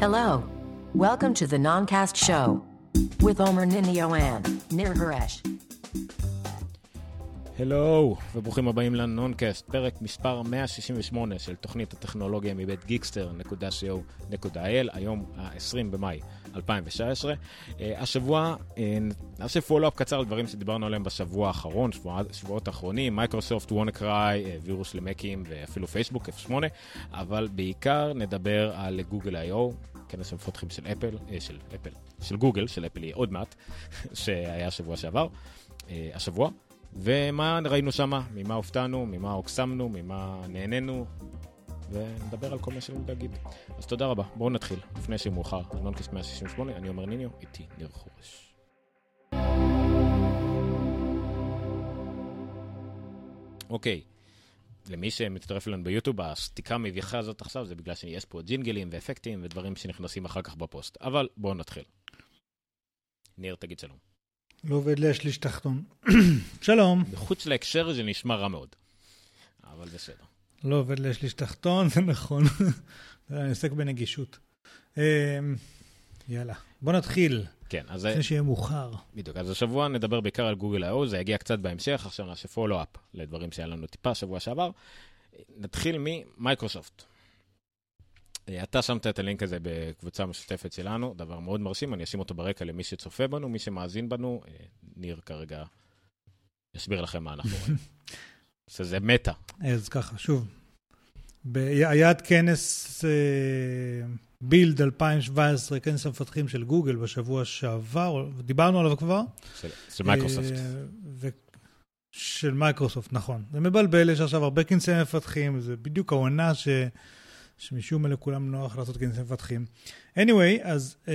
Hello. Welcome to the Noncast Show with Omer Ninioan, Nir Haresh. הלו, וברוכים הבאים לנונקאסט, פרק מספר 168 של תוכנית הטכנולוגיה מבית geekster.co.il, היום ה-20 במאי 2019. אה, השבוע אה, נעשה follow-up קצר על דברים שדיברנו עליהם בשבוע האחרון, שבוע, שבועות האחרונים, מייקרוסופט, WannaCry, אה, וירוס למקים ואפילו פייסבוק F8, אבל בעיקר נדבר על גוגל I.O. כנס המפתחים של אפל, של אפל, של גוגל, של אפל יהיה עוד מעט, שהיה שבוע שעבר, השבוע. ומה ראינו שם, ממה הופתענו, ממה הוקסמנו, ממה נהנינו, ונדבר על כל מה שיש להגיד. אז תודה רבה, בואו נתחיל, לפני שמאוחר, נונקס 168, אני אומר ניניו, איתי ניר חורש. אוקיי, למי שמצטרף אלינו ביוטיוב, הסתיקה המביכה הזאת עכשיו זה בגלל שיש פה ג'ינגלים ואפקטים ודברים שנכנסים אחר כך בפוסט. אבל בואו נתחיל. ניר, תגיד שלום. לא עובד לי השליש תחתון. שלום. מחוץ להקשר זה נשמע רע מאוד, אבל בסדר. לא עובד לי השליש תחתון, זה נכון. אני עוסק בנגישות. אמ, יאללה, בוא נתחיל. כן, אז... לפני שיהיה מאוחר. בדיוק, אז השבוע נדבר בעיקר על גוגל I.O, זה יגיע קצת בהמשך, עכשיו נעשה פולו-אפ לדברים שהיה לנו טיפה שבוע שעבר. נתחיל ממייקרוסופט. אתה שמת את הלינק הזה בקבוצה משותפת שלנו, דבר מאוד מרשים, אני אשים אותו ברקע למי שצופה בנו, מי שמאזין בנו, ניר כרגע יסביר לכם מה אנחנו רואים. שזה מטא. אז ככה, שוב, היה את כנס Build 2017, כנס המפתחים של גוגל בשבוע שעבר, דיברנו עליו כבר. של, של מייקרוסופט. של מייקרוסופט, נכון. זה מבלבל, יש עכשיו הרבה כנסי מפתחים, זה בדיוק העונה ש... שמשום מה לכולם נוח לעשות כנס מפתחים. anyway, אז אה,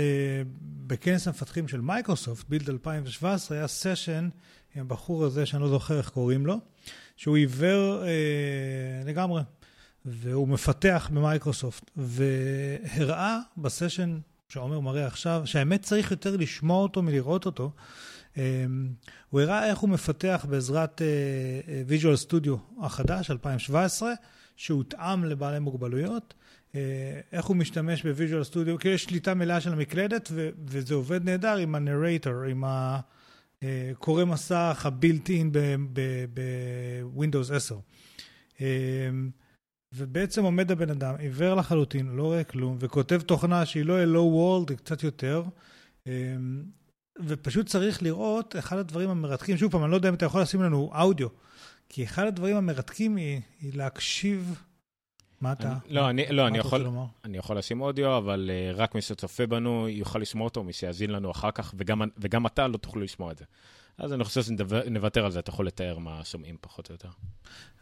בכנס המפתחים של מייקרוסופט, Build 2017, היה סשן עם הבחור הזה, שאני לא זוכר איך קוראים לו, שהוא עיוור אה, לגמרי, והוא מפתח במייקרוסופט, והראה בסשן שעומר מראה עכשיו, שהאמת צריך יותר לשמוע אותו מלראות אותו. אממ, הוא הראה איך הוא מפתח בעזרת אה, Visual Studio החדש, 2017, שהותאם לבעלי מוגבלויות, איך הוא משתמש ב Visual Studio, כי יש שליטה מלאה של המקלדת, ו- וזה עובד נהדר עם ה Narrator, עם הקורא מסך ה built-in בווינדוס 10. ובעצם עומד הבן אדם, עיוור לחלוטין, לא רואה כלום, וכותב תוכנה שהיא לא הלו וולד, היא קצת יותר. ופשוט צריך לראות, אחד הדברים המרתקים, שוב פעם, אני לא יודע אם אתה יכול לשים לנו אודיו, כי אחד הדברים המרתקים היא, היא להקשיב... מה אתה? אני, לא, אני, לא אני, יכול, אני יכול לשים אודיו, אבל uh, רק מי שצופה בנו יוכל לשמוע אותו, מי שיאזין לנו אחר כך, וגם, וגם אתה לא תוכלו לשמוע את זה. אז אני חושב שנוותר על זה, אתה יכול לתאר מה שומעים פחות או יותר.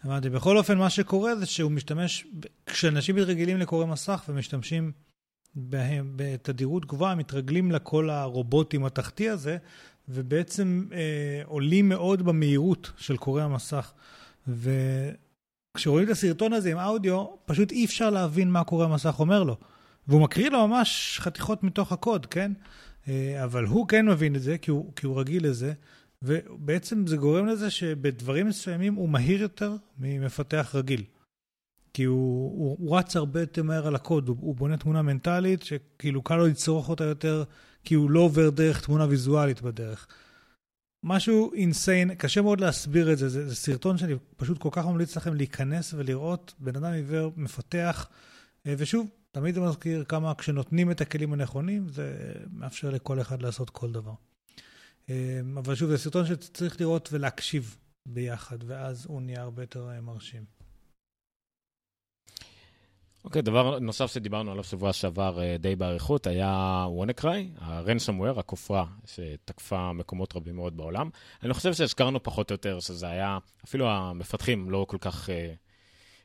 הבנתי. בכל אופן, מה שקורה זה שהוא משתמש, כשאנשים מתרגלים לקורא מסך ומשתמשים בהם בתדירות גבוהה, מתרגלים לקול הרובוטים התחתי הזה, ובעצם אה, עולים מאוד במהירות של קורא המסך. וכשרואים את הסרטון הזה עם אודיו, פשוט אי אפשר להבין מה קורא המסך אומר לו. והוא מקריא לו ממש חתיכות מתוך הקוד, כן? אה, אבל הוא כן מבין את זה, כי הוא, כי הוא רגיל לזה, ובעצם זה גורם לזה שבדברים מסוימים הוא מהיר יותר ממפתח רגיל. כי הוא, הוא, הוא רץ הרבה יותר מהר על הקוד, הוא, הוא בונה תמונה מנטלית שכאילו קל לו לצרוך אותה יותר כי הוא לא עובר דרך תמונה ויזואלית בדרך. משהו אינסיין, קשה מאוד להסביר את זה, זה, זה סרטון שאני פשוט כל כך ממליץ לכם להיכנס ולראות בן אדם עיוור מפתח, אה, ושוב, תמיד זה מזכיר כמה כשנותנים את הכלים הנכונים, זה מאפשר לכל אחד לעשות כל דבר. אה, אבל שוב, זה סרטון שצריך לראות ולהקשיב ביחד, ואז הוא נהיה הרבה יותר אה, מרשים. אוקיי, okay, דבר נוסף שדיברנו עליו שבוע שעבר uh, די באריכות היה וונקריי, הרנסומוור, הכופרה שתקפה מקומות רבים מאוד בעולם. אני חושב שהזכרנו פחות או יותר שזה היה, אפילו המפתחים לא כל כך uh,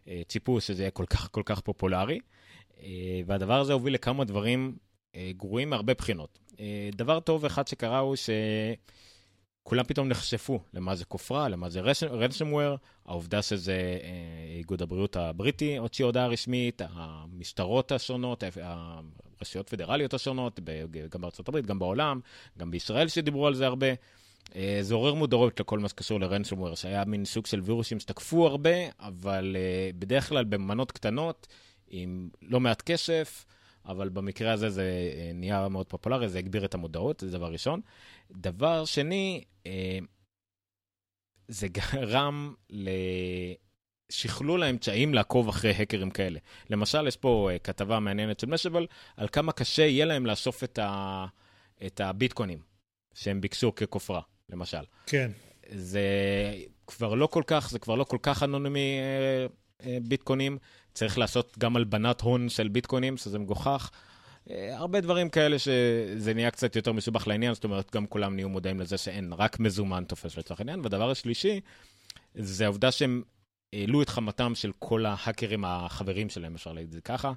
uh, ציפו שזה יהיה כל כך כל כך פופולרי, uh, והדבר הזה הוביל לכמה דברים uh, גרועים מהרבה בחינות. דבר טוב אחד שקרה הוא ש... כולם פתאום נחשפו למה זה כופרה, למה זה רנסומוור, העובדה שזה אה, איגוד הבריאות הבריטי הוציא הודעה רשמית, המשטרות השונות, הרשויות פדרליות השונות, גם בארצות הברית, גם בעולם, גם בישראל שדיברו על זה הרבה. אה, זה עורר מודעות לכל מה שקשור לרנסומוור, שהיה מין סוג של וירוסים שתקפו הרבה, אבל אה, בדרך כלל במנות קטנות, עם לא מעט כסף. אבל במקרה הזה זה נהיה מאוד פופולרי, זה הגביר את המודעות, זה דבר ראשון. דבר שני, זה גרם לשכלול האמצעים לעקוב אחרי האקרים כאלה. למשל, יש פה כתבה מעניינת של משאבל על כמה קשה יהיה להם לאסוף את, ה... את הביטקוינים שהם ביקשו ככופרה, למשל. כן. זה כבר לא כל כך, זה כבר לא כל כך אנונימי אה, אה, ביטקוינים. צריך לעשות גם הלבנת הון של ביטקוינים, שזה מגוחך. אה, הרבה דברים כאלה שזה נהיה קצת יותר מסובך לעניין, זאת אומרת, גם כולם נהיו מודעים לזה שאין, רק מזומן תופס לצורך העניין. והדבר השלישי, זה העובדה שהם העלו את חמתם של כל ההאקרים החברים שלהם, אפשר להגיד את זה ככה.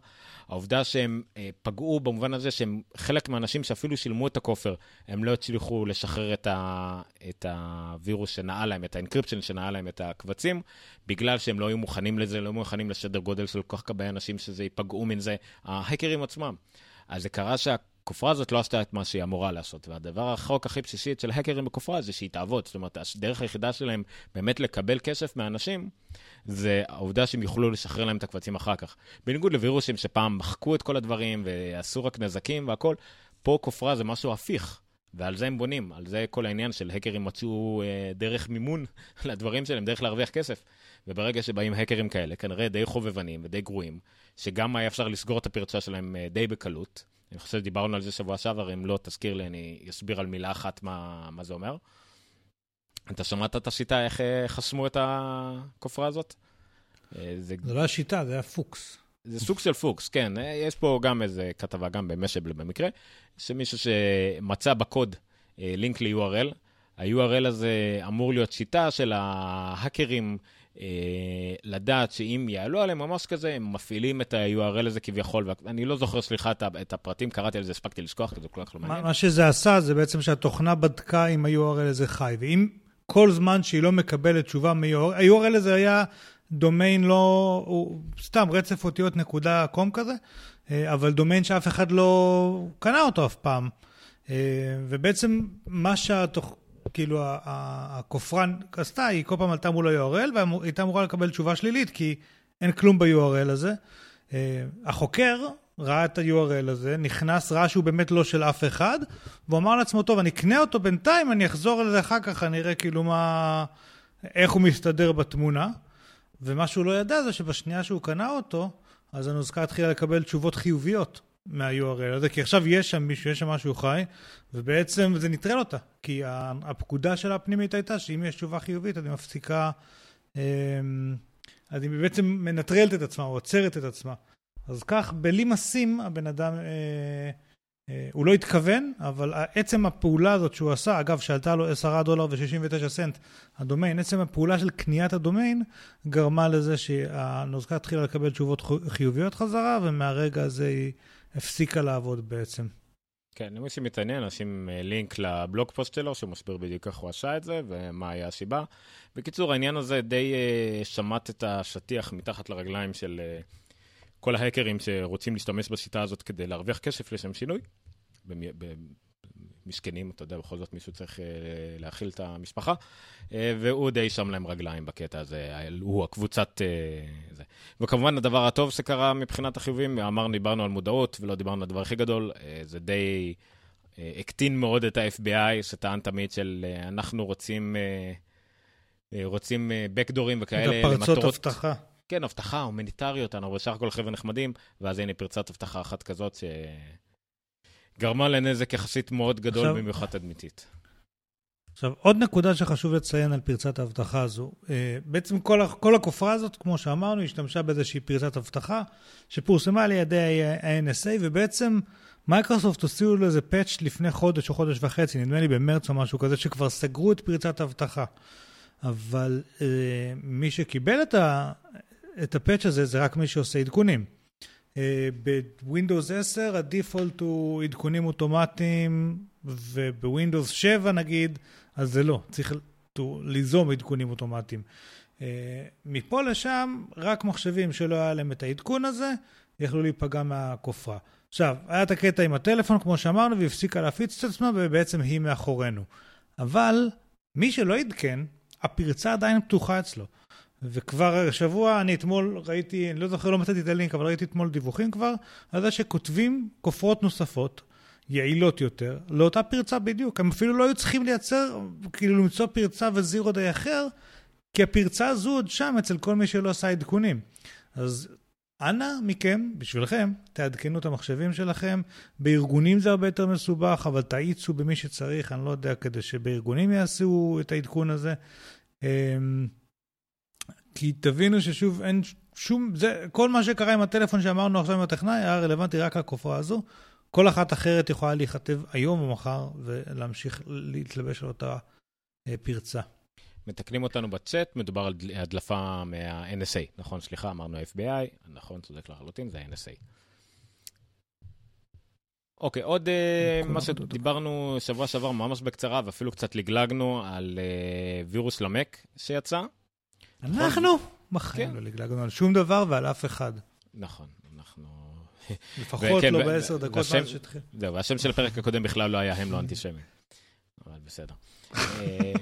העובדה שהם אה, פגעו במובן הזה שהם חלק מהאנשים שאפילו שילמו את הכופר, הם לא הצליחו לשחרר את, ה, את הווירוס שנעל להם, את ה encryption שנעל להם את הקבצים, בגלל שהם לא היו מוכנים לזה, לא היו מוכנים לשדר גודל של כל כך הרבה אנשים שזה ייפגעו מזה, ההאקרים עצמם. אז זה קרה שה... הכופרה הזאת לא עשתה את מה שהיא אמורה לעשות. והדבר החוק הכי בסיסי אצל האקרים בכופרה זה שהיא תעבוד. זאת אומרת, הדרך היחידה שלהם באמת לקבל כסף מאנשים, זה העובדה שהם יוכלו לשחרר להם את הקבצים אחר כך. בניגוד לווירוסים שפעם מחקו את כל הדברים ועשו רק נזקים והכול, פה כופרה זה משהו הפיך. ועל זה הם בונים, על זה כל העניין של האקרים מצאו אה, דרך מימון לדברים שלהם, דרך להרוויח כסף. וברגע שבאים האקרים כאלה, כנראה די חובבנים ודי גרועים, שגם היה אפשר לסגור את הפרצה שלהם אה, די בקלות, אני חושב שדיברנו על זה שבוע שעבר, אם לא, תזכיר לי, אני אסביר על מילה אחת מה, מה זה אומר. אתה שמעת את השיטה, איך אה, חסמו את הכופרה הזאת? אה, זה... זה לא השיטה, זה היה פוקס. זה סוג של פוקס, כן. אה, יש פה גם איזה כתבה, גם במשאבל במקרה, שמישהו שמצא בקוד לינק ל-URL, ה-URL הזה אמור להיות שיטה של ההאקרים לדעת שאם יעלו עליהם ממש כזה, הם מפעילים את ה-URL הזה כביכול, ואני לא זוכר, סליחה, את הפרטים, קראתי על זה, הספקתי לשכוח, כי זה כל כך לא מעניין. מה שזה עשה, זה בעצם שהתוכנה בדקה אם ה-URL הזה חי, ואם כל זמן שהיא לא מקבלת תשובה מ-URL, ה-URL הזה היה דומיין לא, הוא סתם רצף אותיות נקודה קום כזה, אה, אבל דומיין שאף אחד לא קנה אותו אף פעם. אה, ובעצם מה שהתוכ... כאילו הכופרן עשתה, היא כל פעם עלתה מול ה-URL והיא הייתה אמורה לקבל תשובה שלילית, כי אין כלום ב-URL הזה. אה, החוקר ראה את ה-URL הזה, נכנס, ראה שהוא באמת לא של אף אחד, והוא אמר לעצמו, טוב, אני אקנה אותו בינתיים, אני אחזור לזה אחר כך, אני אראה כאילו מה... איך הוא מסתדר בתמונה. ומה שהוא לא ידע זה שבשנייה שהוא קנה אותו, אז הנוזקה התחילה לקבל תשובות חיוביות. מה-URL הזה, כי עכשיו יש שם מישהו, יש שם משהו חי, ובעצם זה נטרל אותה. כי הפקודה שלה הפנימית הייתה שאם יש תשובה חיובית, אז היא מפסיקה, אמ, אז היא בעצם מנטרלת את עצמה, או עוצרת את עצמה. אז כך, בלי משים, הבן אדם, אה, אה, הוא לא התכוון, אבל עצם הפעולה הזאת שהוא עשה, אגב, שעלתה לו 10 דולר ו-69 סנט הדומיין, עצם הפעולה של קניית הדומיין, גרמה לזה שהנוזקה התחילה לקבל תשובות חיוביות חזרה, ומהרגע הזה היא... הפסיקה לעבוד בעצם. כן, למי שמתעניין, נשים אה, לינק לבלוג פוסט שלו, שהוא מסביר בדיוק איך הוא עשה את זה ומה היה הסיבה. בקיצור, העניין הזה די uh, שמט את השטיח מתחת לרגליים של uh, כל ההאקרים שרוצים להשתמש בשיטה הזאת כדי להרוויח כסף לשם שינוי. מסכנים, אתה יודע, בכל זאת מישהו צריך uh, להאכיל את המשפחה, uh, והוא די שם להם רגליים בקטע הזה, הוא הקבוצת... Uh, זה. וכמובן, הדבר הטוב שקרה מבחינת החיובים, אמרנו, דיברנו על מודעות ולא דיברנו על הדבר הכי גדול, זה די הקטין מאוד את ה-FBI, שטען תמיד של אנחנו רוצים, רוצים בקדורים וכאלה למטרות... פרצות אבטחה. כן, אבטחה, הומניטריות, אנחנו בסך הכל חבר'ה נחמדים, ואז הנה פרצת אבטחה אחת כזאת ש... גרמה לנזק יחסית מאוד גדול, עכשיו, במיוחד תדמיתית. עכשיו, עוד נקודה שחשוב לציין על פרצת האבטחה הזו. אה, בעצם כל, כל הכופרה הזאת, כמו שאמרנו, השתמשה באיזושהי פרצת אבטחה שפורסמה על ידי ה-NSA, ובעצם מייקרוסופט הוציאו לזה patch לפני חודש או חודש וחצי, נדמה לי במרץ או משהו כזה, שכבר סגרו את פרצת האבטחה. אבל אה, מי שקיבל את, ה, את ה patch הזה זה רק מי שעושה עדכונים. אה, ב Windows 10 ה default הוא עדכונים אוטומטיים, וב Windows 7 נגיד, אז זה לא, צריך ליזום עדכונים אוטומטיים. אה, מפה לשם, רק מחשבים שלא היה להם את העדכון הזה, יכלו להיפגע מהכופרה. עכשיו, היה את הקטע עם הטלפון, כמו שאמרנו, והפסיקה להפיץ את עצמה, ובעצם היא מאחורינו. אבל מי שלא עדכן, הפרצה עדיין פתוחה אצלו. וכבר השבוע, אני אתמול ראיתי, אני לא זוכר, לא מצאתי את הלינק, אבל ראיתי אתמול דיווחים כבר, על זה שכותבים כופרות נוספות, יעילות יותר, לאותה פרצה בדיוק. הם אפילו לא היו צריכים לייצר, כאילו למצוא פרצה וזירו די אחר, כי הפרצה הזו עוד שם אצל כל מי שלא עשה עדכונים. אז אנא מכם, בשבילכם, תעדכנו את המחשבים שלכם. בארגונים זה הרבה יותר מסובך, אבל תאיצו במי שצריך, אני לא יודע, כדי שבארגונים יעשו את העדכון הזה. כי תבינו ששוב, אין שום, זה, כל מה שקרה עם הטלפון שאמרנו עכשיו עם הטכנאי היה רלוונטי רק לכופרה הזו. כל אחת אחרת יכולה להיכתב היום או מחר ולהמשיך להתלבש על אותה אה, פרצה. מתקנים אותנו בצ'אט, מדובר על הדלפה מה-NSA, נכון? סליחה, אמרנו FBI, נכון, צודק לחלוטין, זה ה-NSA. אוקיי, עוד uh, מה שדיברנו שבוע שעבר ממש בקצרה, ואפילו קצת לגלגנו על uh, וירוס למק שיצא. אנחנו? בחיים כן. לא לגלגנו על שום דבר ועל אף אחד. נכון, אנחנו... לפחות לא בעשר דקות מאז שהתחיל. זהו, והשם של הפרק הקודם בכלל לא היה הם לא אנטישמים. אבל בסדר. אה,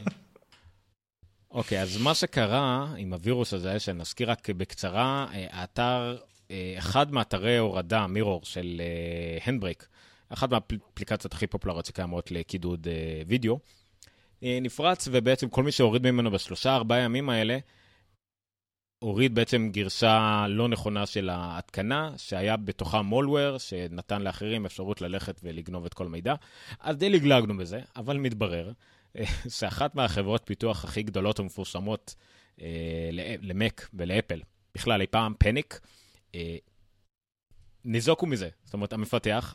אוקיי, אז מה שקרה עם הווירוס הזה, שנזכיר רק בקצרה, אה, האתר, אה, אחד מאתרי הורדה, מירור, של הנדברייק, אחת מהאפליקציות הכי פופולריות שקיימות לקידוד וידאו, נפרץ, ובעצם כל מי שהוריד ממנו בשלושה, ארבעה ימים האלה, הוריד בעצם גרשה לא נכונה של ההתקנה, שהיה בתוכה מולוור, שנתן לאחרים אפשרות ללכת ולגנוב את כל המידע. אז די לגלגנו בזה, אבל מתברר אה, שאחת מהחברות פיתוח הכי גדולות ומפורסמות אה, למק ולאפל, בכלל אי פעם, פניק, אה, ניזוקו מזה. זאת אומרת, המפתח,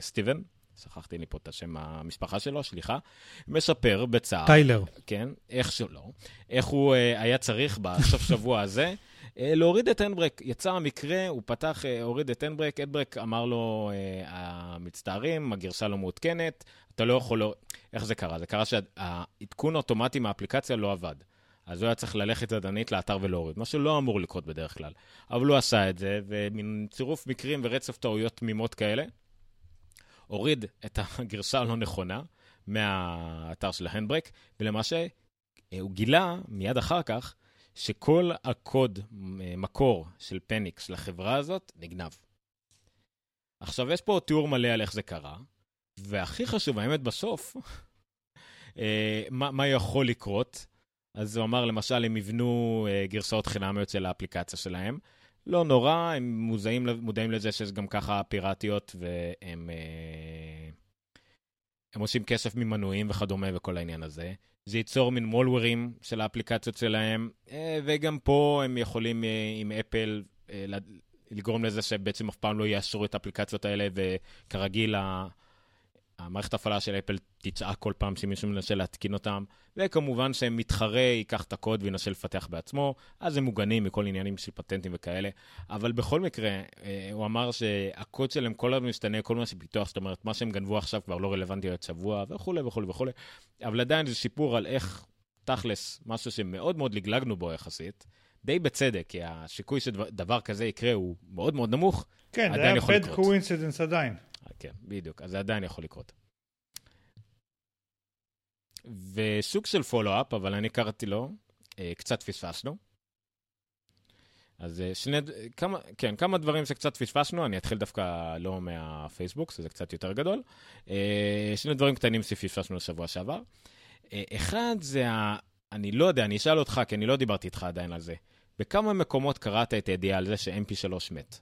סטיבן, שכחתי לי פה את השם המשפחה שלו, סליחה, מספר בצער. טיילר. כן, איך שלא, איך הוא uh, היה צריך בסוף שבוע הזה uh, להוריד את הנדברק. יצא המקרה, הוא פתח, uh, הוריד את הנדברק, הנדברק אמר לו, uh, המצטערים, הגרשה לא מעודכנת, אתה לא יכול... לא... איך זה קרה? זה קרה שהעדכון האוטומטי מהאפליקציה לא עבד. אז הוא היה צריך ללכת ידנית לאתר ולהוריד, מה שלא אמור לקרות בדרך כלל. אבל הוא עשה את זה, ומין צירוף מקרים ורצף טעויות תמימות כאלה, הוריד את הגרשה הלא נכונה מהאתר של ההנדברק, ולמעשה אה, הוא גילה מיד אחר כך שכל הקוד אה, מקור של פניקס, של החברה הזאת, נגנב. עכשיו, יש פה תיאור מלא על איך זה קרה, והכי חשוב, האמת בסוף, אה, מה, מה יכול לקרות. אז הוא אמר, למשל, הם יבנו גרסאות חינמיות של האפליקציה שלהם, לא נורא, הם מוזעים, מודעים לזה שיש גם ככה פיראטיות, והם אה, הם עושים כסף ממנויים וכדומה וכל העניין הזה. זה ייצור מין מולוורים של האפליקציות שלהם, אה, וגם פה הם יכולים אה, עם אפל לגרום לזה שבעצם אף פעם לא יאשרו את האפליקציות האלה, וכרגיל המערכת ההפעלה של אפל תצעק כל פעם שמישהו מנסה להתקין אותם, וכמובן שמתחרה ייקח את הקוד וינסה לפתח בעצמו, אז הם מוגנים מכל עניינים של פטנטים וכאלה. אבל בכל מקרה, אה, הוא אמר שהקוד שלהם כל הזמן משתנה, כל מה שפיתוח, זאת אומרת, מה שהם גנבו עכשיו כבר לא רלוונטי עוד שבוע, וכולי וכולי וכולי, אבל עדיין זה שיפור על איך, תכלס, משהו שמאוד מאוד לגלגנו בו יחסית. די בצדק, כי הסיכוי שדבר כזה יקרה הוא מאוד מאוד נמוך, כן, עדיין יכול לקרות. כן, זה היה bad coincidence עדיין. כן, בדיוק, אז זה עדיין יכול לקרות. וסוג של פולו-אפ, אבל אני קראתי לו, אה, קצת פספסנו. אז אה, שני, כמה, כן, כמה דברים שקצת פספסנו, אני אתחיל דווקא לא מהפייסבוק, שזה קצת יותר גדול. אה, שני דברים קטנים שפספסנו לשבוע שעבר. אחד זה ה... אני לא יודע, אני אשאל אותך, כי אני לא דיברתי איתך עדיין על זה. בכמה מקומות קראת את הידיעה על זה ש-MP3 מת?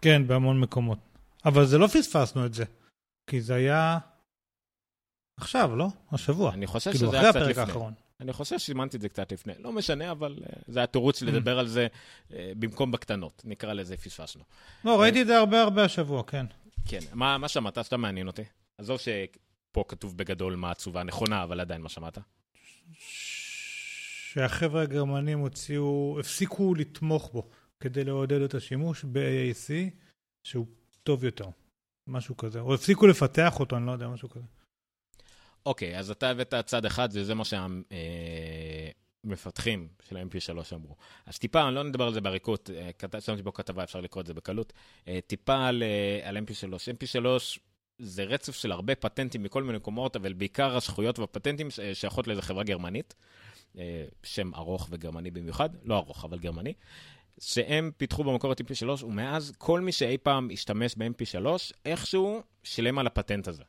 כן, בהמון מקומות. אבל זה לא פספסנו את זה, כי זה היה עכשיו, לא? השבוע. אני חושב כאילו, שזה היה קצת לפני. האחרון. אני חושב שסימנתי את זה קצת לפני. לא משנה, אבל uh, זה היה תירוץ לדבר על זה uh, במקום בקטנות. נקרא לזה פספסנו. לא, ראיתי את זה הרבה הרבה השבוע, כן. כן. מה, מה שמעת? שאתה מעניין אותי. עזוב שפה כתוב בגדול מה התשובה הנכונה, אבל עדיין מה שמעת? שהחבר'ה הגרמנים הוציאו, הפסיקו לתמוך בו. כדי לעודד את השימוש ב-AAC, שהוא טוב יותר. משהו כזה. או הפסיקו לפתח אותו, אני לא יודע, משהו כזה. אוקיי, okay, אז אתה הבאת צד אחד, וזה מה שהמפתחים של ה-MP3 אמרו. אז טיפה, לא נדבר על זה בעריקות, אה, שמתי פה כתבה, אפשר לקרוא את זה בקלות. אה, טיפה על, אה, על MP3. MP3 זה רצף של הרבה פטנטים מכל מיני מקומות, אבל בעיקר הזכויות והפטנטים שייכות לאיזו חברה גרמנית. אה, שם ארוך וגרמני במיוחד, לא ארוך, אבל גרמני, שהם פיתחו במקור את mp3, ומאז כל מי שאי פעם השתמש ב-mp3, איכשהו שילם על הפטנט הזה,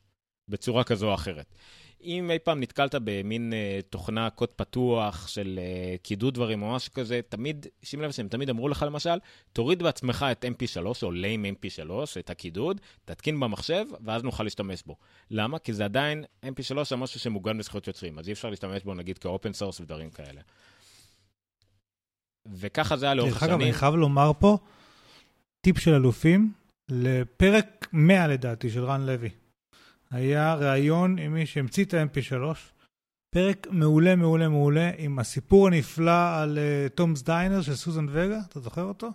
בצורה כזו או אחרת. אם אי פעם נתקלת במין uh, תוכנה קוד פתוח של uh, קידוד דברים או משהו כזה, תמיד, שים לב שהם תמיד אמרו לך למשל, תוריד בעצמך את mp3 או ליים mp3, את הקידוד, תתקין במחשב, ואז נוכל להשתמש בו. למה? כי זה עדיין, mp3 זה משהו שמוגן בזכויות יוצרים, אז אי אפשר להשתמש בו נגיד כ open source ודברים כאלה. וככה זה היה לאורך השנים. דרך אגב, אני חייב לומר פה, טיפ של אלופים, לפרק 100 לדעתי של רן לוי. היה ראיון עם מי שהמציא את ה-MP3, פרק מעולה, מעולה, מעולה, עם הסיפור הנפלא על תומס uh, דיינר של סוזן וגה, אתה זוכר אותו?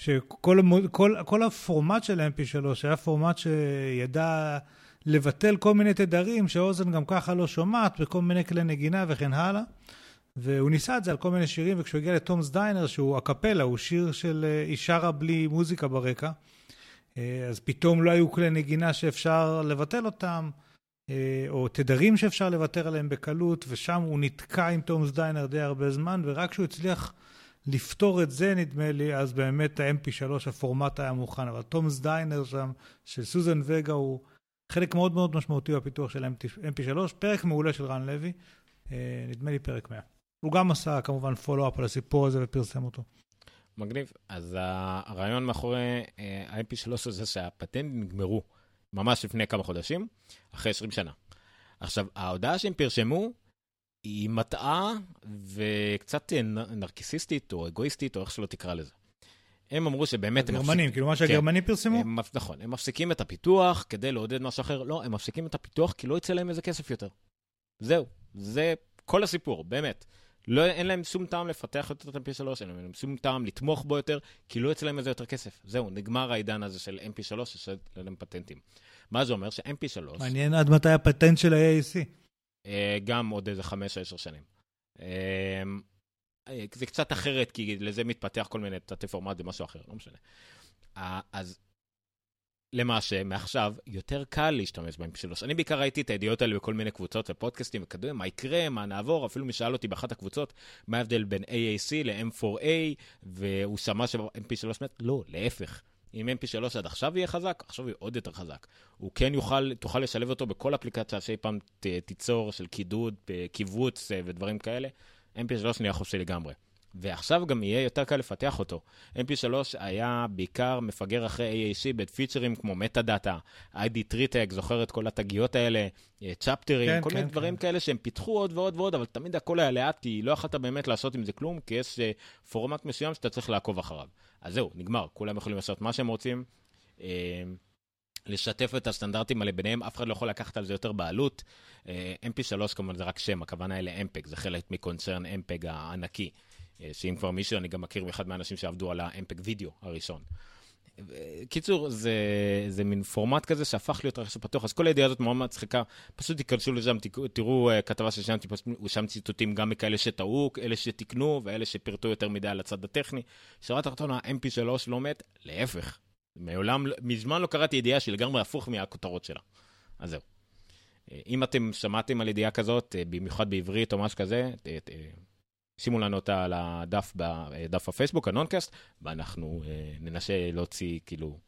שכל כל, כל הפורמט של mp3 היה פורמט שידע לבטל כל מיני תדרים שהאוזן גם ככה לא שומעת בכל מיני כלי נגינה וכן הלאה. והוא ניסה את זה על כל מיני שירים, וכשהוא הגיע לתומס דיינר, שהוא הקפלה, הוא שיר של אה, היא שרה בלי מוזיקה ברקע, אה, אז פתאום לא היו כלי נגינה שאפשר לבטל אותם, אה, או תדרים שאפשר לוותר עליהם בקלות, ושם הוא נתקע עם תומס דיינר די הרבה זמן, ורק כשהוא הצליח לפתור את זה, נדמה לי, אז באמת ה-MP3, הפורמט היה מוכן. אבל תומס דיינר שם, של סוזן וגה, הוא חלק מאוד מאוד משמעותי בפיתוח של MP3. פרק מעולה של רן לוי, נדמה לי פרק 100. הוא גם עשה כמובן פולו-אפ על הסיפור הזה ופרסם אותו. מגניב. אז הרעיון מאחורי ה-IP3 אה, זה שהפטנט נגמרו ממש לפני כמה חודשים, אחרי 20 שנה. עכשיו, ההודעה שהם פרשמו היא מטעה וקצת אה, נרקיסיסטית או אגואיסטית, או איך שלא תקרא לזה. הם אמרו שבאמת... הגרמנים, מפסיק... כאילו מה שהגרמנים כן, פרסמו? הם, נכון, הם מפסיקים את הפיתוח כדי לעודד משהו אחר. לא, הם מפסיקים את הפיתוח כי לא יצא להם איזה כסף יותר. זהו, זה כל הסיפור, באמת. לא, אין להם שום טעם לפתח יותר את mp3, אין להם שום טעם לתמוך בו יותר, כי לא יוצא להם איזה יותר כסף. זהו, נגמר העידן הזה של mp3, שיש להם פטנטים. מה זה אומר? ש-mp3... מעניין עד מתי הפטנט של ה-AAC. אה, גם עוד איזה חמש או עשר שנים. אה, אה, זה קצת אחרת, כי לזה מתפתח כל מיני תתי פורמט ומשהו אחר, לא משנה. אז למעשה, מעכשיו, יותר קל להשתמש בהם שלוש. אני בעיקר ראיתי את הידיעות האלה בכל מיני קבוצות ופודקאסטים וכדומה, מה יקרה, מה נעבור, אפילו מי שאל אותי באחת הקבוצות, מה ההבדל בין AAC ל-M4A, והוא שמע ש-MP3 מת, לא, להפך. אם mp3 עד עכשיו יהיה חזק, עכשיו יהיה עוד יותר חזק. הוא כן יוכל, תוכל לשלב אותו בכל אפליקציה שאי פעם תיצור של קידוד, קיבוץ אה, ודברים כאלה. mp3 נהיה חופשי לגמרי. ועכשיו גם יהיה יותר קל לפתח אותו. mp3 היה בעיקר מפגר אחרי AAC בפיצ'רים כמו metadata, ID טריטק, זוכר את כל התגיות האלה, צ'פטרים, כן, כל כן, מיני כן. דברים כאלה שהם פיתחו עוד ועוד ועוד, אבל תמיד הכל היה לאט, כי לא יכולת באמת לעשות עם זה כלום, כי יש אה, פורמט מסוים שאתה צריך לעקוב אחריו. אז זהו, נגמר, כולם יכולים לעשות מה שהם רוצים. אה, לשתף את הסטנדרטים האלה ביניהם, אף אחד לא יכול לקחת על זה יותר בעלות. אה, mp3 כמובן זה רק שם, הכוונה היא לאמפג, זה חלק מקונצרן אמפג הענקי. אה, שאם כבר מישהו, אני גם מכיר אחד מהאנשים שעבדו על האמפק וידאו הראשון. קיצור, זה, זה מין פורמט כזה שהפך להיות רכש פתוח, אז כל הידיעה הזאת מאוד מצחיקה, פשוט תיכנסו לשם, תראו uh, כתבה ששם שם ציטוטים גם מכאלה שטעו, אלה שתיקנו ואלה שפירטו יותר מדי על הצד הטכני. שורה תחתונה, mp3 לא מת, להפך. מעולם, מזמן לא קראתי ידיעה שלגמרי הפוך מהכותרות שלה. אז זהו. אה, אם אתם שמעתם על ידיעה כזאת, במיוחד בעברית או משהו כזה, שימו לנו אותה על הדף, בדף הפייסבוק, הנונקאסט, ואנחנו אה, ננסה להוציא כאילו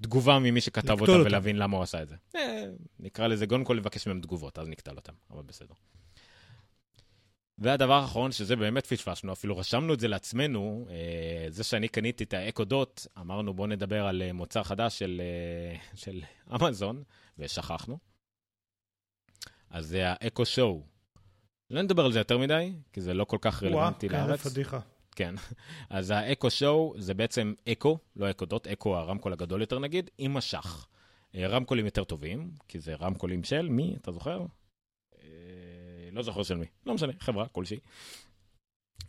תגובה ממי שכתב אותה ולהבין למה הוא עשה את זה. אה, נקרא לזה, קודם כל לבקש מהם תגובות, אז נקטל אותם, אבל בסדר. והדבר האחרון, שזה באמת פשפשנו, אפילו רשמנו את זה לעצמנו, אה, זה שאני קניתי את האקו דוט, אמרנו בואו נדבר על אה, מוצר חדש של, אה, של אמזון, ושכחנו. אז זה האקו שואו. לא נדבר על זה יותר מדי, כי זה לא כל כך רלוונטי לארץ. וואו, כן, פדיחה. כן. אז האקו שואו זה בעצם אקו, לא אקו דוט, אקו הרמקול הגדול יותר נגיד, עם משך. אה, רמקולים יותר טובים, כי זה רמקולים של מי, אתה זוכר? אה, לא זוכר של מי, לא משנה, חברה כלשהי.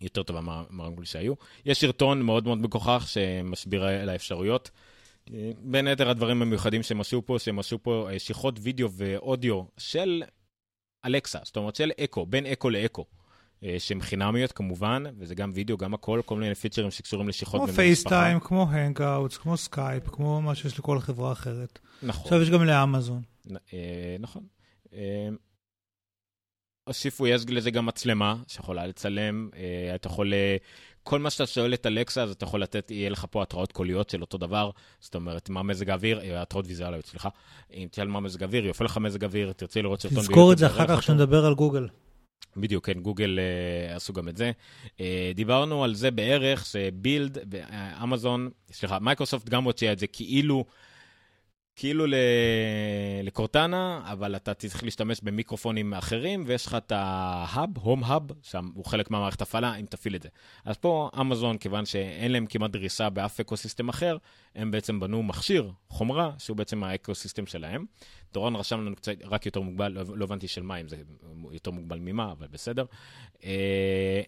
יותר טובה מהרמקולים שהיו. יש סרטון מאוד מאוד מגוחך שמשביר על האפשרויות. אה, בין היתר הדברים המיוחדים שהם עשו פה, שהם עשו פה שיחות וידאו ואודיו של אלקסה, זאת אומרת של אקו, בין אקו לאקו. אה, שהן חינמיות כמובן, וזה גם וידאו, גם הכל, כל מיני פיצ'רים שקשורים לשיחות כמו פייסטיים, כמו הנגאוטס, כמו סקייפ, כמו מה שיש לכל חברה אחרת. נכון. עכשיו יש גם לאמזון. אה, נכון. אה, הוסיפו, יש לזה גם מצלמה שיכולה לצלם, אה, אתה יכול... כל מה שאתה שואל את אלקסה, אז אתה יכול לתת, יהיה לך פה התראות קוליות של אותו דבר. זאת אומרת, מה מזג האוויר, אה, התראות ויזואליות, סליחה. אם תשאל מה מזג האוויר, יופיע לך מזג האוויר, תרצה לראות סרטון. תזכור את זה אחר כך כשנדבר על גוגל. בדיוק, כן, גוגל uh, עשו גם את זה. Uh, דיברנו על זה בערך שבילד, אמזון, סליחה, מייקרוסופט גם הוציאה את זה כאילו כאילו לקורטנה, אבל אתה צריך להשתמש במיקרופונים אחרים, ויש לך את ה hub, home hub, שם הוא חלק מהמערכת הפעלה, אם תפעיל את זה. אז פה אמזון, כיוון שאין להם כמעט דריסה באף אקוסיסטם אחר, הם בעצם בנו מכשיר, חומרה, שהוא בעצם האקוסיסטם שלהם. דורון רשם לנו קצת רק יותר מוגבל, לא, לא הבנתי של מה, אם זה יותר מוגבל ממה, אבל בסדר. אה,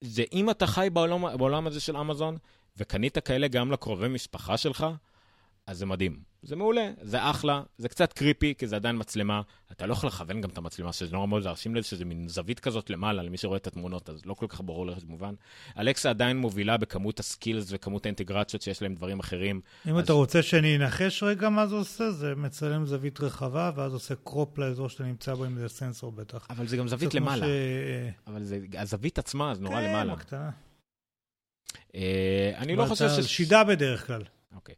זה אם אתה חי בעולם, בעולם הזה של אמזון, וקנית כאלה גם לקרובי משפחה שלך, אז זה מדהים. זה מעולה, זה אחלה, זה קצת קריפי, כי זה עדיין מצלמה. אתה לא יכול לכוון גם את המצלמה, שזה נורא מאוד להרשים לב שזה מין זווית כזאת למעלה, למי שרואה את התמונות, אז לא כל כך ברור לך מובן. אלכסה עדיין מובילה בכמות הסקילס וכמות האינטגרציות שיש להם דברים אחרים. אם אז... אתה רוצה שאני אנחש רגע מה זה עושה, זה מצלם זווית רחבה, ואז עושה קרופ לאזור שאתה נמצא בו עם איזה סנסור בטח. אבל זה גם זווית למעלה. ש... אבל זה, הזווית עצמה, זה נורא כן, למעלה. כן, בקטנה. אה, אני לא חושב ש... שידה בדרך כלל. אוקיי.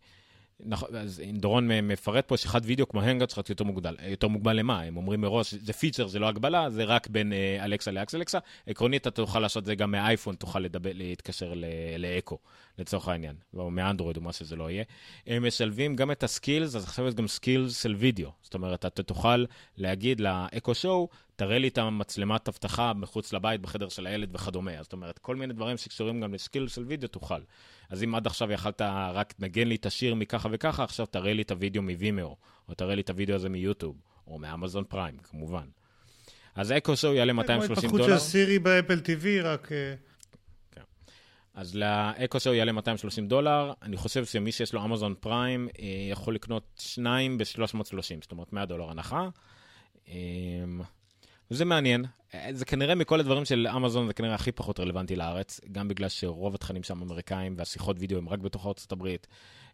נכון, אז דורון מפרט פה שאחד וידאו כמו צריך להיות יותר מוגבל. יותר מוגבל למה? הם אומרים מראש, זה פיצ'ר, זה לא הגבלה, זה רק בין אה, אלקסה לאלקסה. עקרונית, אתה תוכל לעשות את זה גם מאייפון, תוכל לדבר, להתקשר לאקו, לצורך העניין, או מאנדרואיד או מה שזה לא יהיה. הם משלבים גם את הסקילס, אז עכשיו יש גם סקילס של וידאו. זאת אומרת, אתה תוכל להגיד לאקו שואו, תראה לי את המצלמת אבטחה מחוץ לבית, בחדר של הילד וכדומה. זאת אומרת, כל מיני דברים שקשורים גם לסקיל של וידאו תוכל. אז אם עד עכשיו יכלת רק נגן לי את השיר מככה וככה, עכשיו תראה לי את הוידאו מווימאו, או תראה לי את הוידאו הזה מיוטיוב, או מאמזון פריים, כמובן. אז אקו שואו יעלה 230 דולר. כמו התפתחות של סירי באפל TV, רק... אה. אז לאקו שואו יעלה 230 דולר. אני חושב שמי שיש לו אמזון פריים אה, יכול לקנות שניים ב-330, זאת אומרת 100 דולר הנחה. אמ, וזה מעניין. זה כנראה מכל הדברים של אמזון, זה כנראה הכי פחות רלוונטי לארץ, גם בגלל שרוב התכנים שם אמריקאים והשיחות וידאו הם רק בתוך ארצות הברית.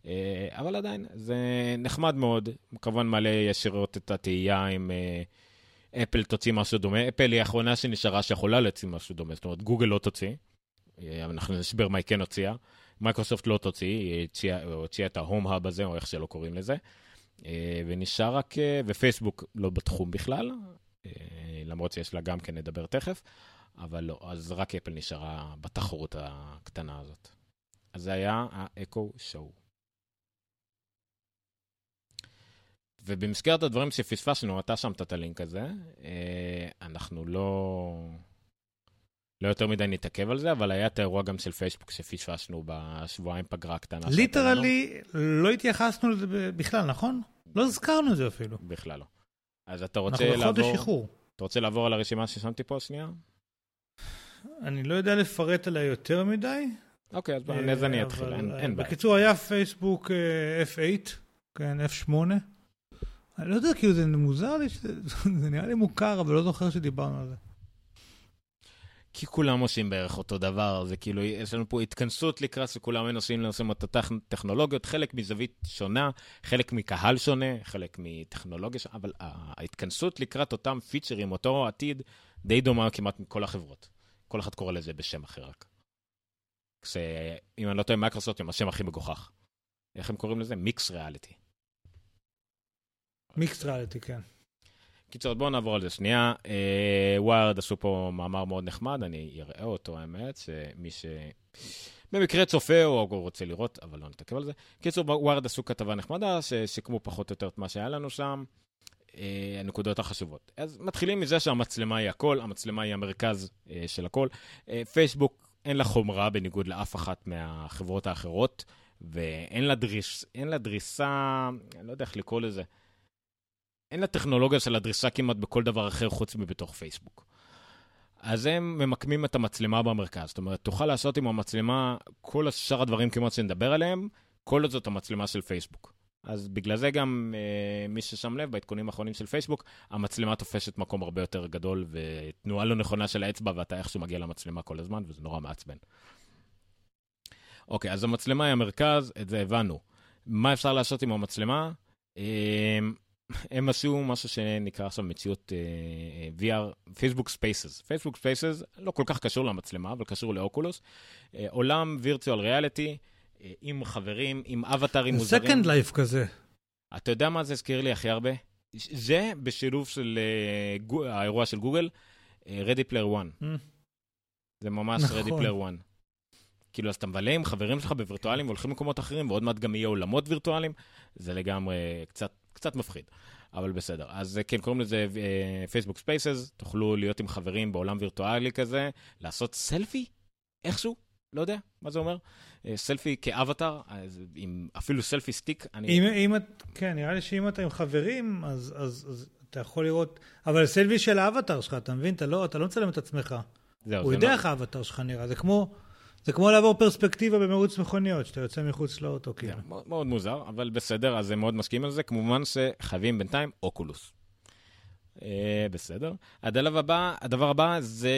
אה, אבל עדיין, זה נחמד מאוד. כמובן מעלה ישירות את התהייה עם אה, אפל תוציא משהו דומה. אפל היא האחרונה שנשארה שיכולה להוציא משהו דומה. זאת אומרת, גוגל לא תוציא. אה, אנחנו נסבר מה היא כן הוציאה. מייקרוסופט לא תוציא, היא הוציאה, הוציאה את ההום האב הזה, או איך שלא קוראים לזה. ונשאר רק, ופייסבוק לא בתחום בכלל, אה, למרות שיש לה גם כן נדבר תכף, אבל לא, אז רק אפל נשארה בתחרות הקטנה הזאת. אז זה היה האקו שואו. ובמסגרת הדברים שפספסנו, אתה שמת את הלינק הזה, אה, אנחנו לא... לא יותר מדי נתעכב על זה, אבל היה את האירוע גם של פייסבוק שפספסנו בשבועיים פגרה קטנה. ליטרלי, לא התייחסנו לזה בכלל, נכון? לא הזכרנו את זה אפילו. בכלל לא. אז אתה רוצה לעבור... אנחנו בחודש שחרור. אתה רוצה לעבור על הרשימה ששמתי פה שנייה? אני לא יודע לפרט עליה יותר מדי. אוקיי, אז אז אני אתחיל, אין בעיה. בקיצור, היה פייסבוק אה, F8, כן, F8. אני לא יודע, כאילו זה מוזר לי, זה נראה לי מוכר, אבל לא זוכר שדיברנו על זה. כי כולם עושים בערך אותו דבר, זה כאילו, יש לנו פה התכנסות לקראת שכולם מנסים לעשות את הטכנולוגיות, חלק מזווית שונה, חלק מקהל שונה, חלק מטכנולוגיה שונה, אבל ההתכנסות לקראת אותם פיצ'רים, אותו עתיד, די דומה כמעט מכל החברות. כל אחד קורא לזה בשם אחר רק. כשאם אני לא טועה, מייקרוסופט עם השם הכי מגוחך. איך הם קוראים לזה? מיקס ריאליטי. מיקס ריאליטי, כן. קיצור, בואו נעבור על זה שנייה. ווירד עשו פה מאמר מאוד נחמד, אני אראה אותו, האמת, שמי ש... במקרה צופה או רוצה לראות, אבל לא נתעכב על זה. קיצור, ווירד עשו כתבה נחמדה, שסיכמו פחות או יותר את מה שהיה לנו שם, אה, הנקודות החשובות. אז מתחילים מזה שהמצלמה היא הכל, המצלמה היא המרכז אה, של הכל. אה, פייסבוק, אין לה חומרה בניגוד לאף אחת מהחברות האחרות, ואין לה, דריס, לה דריסה, אני לא יודע איך לקרוא לזה. אין לה טכנולוגיה של הדריסה כמעט בכל דבר אחר חוץ מבתוך פייסבוק. אז הם ממקמים את המצלמה במרכז. זאת אומרת, תוכל לעשות עם המצלמה כל השאר הדברים כמעט שנדבר עליהם, כל עוד זאת המצלמה של פייסבוק. אז בגלל זה גם אה, מי ששם לב, בעדכונים האחרונים של פייסבוק, המצלמה תופשת מקום הרבה יותר גדול, ותנועה לא נכונה של האצבע, ואתה איכשהו מגיע למצלמה כל הזמן, וזה נורא מעצבן. אוקיי, אז המצלמה היא המרכז, את זה הבנו. מה אפשר לעשות עם המצלמה? אה, הם עשו משהו שנקרא עכשיו מציאות uh, VR, פייסבוק ספייסס. פייסבוק ספייסס לא כל כך קשור למצלמה, אבל קשור לאוקולוס. Uh, עולם virtual reality, uh, עם חברים, עם אבטרים מוזרים. סקנד לייף כזה. אתה יודע מה זה הזכיר לי הכי הרבה? זה בשילוב של uh, גו, האירוע של גוגל, uh, Ready Player One. Mm. זה ממש נכון. Ready Player One. כאילו, אז אתה מבלה עם חברים שלך בווירטואלים והולכים למקומות אחרים, ועוד מעט גם יהיה עולמות וירטואליים, זה לגמרי קצת, קצת מפחיד, אבל בסדר. אז כן, קוראים לזה פייסבוק uh, ספייסס, תוכלו להיות עם חברים בעולם וירטואלי כזה, לעשות סלפי, איכשהו, לא יודע מה זה אומר. סלפי כאבטר, עם אפילו selfie stick. אני... אם, אם את, כן, נראה לי שאם אתה עם חברים, אז, אז, אז אתה יכול לראות, אבל סלפי של האבטר שלך, אתה מבין? אתה לא, אתה לא מצלם את עצמך. זהו, הוא יודע לא- איך מה... האבטר שלך נראה, זה כמו... זה כמו לעבור פרספקטיבה במרוץ מכוניות, שאתה יוצא מחוץ לאוטו, כאילו. כן, מאוד, מאוד מוזר, אבל בסדר, אז הם מאוד מסכימים על זה. כמובן שחייבים בינתיים אוקולוס. אה, בסדר. הדלב הבא, הדבר הבא זה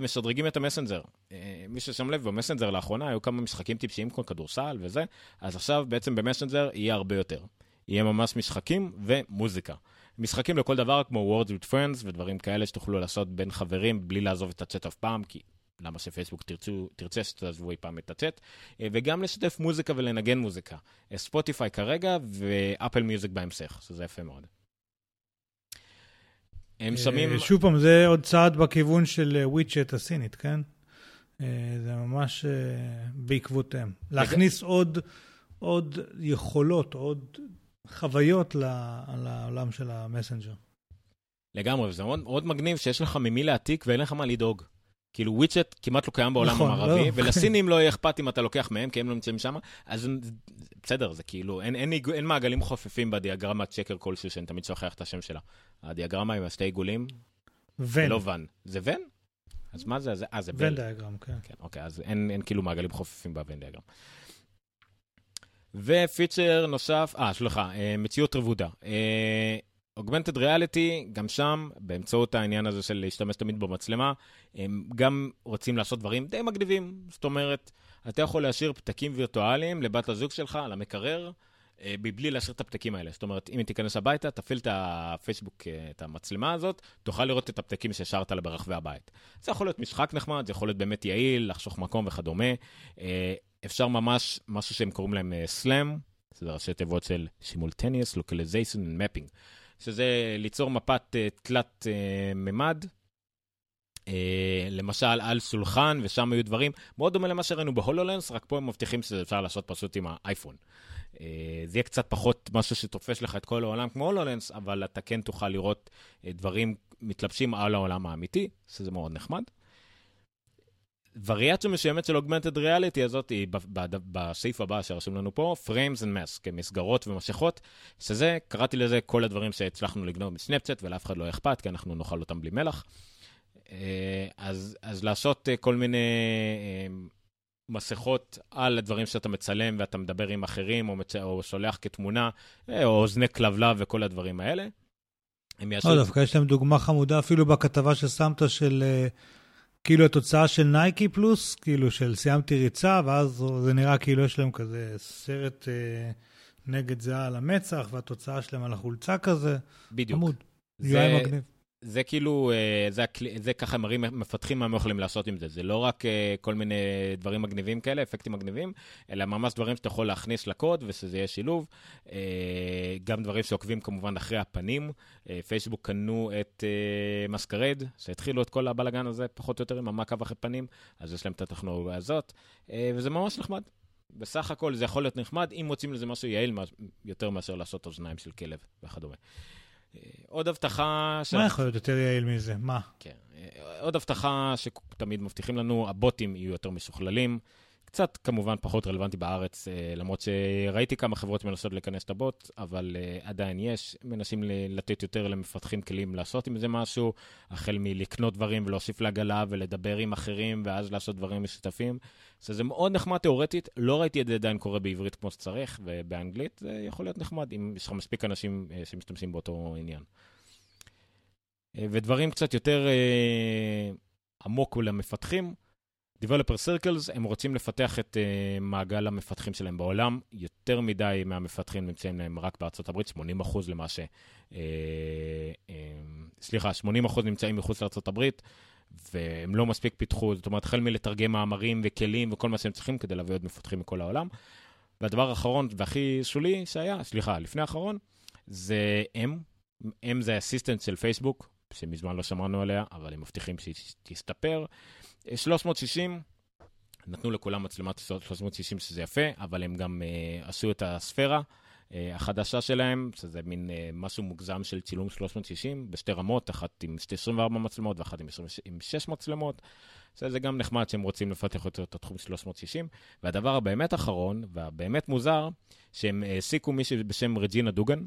משדרגים את המסנג'ר. אה, מי ששם לב, במסנג'ר לאחרונה היו כמה משחקים טיפשיים כמו כדורסל וזה, אז עכשיו בעצם במסנג'ר יהיה הרבה יותר. יהיה ממש משחקים ומוזיקה. משחקים לכל דבר כמו Words with Friends ודברים כאלה שתוכלו לעשות בין חברים בלי לעזוב את הצ'אט אף פעם, כי למה שפייסבוק תרצו, תרצה שתעזבו אי פעם את הצ'אט, אה, וגם לשתף מוזיקה ולנגן מוזיקה. ספוטיפיי כרגע ואפל מיוזיק בהמשך, שזה יפה מאוד. הם אה, שמים... שוב פעם, זה עוד צעד בכיוון של וויצ'ט הסינית, כן? אה, זה ממש בעקבותיהם. להכניס עוד, עוד יכולות, עוד חוויות לעולם של המסנג'ר. לגמרי, וזה מאוד, מאוד מגניב שיש לך ממי להעתיק ואין לך מה לדאוג. כאילו וויצ'ט כמעט לא קיים בעולם נכון, המערבי, לא. ולסינים לא יהיה אכפת אם אתה לוקח מהם, כי הם לא נמצאים שם, אז בסדר, זה כאילו, אין, אין, אין, אין מעגלים חופפים בדיאגרמת שקר כלשהו, שאני תמיד שוכח את השם שלה. הדיאגרמה עם השתי עיגולים, ון. לא ון. זה ון? אז מה זה? אה, זה ון ון דיאגרם, כן. כן, אוקיי, אז אין, אין כאילו מעגלים חופפים בוון דיאגרם. ופיצ'ר נוסף, אה, סליחה, אה, מציאות רבודה. אוגמנטד ריאליטי, גם שם, באמצעות העניין הזה של להשתמש תמיד במצלמה, הם גם רוצים לעשות דברים די מגניבים. זאת אומרת, אתה יכול להשאיר פתקים וירטואליים לבת הזוג שלך על המקרר, אה, מבלי להשאיר את הפתקים האלה. זאת אומרת, אם היא תיכנס הביתה, תפעיל את הפייסבוק, אה, את המצלמה הזאת, תוכל לראות את הפתקים שהשארת לה ברחבי הבית. זה יכול להיות משחק נחמד, זה יכול להיות באמת יעיל, לחשוך מקום וכדומה. אה, אפשר ממש, משהו שהם קוראים להם סלאם, זה ראשי תיבות של Simultaneous Localization and Mapping. שזה ליצור מפת uh, תלת uh, ממד, uh, למשל על סולחן, ושם היו דברים מאוד דומה למה שראינו בהולולנס, רק פה הם מבטיחים שזה אפשר לעשות פשוט עם האייפון. זה יהיה קצת פחות משהו שתופס לך את כל העולם כמו הולולנס, אבל אתה כן תוכל לראות דברים מתלבשים על העולם האמיתי, שזה מאוד נחמד. וריאציה מסוימת של אוגמנטד ריאליטי הזאת היא בסעיף הבא שרשום לנו פה, Frames and Mask, מסגרות ומסכות, שזה, קראתי לזה כל הדברים שהצלחנו לגנוב מסנאפצ'אט ולאף אחד לא אכפת, כי אנחנו נאכל אותם בלי מלח. אה, אז, אז לעשות אה, כל מיני אה, מסכות על הדברים שאתה מצלם ואתה מדבר עם אחרים, או, מצ... או שולח כתמונה, או אוזני כלבלב וכל הדברים האלה. הם יעשו... לא, דווקא יש להם דוגמה חמודה אפילו בכתבה ששמת של... כאילו התוצאה של נייקי פלוס, כאילו של סיימתי ריצה, ואז זה נראה כאילו יש להם כזה סרט אה, נגד זהה על המצח, והתוצאה שלהם על החולצה כזה. בדיוק. עמוד. זה, מגניב. זה כאילו, אה, זה, זה ככה מראים, מפתחים מה הם יכולים לעשות עם זה. זה לא רק אה, כל מיני דברים מגניבים כאלה, אפקטים מגניבים, אלא ממש דברים שאתה יכול להכניס לקוד ושזה יהיה שילוב. אה, גם דברים שעוקבים כמובן אחרי הפנים. פייסבוק קנו את מסקרד, שהתחילו את כל הבלאגן הזה, פחות או יותר עם המעקב אחרי פנים, אז יש להם את הטכנולוגיה הזאת, וזה ממש נחמד. בסך הכל זה יכול להיות נחמד, אם מוצאים לזה משהו יעיל יותר מאשר לעשות אוזניים של כלב וכדומה. עוד הבטחה... מה יכול להיות יותר יעיל מזה? מה? כן. עוד הבטחה שתמיד מבטיחים לנו, הבוטים יהיו יותר משוכללים. קצת כמובן פחות רלוונטי בארץ, אה, למרות שראיתי כמה חברות מנסות לכנס את הבוט, אבל uh, עדיין יש, מנסים לתת יותר למפתחים כלים לעשות עם זה משהו, החל מלקנות דברים ולהוסיף לעגלה ולדבר עם אחרים ואז לעשות דברים משותפים. אז זה מאוד נחמד תיאורטית, לא ראיתי את זה עדיין קורה בעברית כמו שצריך, ובאנגלית זה יכול להיות נחמד, אם יש לך מספיק אנשים uh, שמשתמשים באותו עניין. ודברים קצת יותר עמוק למפתחים, Developer Circles, הם רוצים לפתח את uh, מעגל המפתחים שלהם בעולם. יותר מדי מהמפתחים נמצאים להם רק בארצות הברית, 80 אחוז למעשה. Uh, uh, סליחה, 80 אחוז נמצאים מחוץ לארצות הברית, והם לא מספיק פיתחו, זאת אומרת, החל מלתרגם מאמרים וכלים וכל מה שהם צריכים כדי להביא עוד מפתחים מכל העולם. והדבר האחרון והכי שולי שהיה, סליחה, לפני האחרון, זה M. M זה האסיסטנט של פייסבוק, שמזמן לא שמענו עליה, אבל הם מבטיחים שהיא תסתפר. 360, נתנו לכולם מצלמת 360 שזה יפה, אבל הם גם uh, עשו את הספירה uh, החדשה שלהם, שזה מין uh, משהו מוגזם של צילום 360 בשתי רמות, אחת עם 24 מצלמות ואחת עם, 20, עם 6 מצלמות. זה גם נחמד שהם רוצים לפתח יותר את התחום 360. והדבר הבאמת אחרון, והבאמת מוזר, שהם העסיקו מישהי בשם רג'ינה דוגן.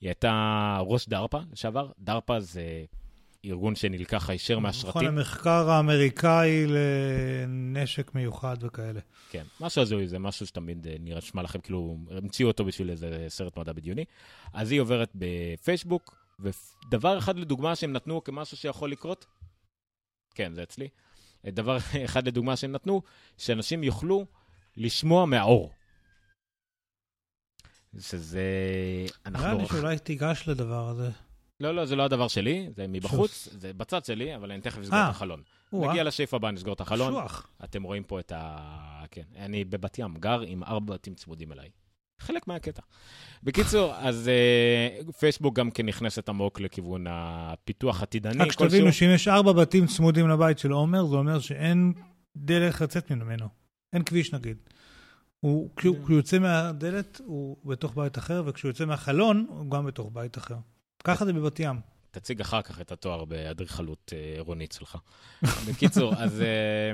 היא הייתה ראש דרפ"א לשעבר. דרפ"א זה ארגון שנלקח הישר מהשרתים. נכון, המחקר האמריקאי לנשק מיוחד וכאלה. כן, משהו הזוי, זה משהו שתמיד אה, נראה, שמע לכם, כאילו, המציאו אותו בשביל איזה סרט מדע בדיוני. אז היא עוברת בפייסבוק, ודבר אחד לדוגמה שהם נתנו כמשהו שיכול לקרות, כן, זה אצלי. דבר אחד לדוגמה שהם נתנו, שאנשים יוכלו לשמוע מהאור. שזה... אנחנו... נראה לי שאולי תיגש לדבר הזה. לא, לא, זה לא הדבר שלי, זה מבחוץ, שוף. זה בצד שלי, אבל אני תכף אסגור 아, את אה, החלון. נגיע לשאיפה הבא, נסגור את החלון. שוח. אתם רואים פה את ה... כן, אני בבת ים, גר עם ארבע בתים צמודים אליי. חלק מהקטע. בקיצור, אז uh, פייסבוק גם כן נכנסת עמוק לכיוון הפיתוח עתידני. רק שתבינו שאם יש ארבע בתים צמודים לבית של עומר, זה אומר שאין דרך לצאת ממנו. אין כביש נגיד. הוא, כשהוא יוצא מהדלת, הוא בתוך בית אחר, וכשהוא יוצא מהחלון, הוא גם בתוך בית אחר. ככה זה בבת ים. תציג אחר כך את התואר באדריכלות אה, עירונית שלך. בקיצור, אז, אה,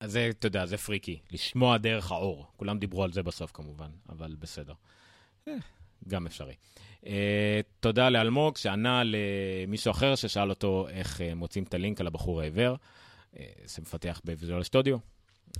אז זה, אתה יודע, זה פריקי, לשמוע דרך האור. כולם דיברו על זה בסוף כמובן, אבל בסדר. אה, גם אפשרי. תודה לאלמוג, שענה למישהו אחר ששאל אותו איך מוצאים את הלינק על הבחור העיוור. זה מפתח בוויזואל סטודיו.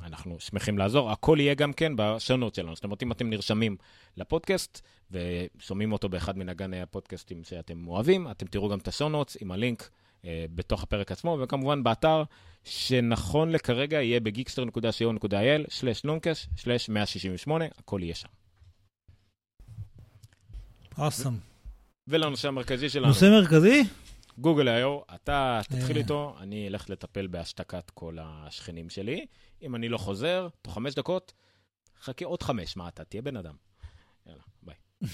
אנחנו שמחים לעזור. הכל יהיה גם כן בשונות שלנו. זאת אומרת, אם אתם נרשמים לפודקאסט ושומעים אותו באחד מנגני הפודקאסטים שאתם אוהבים, אתם תראו גם את השונות עם הלינק אה, בתוך הפרק עצמו, וכמובן באתר, שנכון לכרגע יהיה בגיקסטר.co.il/נונקש/168, הכל יהיה שם. אוסם. ולנושא המרכזי שלנו. נושא מרכזי? גוגל איו, אתה תתחיל אה. איתו, אני אלך לטפל בהשתקת כל השכנים שלי. אם אני לא חוזר, תוך חמש דקות, חכה עוד חמש, מה אתה? תהיה בן אדם. יאללה, ביי.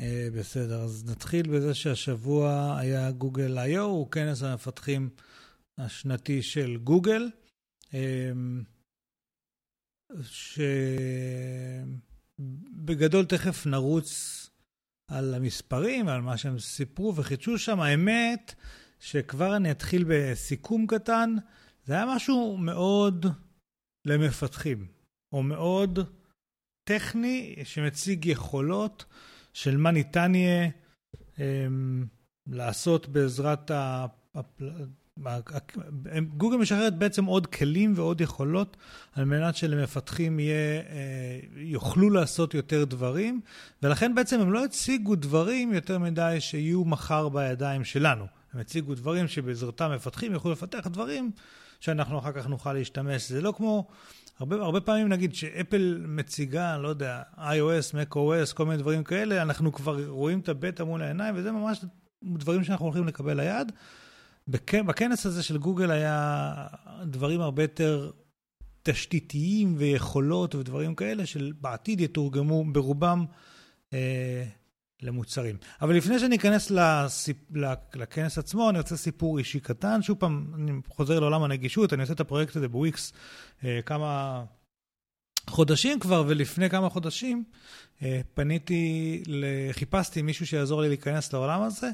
אה, בסדר, אז נתחיל בזה שהשבוע היה גוגל איו, הוא כנס המפתחים השנתי של גוגל, אמ, שבגדול תכף נרוץ על המספרים ועל מה שהם סיפרו וחידשו שם. האמת שכבר אני אתחיל בסיכום קטן, זה היה משהו מאוד למפתחים, או מאוד טכני, שמציג יכולות של מה ניתן יהיה אמ, לעשות בעזרת גוגל משחררת בעצם עוד כלים ועוד יכולות על מנת שלמפתחים יהיה, אה, יוכלו לעשות יותר דברים, ולכן בעצם הם לא הציגו דברים יותר מדי שיהיו מחר בידיים שלנו. הם הציגו דברים שבעזרתם מפתחים יוכלו לפתח דברים שאנחנו אחר כך נוכל להשתמש. זה לא כמו, הרבה, הרבה פעמים נגיד שאפל מציגה, לא יודע, iOS, macOS, כל מיני דברים כאלה, אנחנו כבר רואים את הבטא מול העיניים, וזה ממש דברים שאנחנו הולכים לקבל ליד. בכנס הזה של גוגל היה דברים הרבה יותר תשתיתיים ויכולות ודברים כאלה, שבעתיד יתורגמו ברובם אה, למוצרים. אבל לפני שאני אכנס לסיפ... לכנס עצמו, אני רוצה סיפור אישי קטן. שוב פעם, אני חוזר לעולם הנגישות, אני עושה את הפרויקט הזה בוויקס אה, כמה חודשים כבר, ולפני כמה חודשים אה, פניתי, חיפשתי מישהו שיעזור לי להיכנס לעולם הזה.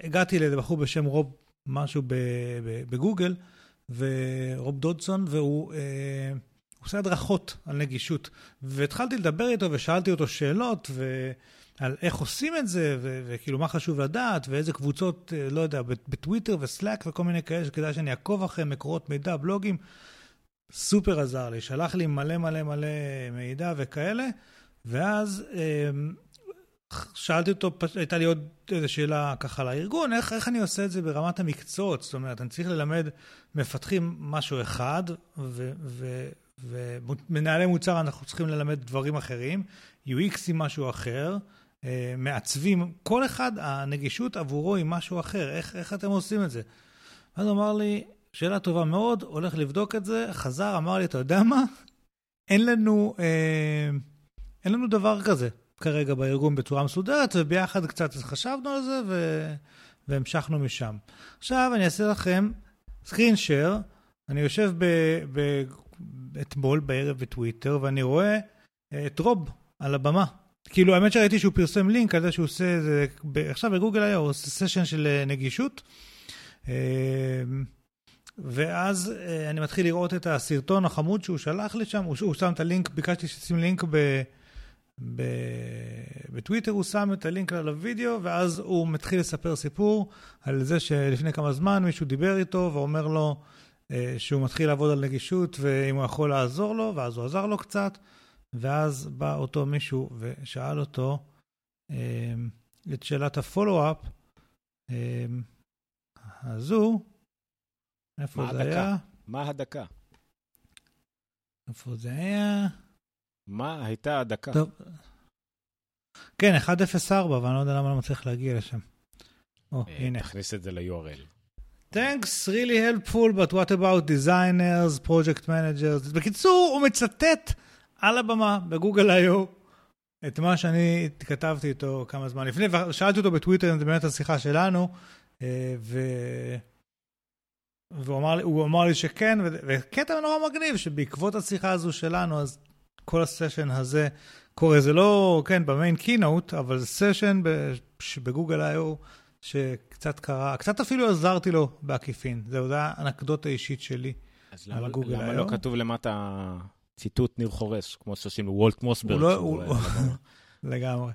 הגעתי לאיזה בחור בשם רוב משהו בגוגל, ורוב דודסון, והוא אה, עושה הדרכות על נגישות. והתחלתי לדבר איתו ושאלתי אותו שאלות, ועל איך עושים את זה, ו- וכאילו מה חשוב לדעת, ואיזה קבוצות, אה, לא יודע, בטוויטר וסלאק וכל מיני כאלה שכדאי שאני אעקוב אחריהם, מקורות מידע, בלוגים. סופר עזר לי, שלח לי מלא מלא מלא מידע וכאלה, ואז אה, שאלתי אותו, הייתה לי עוד איזו שאלה ככה לארגון, איך, איך אני עושה את זה ברמת המקצועות? זאת אומרת, אני צריך ללמד מפתחים משהו אחד, ומנהלי מוצר אנחנו צריכים ללמד דברים אחרים, UX היא משהו אחר, מעצבים, כל אחד, הנגישות עבורו היא משהו אחר, איך, איך אתם עושים את זה? אז הוא אמר לי, שאלה טובה מאוד, הולך לבדוק את זה, חזר, אמר לי, אתה יודע מה? אין לנו, אה, אין לנו דבר כזה כרגע בארגון בצורה מסודרת, וביחד קצת חשבנו על זה ו... והמשכנו משם. עכשיו אני אעשה לכם screen share, אני יושב ב... ב... אתמול בערב בטוויטר, ואני רואה אה, את רוב על הבמה. כאילו, האמת שראיתי שהוא פרסם לינק על זה שהוא עושה איזה, עכשיו בגוגל היה, הוא עושה סשן של אה, נגישות. אה, ואז אני מתחיל לראות את הסרטון החמוד שהוא שלח לי שם, הוא, שם את הלינק, ביקשתי שישים לינק ב, ב, בטוויטר, הוא שם את הלינק לוידאו, ואז הוא מתחיל לספר סיפור על זה שלפני כמה זמן מישהו דיבר איתו ואומר לו, אה, שהוא מתחיל לעבוד על נגישות ואם הוא יכול לעזור לו, ואז הוא עזר לו קצת, ואז בא אותו מישהו ושאל אותו אה, את שאלת הפולו-אפ אה, הזו, איפה זה הדקה? היה? מה הדקה? איפה זה היה? מה הייתה הדקה? טוב. כן, 104, אבל אני לא יודע למה לא מצליח להגיע לשם. או, הנה. תכניס את זה ל-URL. Thanks, really helpful, but what about designers, project managers? בקיצור, הוא מצטט על הבמה בגוגל I.O. את מה שאני כתבתי איתו כמה זמן לפני, ושאלתי אותו בטוויטר זה באמת השיחה שלנו, אה, ו... והוא אמר, אמר לי שכן, וקטע נורא מגניב, שבעקבות השיחה הזו שלנו, אז כל הסשן הזה קורה, זה לא, כן, במיין קינוט, אבל זה סשן בגוגל I.O. שקצת קרה, קצת אפילו עזרתי לו בעקיפין. זו הייתה אנקדוטה אישית שלי על הגוגל היום. למה לא כתוב למטה ציטוט ניר חורש, כמו שעושים לוולט מוסברג? לא, הוא לא, לגמרי.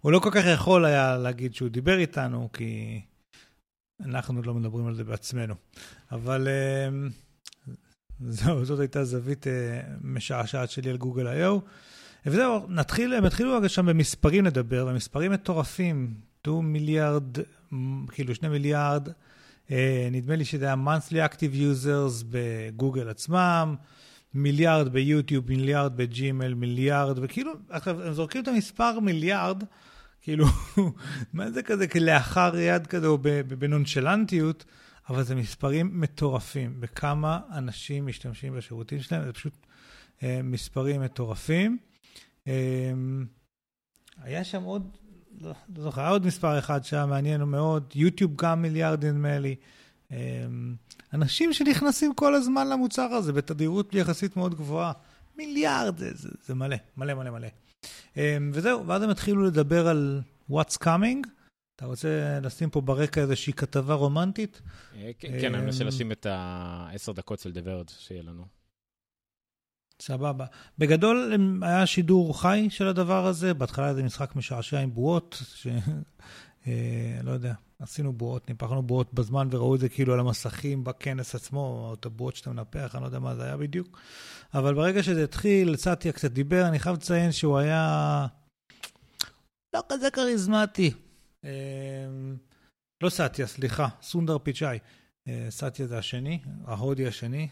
הוא לא כל כך יכול היה להגיד שהוא דיבר איתנו, כי אנחנו לא מדברים על זה בעצמנו. אבל אמ, זהו, זאת הייתה זווית אה, משעשעת שלי על גוגל I.O. וזהו, נתחיל, הם התחילו שם במספרים לדבר, ומספרים מטורפים. 2 מיליארד, כאילו 2 מיליארד, אה, נדמה לי שזה היה monthly active users בגוגל עצמם, מיליארד ביוטיוב, מיליארד בג'ימל, מיליארד, וכאילו, עכשיו, הם זורקים את המספר מיליארד, כאילו, מה זה כזה כלאחר יד כזה, או בנונשלנטיות, אבל זה מספרים מטורפים, בכמה אנשים משתמשים בשירותים שלהם, זה פשוט אה, מספרים מטורפים. אה, היה שם עוד לא, לא זוכר, היה עוד מספר אחד שהיה מעניין מאוד, יוטיוב גם מיליארד נדמה לי. אמ, אנשים שנכנסים כל הזמן למוצר הזה בתדירות יחסית מאוד גבוהה. מיליארד, זה, זה, זה מלא, מלא מלא מלא. אמ, וזהו, ואז הם התחילו לדבר על what's coming. אתה רוצה לשים פה ברקע איזושהי כתבה רומנטית? אה, כן, כן, אני מנסה אמ, לשים את העשר דקות של דברד שיהיה לנו. סבבה. בגדול היה שידור חי של הדבר הזה, בהתחלה זה משחק משעשע עם בועות, ש... אה, לא יודע, עשינו בועות, ניפחנו בועות בזמן וראו את זה כאילו על המסכים בכנס עצמו, או את הבועות שאתה מנפח, אני לא יודע מה זה היה בדיוק. אבל ברגע שזה התחיל, סטיה קצת דיבר, אני חייב לציין שהוא היה לא כזה כריזמטי. אה, לא סטיה, סליחה, סונדר פיצ'אי. אה, סטיה זה השני, ההודי השני,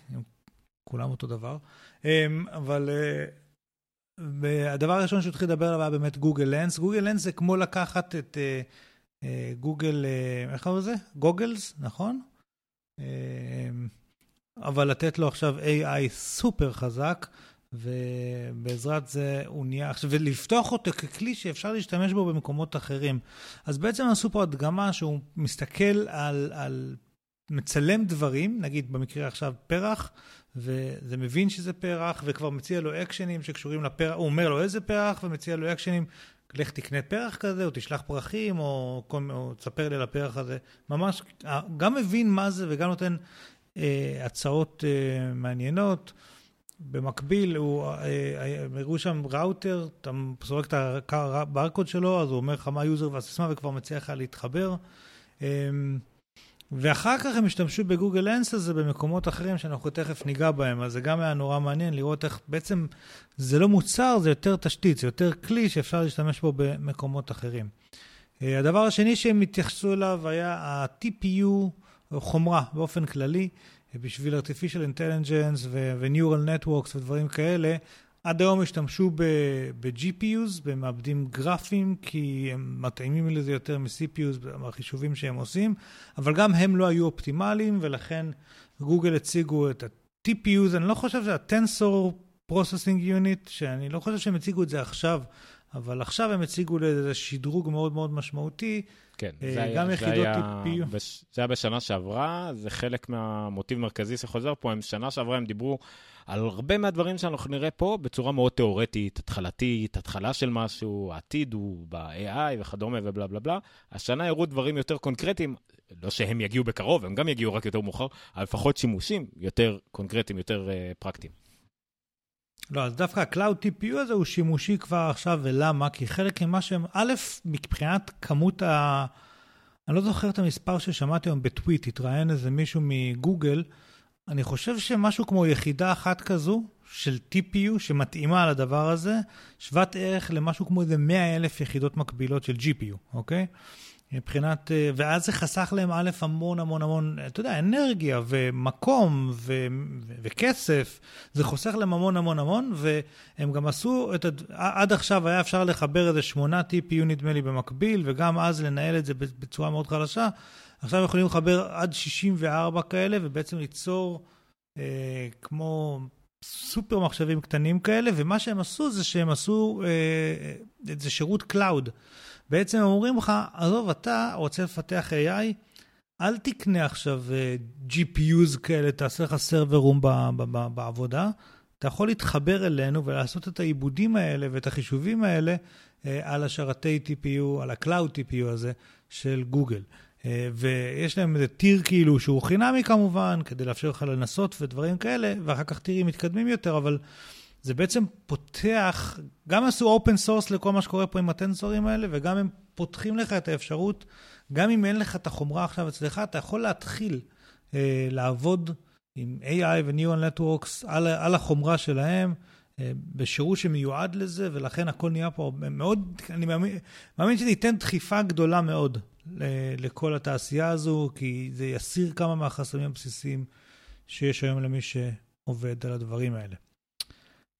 כולם אותו דבר. אמ, אבל אה, הדבר הראשון שהוא התחיל לדבר עליו היה באמת גוגל לנס. גוגל לנס זה כמו לקחת את אה, גוגל, איך קוראים לזה? גוגלס, נכון? אמ, אבל לתת לו עכשיו AI סופר חזק, ובעזרת זה הוא נהיה, ולפתוח אותו ככלי שאפשר להשתמש בו במקומות אחרים. אז בעצם עשו פה הדגמה שהוא מסתכל על, על מצלם דברים, נגיד במקרה עכשיו פרח, וזה מבין שזה פרח, וכבר מציע לו אקשנים שקשורים לפרח, הוא אומר לו איזה פרח, ומציע לו אקשנים, לך תקנה פרח כזה, או תשלח פרחים, או, או תספר לי על הפרח הזה. ממש, גם מבין מה זה וגם נותן אה, הצעות אה, מעניינות. במקביל, הוא, אה, אה, הראו שם ראוטר, אתה סורק את הברקוד שלו, אז הוא אומר לך מה היוזר והסיסמה וכבר מציע לך להתחבר. אה, ואחר כך הם השתמשו בגוגל לנס הזה במקומות אחרים שאנחנו תכף ניגע בהם, אז זה גם היה נורא מעניין לראות איך בעצם זה לא מוצר, זה יותר תשתית, זה יותר כלי שאפשר להשתמש בו במקומות אחרים. אה, הדבר השני שהם התייחסו אליו היה ה-TPU, חומרה באופן כללי, בשביל artificial intelligence ו-neural networks ודברים כאלה. עד היום השתמשו ב-GPUs, במעבדים גרפיים, כי הם מתאימים לזה יותר מ-CPUs בחישובים שהם עושים, אבל גם הם לא היו אופטימליים, ולכן גוגל הציגו את ה-TPUs, אני לא חושב שזה ה-Tensor Processing Unit, שאני לא חושב שהם הציגו את זה עכשיו, אבל עכשיו הם הציגו לאיזה שדרוג מאוד מאוד משמעותי. כן, אה, זה היה, גם זה היה, TPU. בש, זה היה בשנה שעברה, זה חלק מהמוטיב המרכזי שחוזר פה. הם שנה שעברה הם דיברו על הרבה מהדברים שאנחנו נראה פה בצורה מאוד תיאורטית, התחלתית, התחלה של משהו, העתיד הוא ב-AI וכדומה ובלה בלה בלה. השנה הראו דברים יותר קונקרטיים, לא שהם יגיעו בקרוב, הם גם יגיעו רק יותר מאוחר, אבל לפחות שימושים יותר קונקרטיים, יותר uh, פרקטיים. לא, אז דווקא ה-Cloud TPU הזה הוא שימושי כבר עכשיו, ולמה? כי חלק ממה שהם, א', מבחינת כמות ה... אני לא זוכר את המספר ששמעתי היום בטוויט, התראיין איזה מישהו מגוגל, אני חושב שמשהו כמו יחידה אחת כזו של TPU שמתאימה לדבר הזה, שוות ערך למשהו כמו איזה 100 אלף יחידות מקבילות של GPU, אוקיי? מבחינת, אה, ואז זה חסך להם א', המון המון המון, אתה יודע, אנרגיה ומקום ו, ו, וכסף, זה חוסך להם המון המון המון, והם גם עשו את, עד עכשיו היה אפשר לחבר איזה שמונה TPU נדמה לי במקביל, וגם אז לנהל את זה בצורה מאוד חלשה. עכשיו יכולים לחבר עד 64 כאלה, ובעצם ליצור אה, כמו סופר מחשבים קטנים כאלה, ומה שהם עשו זה שהם עשו אה, איזה שירות cloud. בעצם אומרים לך, עזוב, אתה רוצה לפתח AI, אל תקנה עכשיו uh, GPUs כאלה, תעשה לך server room בעבודה. אתה יכול להתחבר אלינו ולעשות את העיבודים האלה ואת החישובים האלה uh, על השרתי TPU, על ה-Cloud TPU הזה של גוגל. Uh, ויש להם איזה tier כאילו שהוא חינמי כמובן, כדי לאפשר לך לנסות ודברים כאלה, ואחר כך טירים מתקדמים יותר, אבל זה בעצם פותח, גם עשו open source לכל מה שקורה פה עם הטנסורים האלה, וגם הם פותחים לך את האפשרות, גם אם אין לך את החומרה עכשיו אצלך, אתה יכול להתחיל אה, לעבוד עם AI ו-Neural Networks על, על החומרה שלהם, אה, בשירות שמיועד לזה, ולכן הכל נהיה פה מאוד, אני מאמין, מאמין שזה ייתן דחיפה גדולה מאוד לכל התעשייה הזו, כי זה יסיר כמה מהחסמים הבסיסיים שיש היום למי שעובד על הדברים האלה.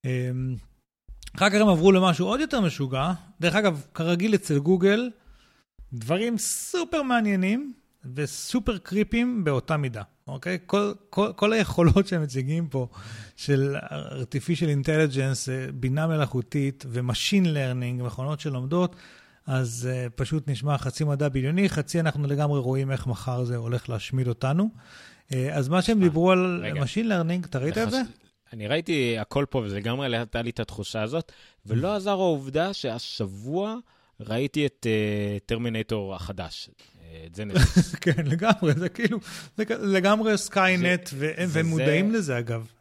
אמ, אחר כך הם עברו למשהו עוד יותר משוגע. דרך אגב, כרגיל אצל גוגל, דברים סופר מעניינים וסופר קריפים באותה מידה, אוקיי? כל, כל, כל היכולות שהם מציגים פה של artificial intelligence, אה, בינה מלאכותית ו-machine learning, מכונות שלומדות, אז uh, פשוט נשמע חצי מדע בדיוני, חצי אנחנו לגמרי רואים איך מחר זה הולך להשמיד אותנו. Uh, אז מה שהם דיברו על רגע. machine learning, אתה ראית את זה? אני ראיתי הכל פה, וזה לגמרי הייתה לי את התחושה הזאת, ולא עזר העובדה שהשבוע ראיתי את טרמינטור uh, החדש. אה, את ג'נסיס. כן, לגמרי, זה כאילו, זה לגמרי סקיינט, והם מודעים לזה אגב.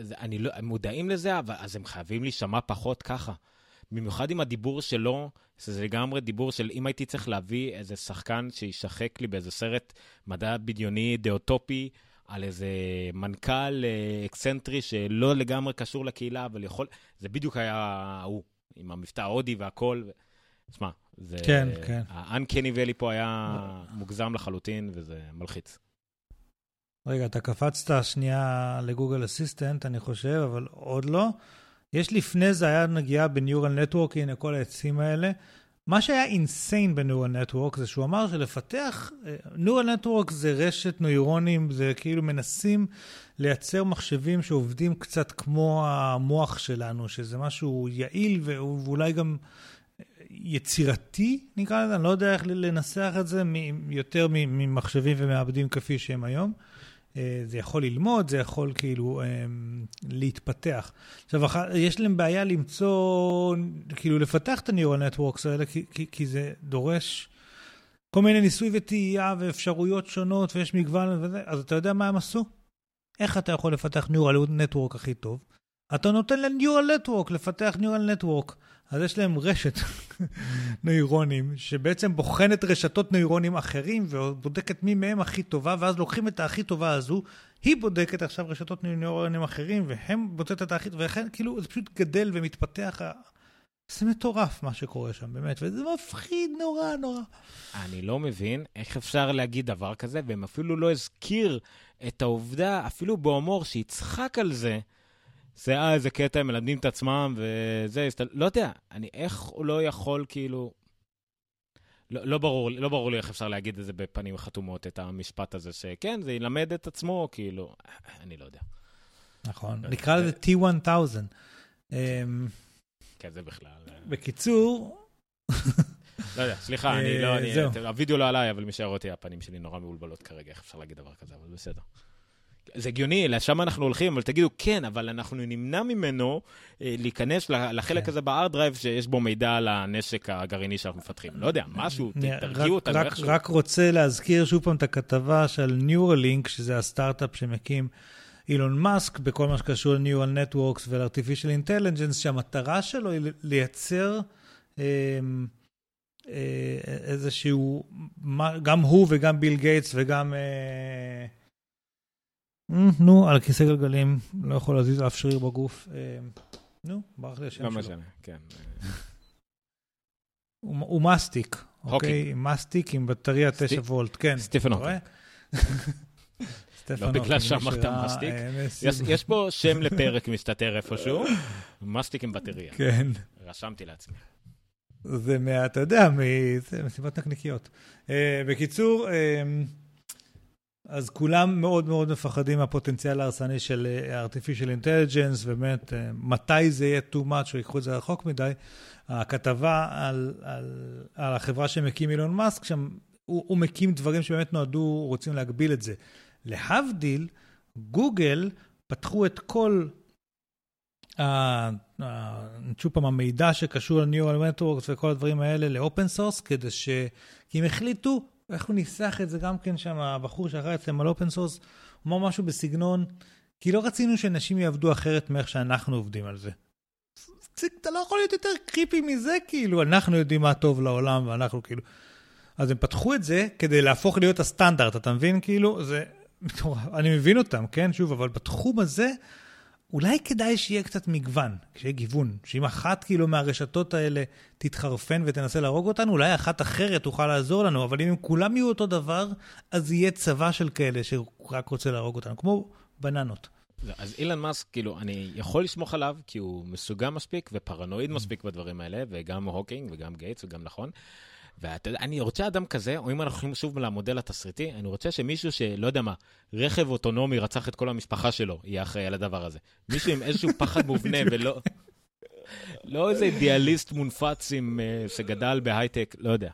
זה, אני לא, הם מודעים לזה, אבל אז הם חייבים להישמע פחות ככה. במיוחד עם הדיבור שלו, זה לגמרי דיבור של אם הייתי צריך להביא איזה שחקן שישחק לי באיזה סרט מדע בדיוני, דיסטופי, על איזה מנכ"ל אה, אקסנטרי שלא לגמרי קשור לקהילה, אבל יכול... זה בדיוק היה ההוא, עם המבטא ההודי והכל. תשמע, זה... כן, כן. ה-uncanny valley פה היה מוגזם לחלוטין, וזה מלחיץ. רגע, אתה קפצת שנייה ל Google Assistant, אני חושב, אבל עוד לא. יש לפני זה, היה נגיעה בניורל נטוורק, הנה כל העצים האלה. מה שהיה אינסיין בנוירל נטוורק זה שהוא אמר שלפתח, נוירל נטוורק זה רשת נוירונים, זה כאילו מנסים לייצר מחשבים שעובדים קצת כמו המוח שלנו, שזה משהו יעיל ואולי גם יצירתי, נקרא לזה, אני לא יודע איך לנסח את זה יותר ממחשבים ומעבדים כפי שהם היום. אה, זה יכול ללמוד, זה יכול כאילו אה, להתפתח. עכשיו, יש להם בעיה למצוא, כאילו לפתח את ה-neural networks האלה, כי, כי, זה דורש כל מיני ניסוי וטעייה ואפשרויות שונות, ויש מגוון וזה, אז אתה יודע מה הם עשו? איך אתה יכול לפתח neural network הכי טוב? אתה נותן ל-Neural Network לפתח Neural Network. אז יש להם רשת נוירונים, שבעצם בוחנת רשתות נוירונים אחרים ובודקת מי מהם הכי טובה, ואז לוקחים את הכי טובה הזו, היא בודקת עכשיו רשתות נוירונים אחרים, והם בודקת את הכי טובה, ולכן כאילו זה פשוט גדל ומתפתח. זה מטורף מה שקורה שם, באמת, וזה מפחיד נורא נורא. אני לא מבין איך אפשר להגיד דבר כזה, והם אפילו לא הזכיר את העובדה, אפילו בהומור, שיצחק על זה. זה אה, איזה קטע, הם מלמדים את עצמם, וזה, לא יודע, אני, איך הוא לא יכול, כאילו... לא, לא, ברור, לא ברור לי איך אפשר להגיד את זה בפנים חתומות, את המשפט הזה, שכן, זה ילמד את עצמו, כאילו, אני לא יודע. נכון, נקרא לזה T1000. אמ, כן, זה בכלל... אה. בקיצור... לא יודע, סליחה, אני לא, אני, הווידאו לא עליי, אבל מי שיראה אותי, הפנים שלי נורא מבולבלות כרגע, איך אפשר להגיד דבר כזה, אבל בסדר. זה הגיוני, לשם אנחנו הולכים, אבל תגידו, כן, אבל אנחנו נמנע ממנו אה, להיכנס לחלק כן. הזה ב-hard drive שיש בו מידע על הנשק הגרעיני שאנחנו מפתחים. לא יודע, משהו, תרגיעו אותנו איכשהו. רק רוצה להזכיר שוב פעם את הכתבה של Neuralink, שזה הסטארט-אפ שמקים אילון מאסק, בכל מה שקשור ל-Neural Networks ול-Artificial Intelligence, שהמטרה שלו היא לייצר... אה, אה, איזשהו, גם הוא וגם ביל גייטס וגם אה, נו, על כיסא גלגלים, לא יכול להזיז אף שריר בגוף. אה, נו, ברח לי השם שלו. לא משנה, כן. הוא מסטיק, אוקיי? מסטיק עם בטריה 9 וולט, כן. סטיפן הוקינג. לא בגלל שאמרת מסטיק. יש פה שם לפרק מסתתר איפשהו, מסטיק עם בטריה. כן. רשמתי לעצמי. זה מה, אתה יודע, מסיבות נקניקיות. אה, בקיצור, אה, אז כולם מאוד מאוד מפחדים מהפוטנציאל ההרסני של אה, artificial intelligence, ובאמת, אה, מתי זה יהיה too much או ייקחו את זה רחוק מדי. הכתבה על, על, על החברה שמקים אילון מאסק, שם הוא, הוא מקים דברים שבאמת נועדו, רוצים להגביל את זה. להבדיל, גוגל פתחו את כל, שוב פעם, המידע שקשור ל-Neural Networks וכל הדברים האלה ל-open source, כדי ש... כי הם החליטו איך הוא ניסח את זה גם כן שם, הבחור שאחראי אצלם על open source, אמר משהו בסגנון, כי לא רצינו שאנשים יעבדו אחרת מאיך שאנחנו עובדים על. זה, אתה לא יכול להיות יותר קריפי מזה, כאילו, אנחנו יודעים מה טוב לעולם, ואנחנו כאילו... אז הם פתחו את זה כדי להפוך להיות הסטנדרט, אתה מבין? כאילו, זה... אני מבין אותם, כן? שוב, אבל בתחום הזה, אולי כדאי שיהיה קצת מגוון, שיהיה גיוון, שאם אחת כאילו מהרשתות האלה תתחרפן ותנסה להרוג אותנו, אולי אחת אחרת תוכל לעזור לנו, אבל אם הם כולם יהיו אותו דבר, אז יהיה צבא של כאלה שרק רוצה להרוג אותנו, כמו בננות. אז אילון מאסק, כאילו, אני יכול לסמוך עליו, כי הוא משוגע מספיק ופרנואיד מספיק בדברים האלה, וגם הוקינג וגם גייטס וגם נכון. ואתה יודע, אני רוצה אדם כזה, או אם אנחנו הולכים שוב למודל התסריטי, אני רוצה שמישהו שלא יודע מה, רכב אוטונומי רצח את כל המשפחה שלו, יהיה אחראי על הדבר הזה. מישהו עם איזשהו פחד מובנה ולא... לא איזה אידיאליסט מונפץ עם, uh, שגדל בהייטק, לא יודע.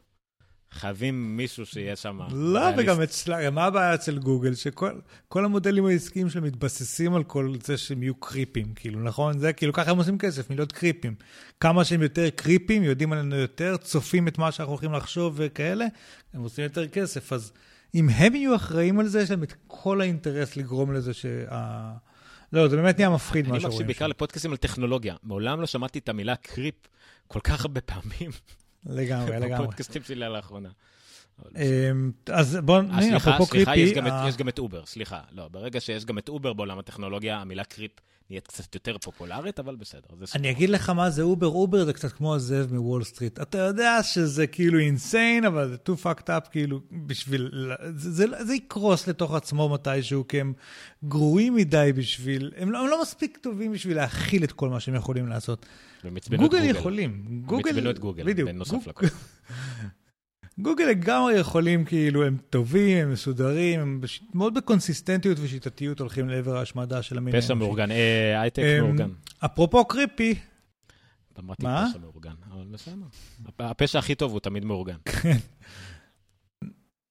חייבים מישהו שיהיה שם. לא, וגם אצלה, מה הבעיה אצל גוגל? שכל המודלים העסקיים שלהם מתבססים על כל זה שהם יהיו קריפים, כאילו, נכון? זה כאילו, ככה הם עושים כסף, מלהיות קריפים. כמה שהם יותר קריפים, יודעים עלינו יותר, צופים את מה שאנחנו הולכים לחשוב וכאלה, הם עושים יותר כסף. אז אם הם יהיו אחראים על זה, יש להם את כל האינטרס לגרום לזה שה... לא, זה באמת נהיה מפחיד מה שרואים. אני מקשיב בעיקר לפודקאסים על טכנולוגיה. מעולם לא שמעתי את המילה קריפ כל כך הרבה פעמים. לגמרי, לגמרי. בפודקאסטים שלי לאחרונה. אמ, אז בואו, הנה, אפרופו creepy. סליחה, יש גם את אובר, סליחה. לא, ברגע שיש גם את אובר בעולם הטכנולוגיה, המילה creepy נהיית קצת יותר פופולרית, אבל בסדר. אני אגיד לך מה זה אובר. אובר זה קצת כמו הזאב מוול סטריט. אתה יודע שזה כאילו insane, אבל זה too fucked up, כאילו, בשביל... זה יקרוס לתוך עצמו מתישהו, כי הם גרועים מדי בשביל... הם לא, הם לא מספיק טובים בשביל להכיל את כל מה שהם יכולים לעשות. גוגל יכולים. גוגל... הם את גוגל, בדיוק. בנוסף לכל. גוגל לגמרי יכולים, כאילו, הם טובים, הם מסודרים, הם מאוד בקונסיסטנטיות ושיטתיות הולכים לעבר ההשמדה של המין האנושי. פשע מאורגן, אה, הייטק מאורגן. אפרופו creepy, אמרתי פשע מאורגן, אבל בסדר. הפשע הכי טוב הוא תמיד מאורגן. כן.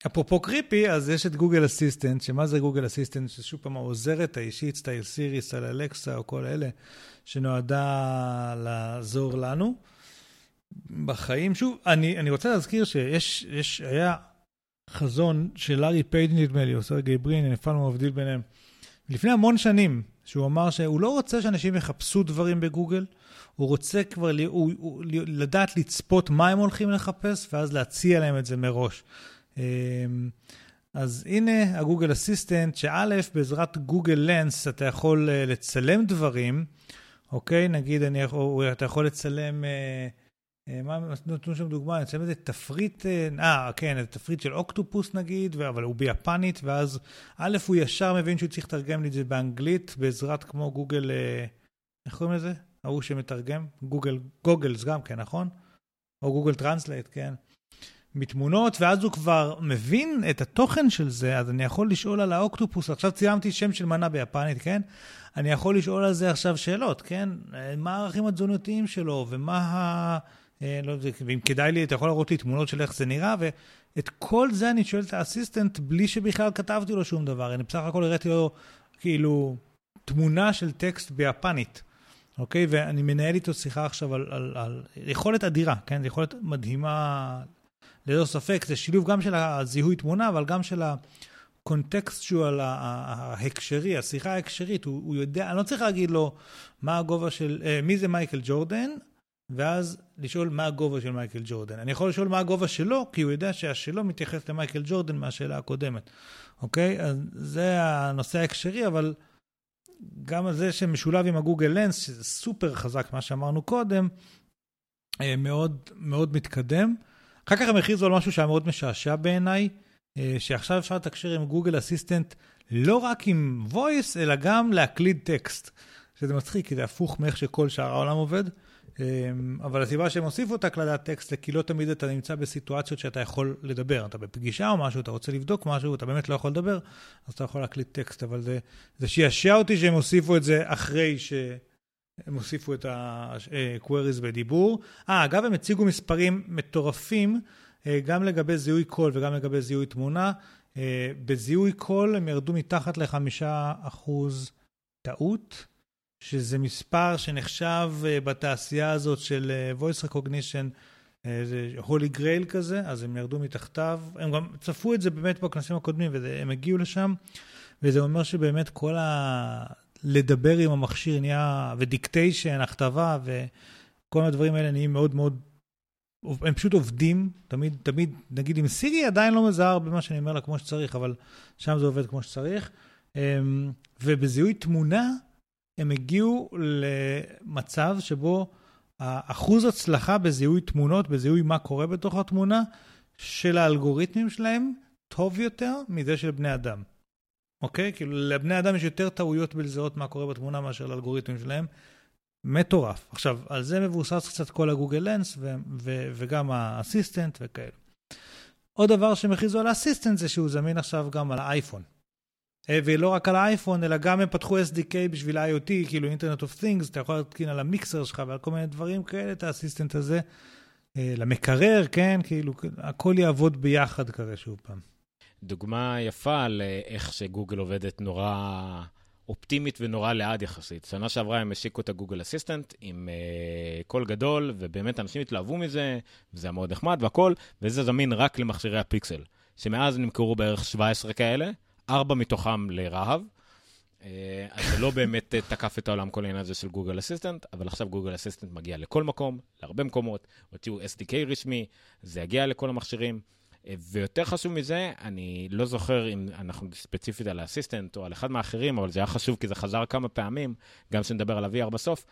אפרופו creepy, אז יש את Google Assistant, שמה זה Google Assistant? ששוב פעם העוזרת האישית, סטייל סירי סלש אלקסה או כל אלה, שנועדה לעזור לנו. בחיים. שוב, אני, אני רוצה להזכיר שיש, יש, היה חזון של לארי פייג' נדמה לי, או סרגי ברין, אני אפילו מבדיל ביניהם. לפני המון שנים, שהוא אמר שהוא לא רוצה שאנשים יחפשו דברים בגוגל, הוא רוצה כבר הוא, הוא, לדעת לצפות מה הם הולכים לחפש, ואז להציע להם את זה מראש. אמ, אז הנה הגוגל אסיסטנט, שא', בעזרת Google Lens אתה יכול אה, לצלם דברים, אוקיי? נגיד, אני, או, אתה יכול לצלם... אה, אה, מה, נתנו שם דוגמה, אצלם איזה תפריט, אה, כן, איזה תפריט של octopus נגיד, אבל הוא ביפנית, ואז א', הוא ישר מבין שהוא צריך לתרגם לי את זה באנגלית, בעזרת כמו גוגל, איך קוראים לזה? ההוא שמתרגם? גוגל, Goggles גם כן, נכון? או Google Translate, כן. מתמונות, ואז הוא כבר מבין את התוכן של זה, אז אני יכול לשאול על ה-octopus, עכשיו צילמתי שם של מנה ביפנית, כן? אני יכול לשאול על זה עכשיו שאלות, כן? מה הערכים התזונתיים שלו, ומה ה... אה, לא יודע, ואם כדאי לי, אתה יכול להראות לי תמונות של איך זה נראה, ואת כל זה אני שואל את האסיסטנט בלי שבכלל כתבתי לו שום דבר. אני בסך הכל הראיתי לו, כאילו, תמונה של טקסט ביפנית. אוקיי? ואני מנהל איתו שיחה עכשיו על, על, על יכולת אדירה, כן? זו יכולת מדהימה ללא ספק. זה שילוב גם של הזיהוי תמונה, אבל גם של ה-contextual ההקשרי, השיחה ההקשרית. הוא, הוא יודע, אני לא צריך להגיד לו מה הגובה של, אה, מי זה מייקל ג'ורדן, ואז לשאול מה הגובה של מייקל ג'ורדן. אני יכול לשאול מה הגובה שלו, כי הוא יודע שהשלו מתייחס למייקל ג'ורדן מהשאלה הקודמת, אוקיי? אז זה הנושא ההקשרי, אבל... גם זה שמשולב עם ה-Google Lens, שזה סופר חזק, מה שאמרנו קודם, אה, מאוד מאוד מתקדם. אחר כך הם הכריזו על משהו שהיה מאוד משעשע בעיניי, שעכשיו אפשר לתקשר עם גוגל אסיסטנט לא רק עם voice, אלא גם להקליד טקסט. שזה מצחיק, כי זה הפוך מאיך שכל שאר העולם עובד. אמ, אבל הסיבה שהם הוסיפו את הקלדת טקסט זה כי לא תמיד אתה נמצא בסיטואציות שאתה יכול לדבר. אתה בפגישה או משהו, אתה רוצה לבדוק משהו, אתה באמת לא יכול לדבר, אז אתה יכול להקליט טקסט, אבל זה, זה שישע אותי שהם הוסיפו את זה אחרי שהם הוסיפו את ה-queries בדיבור. אה, אגב, הם הציגו מספרים מטורפים, אה, גם לגבי זיהוי קול וגם לגבי זיהוי תמונה. אה, בזיהוי קול הם ירדו מתחת לחמישה אחוז טעות. שזה מספר שנחשב uh, בתעשייה הזאת של voice recognition, זה holy grail כזה, אז הם ירדו מתחתיו. הם גם צפו את זה באמת בכנסים הקודמים, והם הגיעו לשם, וזה אומר שבאמת כל ה... לדבר עם המכשיר נהיה, ודיקטיישן, הכתבה, וכל הדברים האלה נהיים מאוד מאוד, הם פשוט עובדים, תמיד, תמיד, נגיד עם סירי עדיין לא מזהה במה שאני אומר לה כמו שצריך, אבל שם זה עובד כמו שצריך. Um, ובזיהוי תמונה, הם הגיעו למצב שבו האחוז הצלחה בזיהוי תמונות, בזיהוי מה קורה בתוך התמונה, של האלגוריתמים שלהם, טוב יותר מזה של בני אדם. אוקיי? כאילו, לבני אדם יש יותר טעויות בלזהות מה קורה בתמונה מאשר לאלגוריתמים שלהם. מטורף. עכשיו, על זה מבוסס קצת כל ה-Google Lens ו- ו- וגם ה-Assistant וכאלה. עוד דבר שהם הכריזו על ה-Assistant זה שהוא זמין עכשיו גם על האייפון. אה, ולא רק על האייפון, אלא גם הם פתחו SDK בשביל IoT, כאילו Internet of Things, אתה יכול להתקין על המיקסר שלך ועל כל מיני דברים כאלה, את ה-Assistant הזה. אה, למקרר, כן, כאילו, הכל יעבוד ביחד כזה שוב פעם. דוגמה יפה על אה, איך שגוגל עובדת נורא אופטימית ונורא לאט יחסית. שנה שעברה הם השיקו את ה-Google Assistant עם uh, קול גדול, ובאמת אנשים התלהבו מזה, וזה היה מאוד נחמד והכול, וזה זמין רק למכשירי הפיקסל, שמאז נמכרו בערך 17 כאלה. ארבע מתוכם לרהב. אה, אז זה לא באמת אה, תקף את העולם כל העניין הזה של Google Assistant, אבל עכשיו Google Assistant מגיע לכל מקום, להרבה מקומות, הוציאו SDK רשמי, זה יגיע לכל המכשירים. אה, ויותר חשוב מזה, אני לא זוכר אם אנחנו ספציפית על ה-Assistant או על אחד מהאחרים, אבל זה היה חשוב כי זה חזר כמה פעמים, גם כשנדבר על ה-VR בסוף,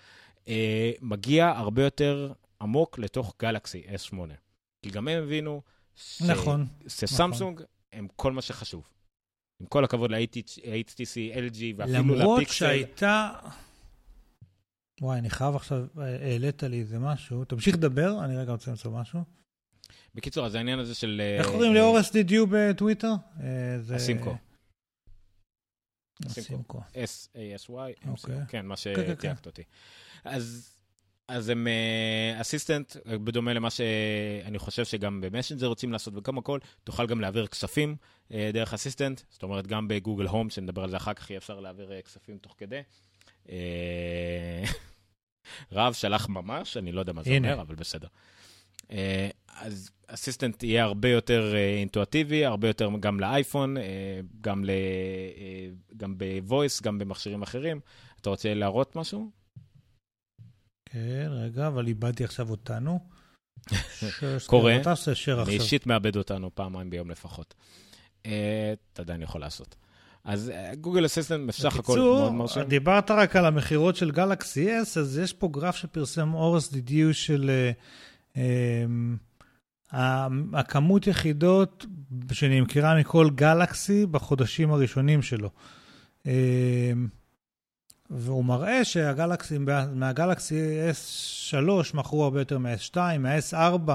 מגיע הרבה יותר עמוק לתוך גלקסי S8. כי גם הם הבינו ש... נכון, שסמסונג נכון. הם כל מה שחשוב. עם כל הכבוד ל-HTC, LG ואפילו לפיקסל. למרות שהייתה... וואי, אני חייב עכשיו, העלית לי איזה משהו. תמשיך לדבר, אני רגע רוצה למצוא משהו. בקיצור, אז העניין הזה של... איך קוראים לאורס דידיו בטוויטר? אסימקו. אסימקו. S-A-S-Y, אוקיי. כן, מה כן, כן, כן. שתייגת אותי. אז אז הם אסיסטנט, uh, בדומה למה שאני חושב שגם במסנג'ר רוצים לעשות וכמה הכל, תוכל גם להעביר כספים uh, דרך אסיסטנט, זאת אומרת גם בגוגל הום, שנדבר על זה אחר כך, יהיה אפשר להעביר uh, כספים תוך כדי. Uh, רב שלח ממש, אני לא יודע מה זה אומר, אבל בסדר. אה, אז אסיסטנט יהיה הרבה יותר אה, אינטואטיבי, הרבה יותר גם לאייפון, גם, ל... גם בוויס, גם במכשירים אחרים. אתה רוצה להראות משהו? כן, רגע, אבל איבדתי עכשיו אותנו. קורה, אני אישית מאבד אותנו פעמיים ביום לפחות. אתה עדיין יכול לעשות. אז גוגל אסיסטנט בסך הכל מאוד מרשים. בקיצור, דיברת רק על המכירות של גלקסי S, אז יש פה גרף שפרסם אורס דידיו של uh, הכמות יחידות שנמכרה מכל גלקסי בחודשים הראשונים שלו. Uh, והוא מראה שהגלקסי, מהגלקסי S3 מכרו הרבה יותר מה-S2, מה-S4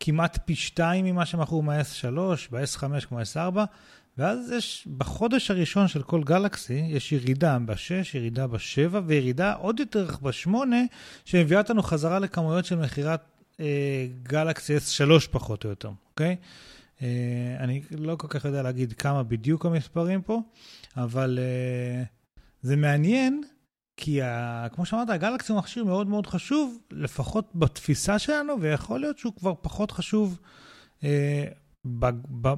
כמעט פי שתיים ממה שמכרו מה-S3, ב-S5 כמו S4, ואז יש, בחודש הראשון של כל גלקסי, יש ירידה ב-6, ירידה ב-7, וירידה עוד יותר ב-8, שמביאה אותנו חזרה לכמויות של מכירת גלקסי S3 פחות או יותר, אוקיי? אה, אני לא כל כך יודע להגיד כמה בדיוק המספרים פה, אבל אה, זה מעניין, כי ה, כמו שאמרת, הגלקסי הוא מכשיר מאוד מאוד חשוב, לפחות בתפיסה שלנו, ויכול להיות שהוא כבר פחות חשוב. אה,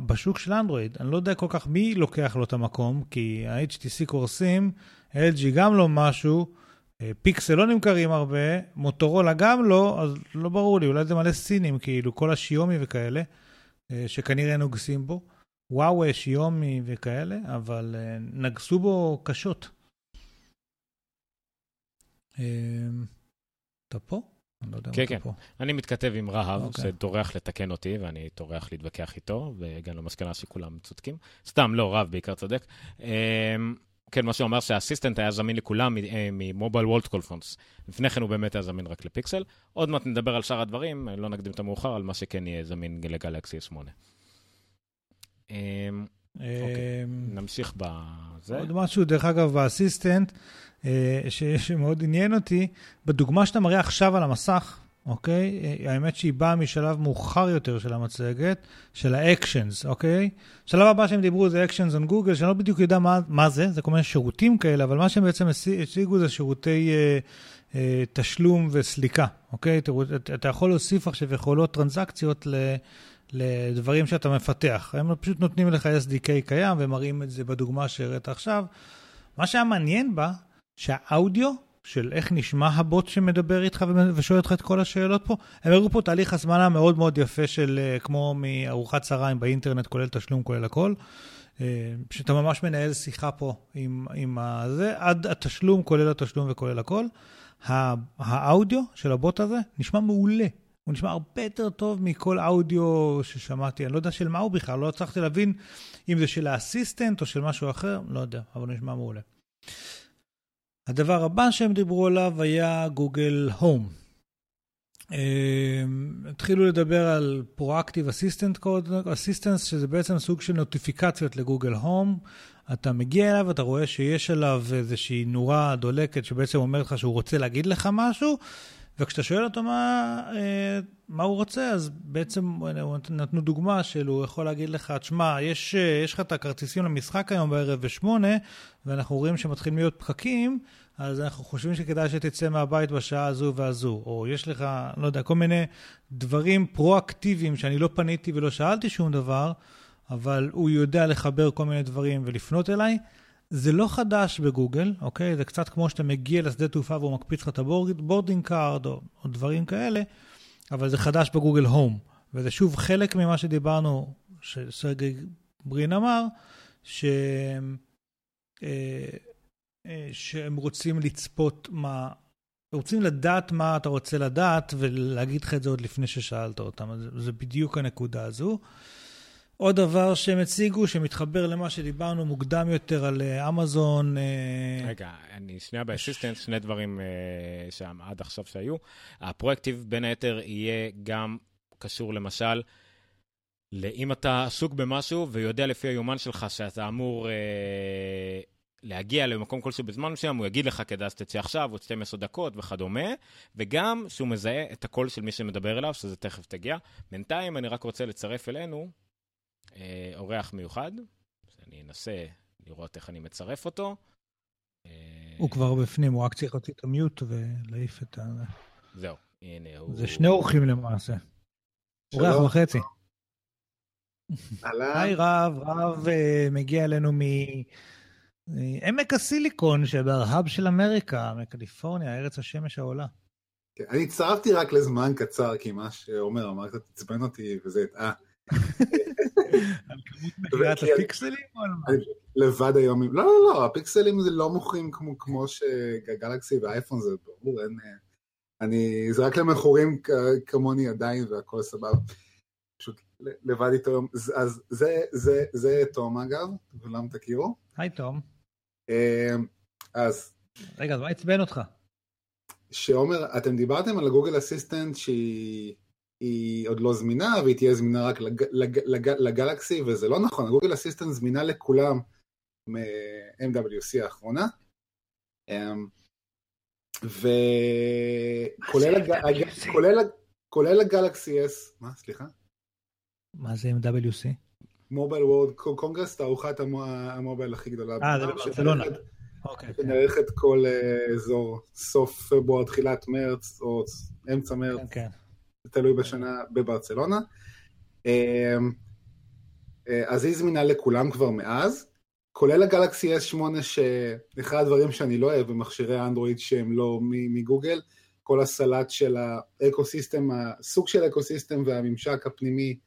בשוק של אנדרואיד. אני לא יודע כל כך מי לוקח לו את המקום, כי ה-HTC קורסים, LG גם לא משהו, אה, פיקסל לא נמכרים הרבה, מוטורולה גם לא, אז לא ברור לי, אולי זה מלא סינים, כאילו, כל השיומי וכאלה, אה, שכנראה נוגסים בו. וואו, שיומי וכאלה, אבל אה, נגסו בו קשות. אתה פה? אני לא יודע כן, כן. פה. אני מתכתב עם רהב, okay. אוקיי. שטורח לתקן אותי, ואני טורח להתווכח איתו, והגענו למסקנה שכולם צודקים. סתם, לא, רהב בעיקר צודק. אמ, כן, מה שהוא אמר שה Assistant היה זמין לכולם מ Mobile World Conference. לפני כן הוא באמת היה זמין רק לפיקסל. עוד מעט נדבר על שאר הדברים, לא נקדים את המאוחר, על מה שכן יהיה זמין לגלקסי S8. אמ, אוקיי, אמ, נמשיך בזה. עוד משהו, דרך אגב, ב Assistant, אה, שמאוד עניין אותי, בדוגמה שאתה מראה עכשיו על המסך, אוקיי? אה, האמת שהיא באה משלב מאוחר יותר של המצגת, של ה-actions, אוקיי? שלב הבא שהם דיברו זה actions on Google, שאני לא בדיוק יודע מה, מה זה, זה כל מיני שירותים כאלה, אבל מה שהם בעצם הציגו זה שירותי אה, אה, תשלום וסליקה, אוקיי? אתה, אתה יכול להוסיף עכשיו יכולות טרנזקציות ל... לדברים שאתה מפתח. הם פשוט נותנים לך SDK קיים ומראים את זה בדוגמה שהראית עכשיו. מה שהיה מעניין בה, שהאודיו של איך נשמע הבוט שמדבר איתך ושואל אותך את כל השאלות פה, הם הראו פה תהליך הזמנה מאוד מאוד יפה של אה, כמו מארוחת צהריים באינטרנט, כולל תשלום, כולל הכל. אה, שאתה ממש מנהל שיחה פה עם, עם הזה, עד התשלום, כולל התשלום וכולל הכל. האודיו של הבוט הזה נשמע מעולה. הוא נשמע הרבה יותר טוב מכל אודיו ששמעתי. אני לא יודע של מה הוא בכלל, לא הצלחתי להבין אם זה של האסיסטנט או של משהו אחר, לא יודע, אבל הוא נשמע מעולה. הדבר הבא שהם דיברו עליו היה גוגל הום. התחילו לדבר על פרואקטיב אסיסטנט קוד, אסיסטנס, שזה בעצם סוג של נוטיפיקציות לגוגל הום. אתה מגיע אליו, אתה רואה שיש עליו איזושהי נורה דולקת שבעצם אומרת לך שהוא רוצה להגיד לך משהו, וכשאתה שואל אותו מה, אה, מה הוא רוצה, אז בעצם נתנו דוגמה של הוא יכול להגיד לך, תשמע, יש, אה, יש לך את הכרטיסים למשחק היום בערב בשמונה, ואנחנו רואים שמתחילים להיות פקקים, אז אנחנו חושבים שכדאי שתצא מהבית בשעה הזו והזו. או יש לך, לא יודע, כל מיני דברים פרואקטיביים שאני לא פניתי ולא שאלתי שום דבר, אבל הוא יודע לחבר כל מיני דברים ולפנות אליי. זה לא חדש בגוגל, אוקיי? זה קצת כמו שאתה מגיע לשדה תעופה והוא מקפיץ לך את ה boarding card או, או דברים כאלה, אבל זה חדש ב Google Home. וזה שוב חלק ממה שדיברנו, שסרגי ברין אמר, ש... אה, אה, שהם רוצים לצפות מה... רוצים לדעת מה אתה רוצה לדעת ולהגיד לך את זה עוד לפני ששאלת אותם. אז זה בדיוק הנקודה הזו. עוד דבר שהם הציגו, שמתחבר למה שדיברנו מוקדם יותר על אה, אמזון. אה, רגע, אני שנייה באסיסטנט, שני דברים uh, שם עד עכשיו שהיו. הפרויקטיב בין היתר יהיה גם קשור למשל, לאם אתה עסוק במשהו ויודע לפי היומן שלך שאתה אמור uh, להגיע למקום כלשהו בזמן מסוים, הוא יגיד לך כדאי שתצא עכשיו, עוד 12 דקות וכדומה, וגם שהוא מזהה את הקול של מי שמדבר אליו, שזה תכף תגיע. בינתיים אני רק רוצה לצרף אלינו אה, אורח מיוחד, אני אנסה לראות איך אני מצרף אותו. אה, הוא כבר בפנים, הוא רק צריך להוציא את המיוט ולהעיף את ה... זהו, הנה הוא... זה שני אורחים למעשה. אורח וחצי. היי רב, רב אה, מגיע אלינו מעמק הסיליקון שברהב של אמריקה, מקליפורניה, ארץ השמש העולה. כן, אני הצטרפתי רק לזמן קצר, כי מה שעומר אמר קצת עצבן אותי, וזה, אה, על כמות מכירת הפיקסלים או על מה? לבד היום, לא, לא, לא, הפיקסלים זה לא מוכרים כמו, כמו שגלקסי ואייפון זה ברור, אין, אה, אני, זה רק למכורים כמוני עדיין והכל סבבה. פשוט לבד איתו היום, אז- אז זה, זה, זה תום אגב, כולם תכירו. היי תום. אה, אז רגע, אז מה עצבן אותך? שעומר, אתם דיברתם על הגוגל אסיסטנט שהיא היא עוד לא זמינה והיא תהיה זמינה רק לג, לג, לג, לגלקסי וזה לא נכון, הגוגל אסיסטנט זמינה לכולם מ-MWC האחרונה. אמ, וכולל הג, הג, כולל, כולל הגלקסי S, מה סליחה? מה זה MWC? מובייל וורד קונגרס, תערוכת המו- המובייל הכי גדולה. אה, זה בברצלונה. שנערכת- אוקיי. כן, שנערכת כל אה, אזור סוף פברואר, תחילת מרץ או אמצע מרץ. כן, כן. תלוי בשנה בברצלונה. אמ, אה, אז היא זמינה לכולם כבר מאז, כולל הגלקסי S8 שאחד הדברים שאני לא אוהב במכשירי האנדרואיד שהם לא מגוגל, כל הסלט של ה ecosystem, הסוג של ecosystem והממשק הפנימי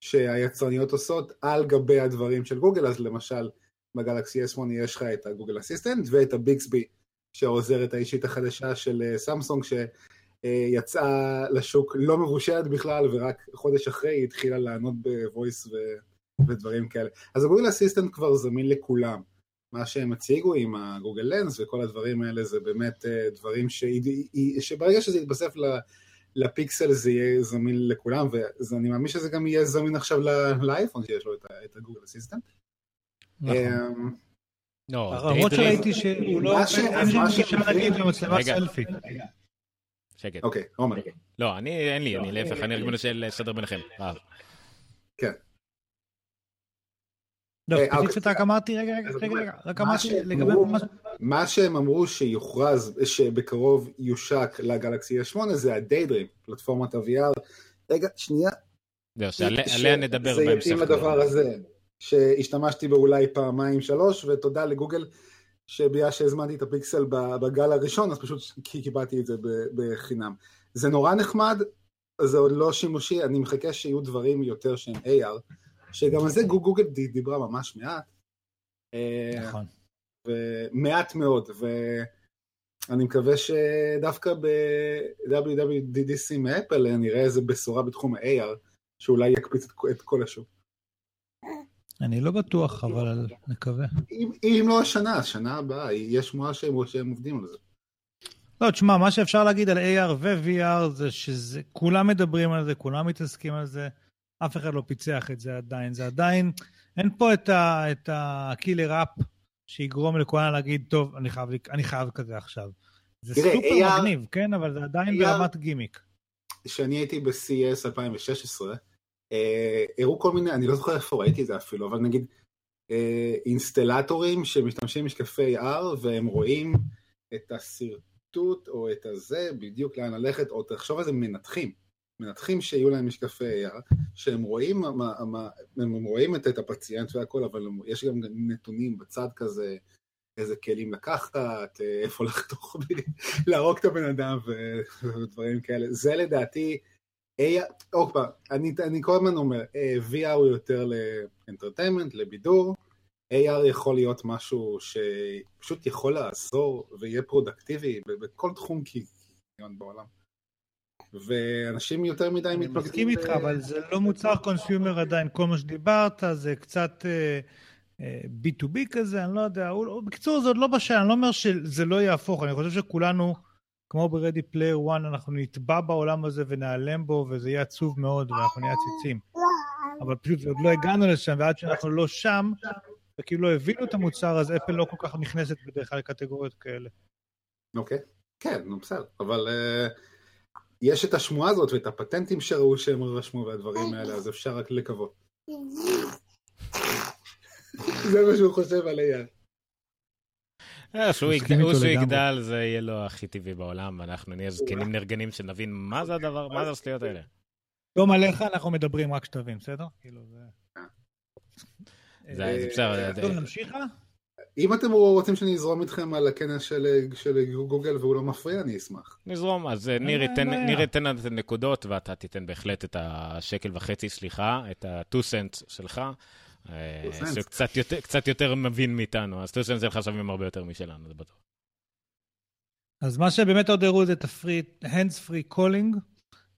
שהיצרניות עושות על גבי הדברים של גוגל, אז למשל בגלקסי S8 יש לך את ה Google Assistant ואת ה Bixby שהעוזרת האישית החדשה של אה, סמסונג יצאה לשוק לא מבושלת בכלל, ורק חודש אחרי היא התחילה לענות בוויס ו... ודברים כאלה. אז הגוגל אסיסטנט כבר זמין לכולם. מה שהם הציגו עם הגוגל לנס וכל הדברים האלה זה באמת אה, דברים ש... שברגע שזה יתבסף. לפיקסל זה יהיה זמין לכולם, ואני מאמין שזה גם יהיה זמין עכשיו לאייפון שיש לו את הגוגל אסיסטנט. נכון. אמ, לא, Daydream- שראיתי שהוא לא... מה ש- אין שם מה גישה שמדהים- נגיד למצלמת רגע. שקט. אוקיי, עומר. לא, אני, אין לי, אני להפך, אני רק מנסה לסדר ביניכם. רב. כן. לא, אה, ספציפית אוקיי. רק אמרתי, רגע, רגע, רגע, רק אמרתי לגבי מה... שהם אמרו שיוכרז, שבקרוב יושק לגלקסי S8 זה ה-Daydream, פלטפורמת ה-VR. רגע, שנייה. זהו, שעליה ש- עליה נדבר זה בהמשך. יתאים לדבר הזה, שהשתמשתי בו אולי פעמיים שלוש, ותודה לגוגל שבגלל שהזמנתי את הפיקסל בגל הראשון, אז פשוט כי קיבלתי את זה בחינם. זה נורא נחמד, זה עוד לא שימושי, אני מחכה שיהיו דברים יותר שהם AR, שגם על זה גוגל דיברה ממש מעט. אה, נכון. ומעט מאוד, ואני מקווה שדווקא ב-WWDC מאפל נראה איזה בשורה בתחום ה-AR, שאולי יקפיץ את כל השוק. אני לא בטוח, אבל נקווה. אם, אם לא השנה, השנה הבאה, יש שמועה שהם, שהם עובדים על זה. לא, תשמע, מה שאפשר להגיד על AR ו-VR זה שזה, כולם מדברים על זה, כולם מתעסקים על זה, אף אחד לא פיצח את זה עדיין. זה עדיין, אין פה את, הקילר אפ שיגרום לכולם להגיד, טוב, אני חייב, אני חייב כזה עכשיו. זה תראה, סופר AR מגניב, כן? אבל זה עדיין AR ברמת גימיק. כשאני הייתי ב-CES 2016, אה, הראו כל מיני, אני לא זוכר איפה ראיתי את זה אפילו, אבל נגיד אה, אינסטלטורים שמשתמשים במשקפי AR והם רואים את השרטוט או את הזה, בדיוק לאן ללכת, או תחשוב על זה מנתחים, מנתחים שיהיו להם משקפי AR, שהם רואים, מה, מה, הם רואים את, את הפציינט והכל, אבל יש גם נתונים בצד כזה, איזה כלים לקחת, אה, איפה לחתוך, להרוג את הבן אדם ודברים כאלה. זה לדעתי, עוד פעם, אני, אני כל הזמן אומר, אה, VR הוא יותר ל entertainment, לבידור, AR יכול להיות משהו שפשוט יכול לעזור ויהיה פרודקטיבי בכל תחום כיון בעולם. ואנשים יותר מדי אני מתמקדים מסכים איתך, אבל זה לא מוצר consumer עדיין. כל מה שדיברת זה קצת אה, אה, B2B כזה, אני לא יודע. בקיצור, זה עוד לא בשל, אני לא אומר שזה לא יהפוך, אני חושב שכולנו, כמו ב-Ready Player One, אנחנו נטבע בעולם הזה ונעלם בו, וזה יהיה עצוב מאוד, ואנחנו נהיה עציצים. אבל פשוט עוד לא הגענו לשם, ועד שאנחנו לא שם, וכאילו לא הבינו את המוצר, אז אפל לא כל כך נכנסת בדרך כלל לקטגוריות כאלה. אוקיי, כן, נו בסדר, אבל uh, יש את השמועה הזאת ואת הפטנטים שראו שהם רשמו והדברים האלה, אז אפשר רק לקוות. זה מה שהוא חושב על AR. אה, שהוא מסכים יגדל- זה יהיה לו הכי טבעי בעולם, ואנחנו נהיה זקנים נרגנים שנבין מה זה הדבר, מה זה השטויות האלה. יום עליך אנחנו מדברים, רק שתבין, בסדר? כאילו זה... זה אה, זה בסדר. טוב, זה- נמשיך? אה? אם אתם רוצים שאני אזרום איתכם על הכנס של, של גוגל והוא לא מפריע, אני אשמח. נזרום, אז אה, ניר ייתן- בעיה. ניר ייתן את הנקודות, ואתה תיתן בהחלט את השקל וחצי, סליחה, את ה-2 סנט שלך, אה, 2 cents. שקצת יותר- קצת יותר מבין מאיתנו, אז 2 סנט שלך שווים הרבה יותר משלנו, זה בטוח. אז מה שבאמת עוד הראו זה את ה-free, hands free calling,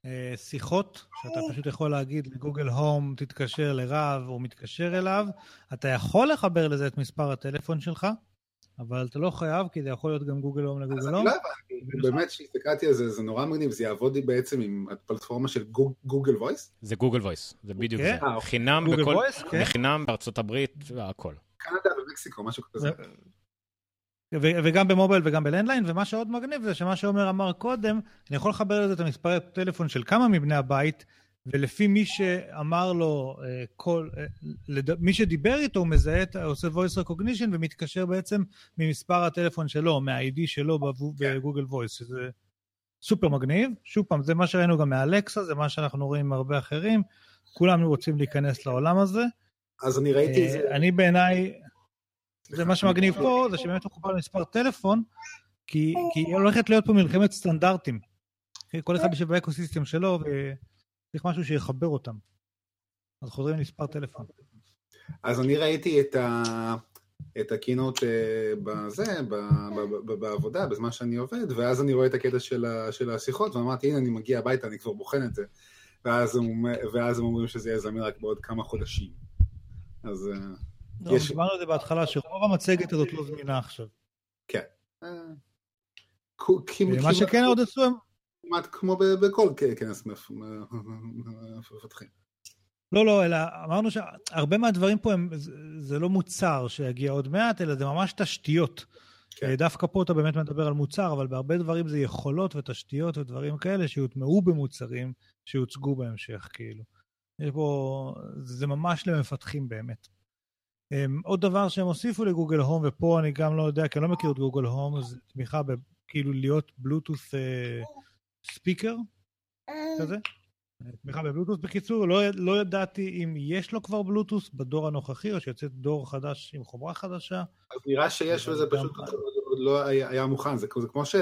אה, שיחות, שאתה פשוט יכול להגיד לגוגל הום, תתקשר לרב, או מתקשר אליו. אתה יכול לחבר לזה את מספר הטלפון שלך, אבל אתה לא חייב, כי זה יכול להיות גם גוגל הום אז לגוגל אני הום. לא הבנתי, באמת שהסתכלתי על זה, זה נורא מגניב, זה יעבוד לי בעצם עם הפלטפורמה של גוג- גוגל וויס? זה Google Voice, זה בדיוק אוקיי. זה. אה, אוקיי. חינם גוגל בכל... Voice, כן. בחינם בארצות הברית, והכל. קנדה ומקסיקו, משהו כזה. וגם ב mobile וגם ב landline, ומה שעוד מגניב זה שמה שעומר אמר קודם, אני יכול לחבר לזה את המספרי הטלפון של כמה מבני הבית, ולפי מי שאמר לו, אה, כל, אה, לד... מי שדיבר איתו, הוא מזהה, את- עושה voice recognition ומתקשר בעצם ממספר הטלפון שלו, מה-ID שלו בבו- ב Google Voice, שזה סופר מגניב. שוב פעם, זה מה שראינו גם מאלקסה, זה מה שאנחנו רואים עם הרבה אחרים, כולם רוצים להיכנס לעולם הזה. אז אני ראיתי את זה, אה, אני בעיניי, זה מה שמגניב פה, זה שבאמת הוא מחובר למספר טלפון, כי כי הולכת להיות פה מלחמת סטנדרטים. כל אחד יושב באקוסיסטם שלו, וצריך משהו שיחבר אותם. אז חוזרים למספר טלפון. אז אני ראיתי את ה... את הקינוט אה, בזה, ב, ב, ב, בעבודה, בזמן שאני עובד, ואז אני רואה את הקטע של, ה, של השיחות, ואמרתי, הנה, אני מגיע הביתה, אני כבר בוחן את זה. ואז הם, ואז הם אומרים שזה יהיה זמין רק בעוד כמה חודשים. אז אה, לא, יש- דיברנו על זה בהתחלה, שרוב המצגת הזאת לא זמינה עכשיו. אה, כו- כמעט- מה שכן עוד עשו. כמעט כמו ב- בכל כנס מפ- מפתחים. לא, לא, אלא אמרנו שהרבה מהדברים פה הם, זה, לא מוצר שיגיע עוד מעט, אלא זה ממש תשתיות. כן. כן. דווקא פה אתה באמת מדבר על מוצר, אבל בהרבה דברים זה יכולות ותשתיות ודברים כאלה שיוטמעו במוצרים שיוצגו בהמשך, כאילו. יש פה, זה ממש למפתחים באמת. Um, עוד דבר שהם הוסיפו לגוגל הום, ופה אני גם לא יודע, כי אני לא מכיר את גוגל הום, זה תמיכה בכאילו להיות בלוטוס ספיקר כזה. תמיכה בבלוטוס. בקיצור, לא, לא ידעתי אם יש לו כבר בלוטוס בדור הנוכחי, או שיוצא דור חדש עם חומרה חדשה. אז נראה שיש אבל וזה פשוט עוד עוד לא היה היה מוכן, זה זה כמו ש...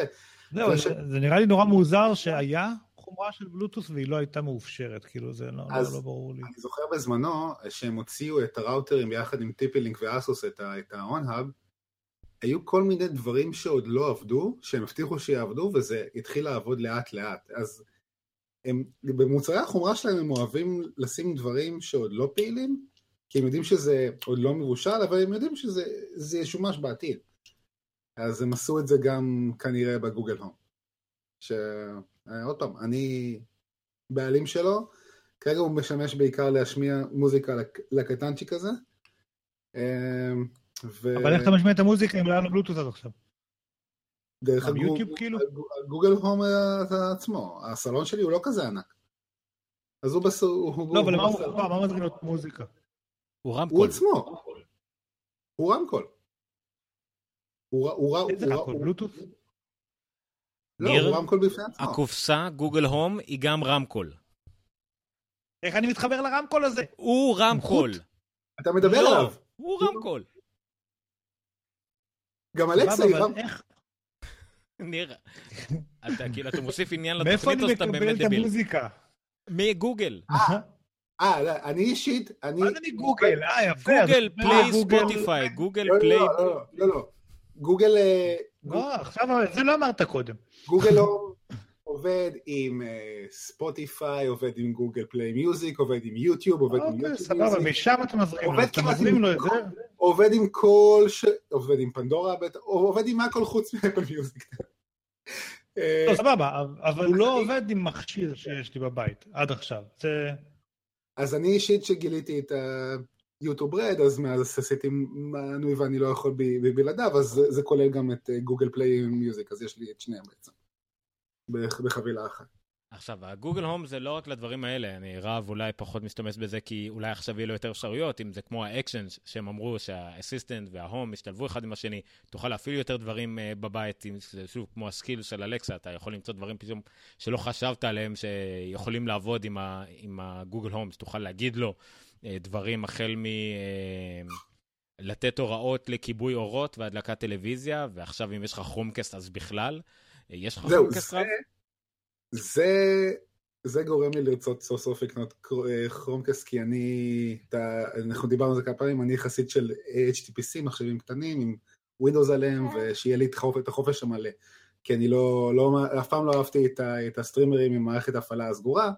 זהו, זה זה, ש- זה נראה לי נורא מוזר שהיה חומרה של בלוטוס והיא לא הייתה מאופשרת, כאילו זה לא, אז- לא, לא ברור לי. אני זוכר בזמנו שהם הוציאו את הראוטרים ביחד עם טיפילינק ואסוס את ה- את ה-on-hub, היו כל מיני דברים שעוד לא עבדו, שהם הבטיחו שיעבדו, וזה התחיל לעבוד לאט לאט. אז הם, במוצרי החומרה שלהם הם אוהבים לשים דברים שעוד לא פעילים, כי הם יודעים שזה עוד לא מבושל, אבל הם יודעים שזה זה ישומש בעתיד. אז הם עשו את זה גם כנראה בגוגל הום. שעוד פעם, אני בעלים שלו, כרגע הוא משמש בעיקר להשמיע מוזיקה לק- לקטנצ'יק הזה. ו... אבל איך אתה משמיע את המוזיקה אם לא היה לו בלוטוס עד עכשיו? דרך גם הגוג- יוטיוב כאילו? הגוג- הגוגל הום אה, עצמו, הסלון שלי הוא לא כזה ענק. אז הוא בס... הוא- לא, אבל הוא מה בסלון. הוא- מה מזמין לו מוזיקה? הוא הוא רמקול. עצמו. הוא רמקול. הוא ר- הוא ר- איזה הוא רמקול? הוא- בלוטוס? לא? הוא רמקול בפני עצמו. הקופסה, גוגל הום, היא גם רמקול. איך אני מתחבר לרמקול הזה? הוא רמקול. אתה מדבר לא, עליו. הוא רמקול. גם אלכסה היא. איך- ניר, אתה כאילו, אתה מוסיף עניין מאיפה לתוכנית אני או שאתה מקבל באמת את דביל? המוזיקה? מגוגל. אה, לא, אני אישית, אני... מה זה מגוגל? אה, יפה. אז גוגל פליי גוגל- ספוטיפיי, גוגל לא, לא, פליי. לא, לא, לא, לא. גוגל... אה, לא, עכשיו, זה לא אמרת קודם. גוגל הום עובד עם אה, ספוטיפיי, עובד עם גוגל פליי מיוזיק, עובד עם יוטיוב, עובד עם אוקיי, יוטיוב סבבה, מיוזיק, משם אתה מזרים לו, אתה מזרים לו את זה. עובד עם כל ש... עובד עם פנדורה, עובד עם הכל חוץ מ Apple Music. לא, סבבה, אבל הוא לא עובד עם מכשיר שיש לי בבית, עד עכשיו. אז אני אישית שגיליתי את ה YouTube Red, אז מאז עשיתי מנוי ואני לא יכול בלעדיו, אז זה- זה כולל גם את אה, Google Play Music, אז יש לי את שניהם בעצם. בח- בחבילה אחת. עכשיו, ה Google Home זה לא רק לדברים האלה, אני רב אולי פחות משתמש בזה כי אולי עכשיו יהיו לו יותר אפשרויות, אם זה כמו ה actions, שהם אמרו שה Assistant וה Home ישתלבו אחד עם השני, תוכל להפעיל יותר דברים uh, בבית, אם זה שוב כמו הסקיל של אלכסה, אתה יכול למצוא דברים פתאום שלא חשבת עליהם שיכולים לעבוד עם, ה, עם הגוגל הום, שתוכל להגיד לו uh, דברים החל מ... Uh, לתת הוראות לכיבוי אורות והדלקת טלוויזיה, ועכשיו אם יש לך חומקסט אז בכלל. יש לך חומקסט רב? זה, זה גורם לי לרצות סוף סוף לקנות כרומקאסט, כי אני, אתה, אנחנו דיברנו על זה כמה פעמים, אני חסיד של HTPC, מחשבים קטנים עם Windows עליהם, ושיהיה לי את החופש המלא. כי אני לא, לא, אף פעם לא אהבתי את, ה, את הסטרימרים עם מערכת הפעלה הסגורה,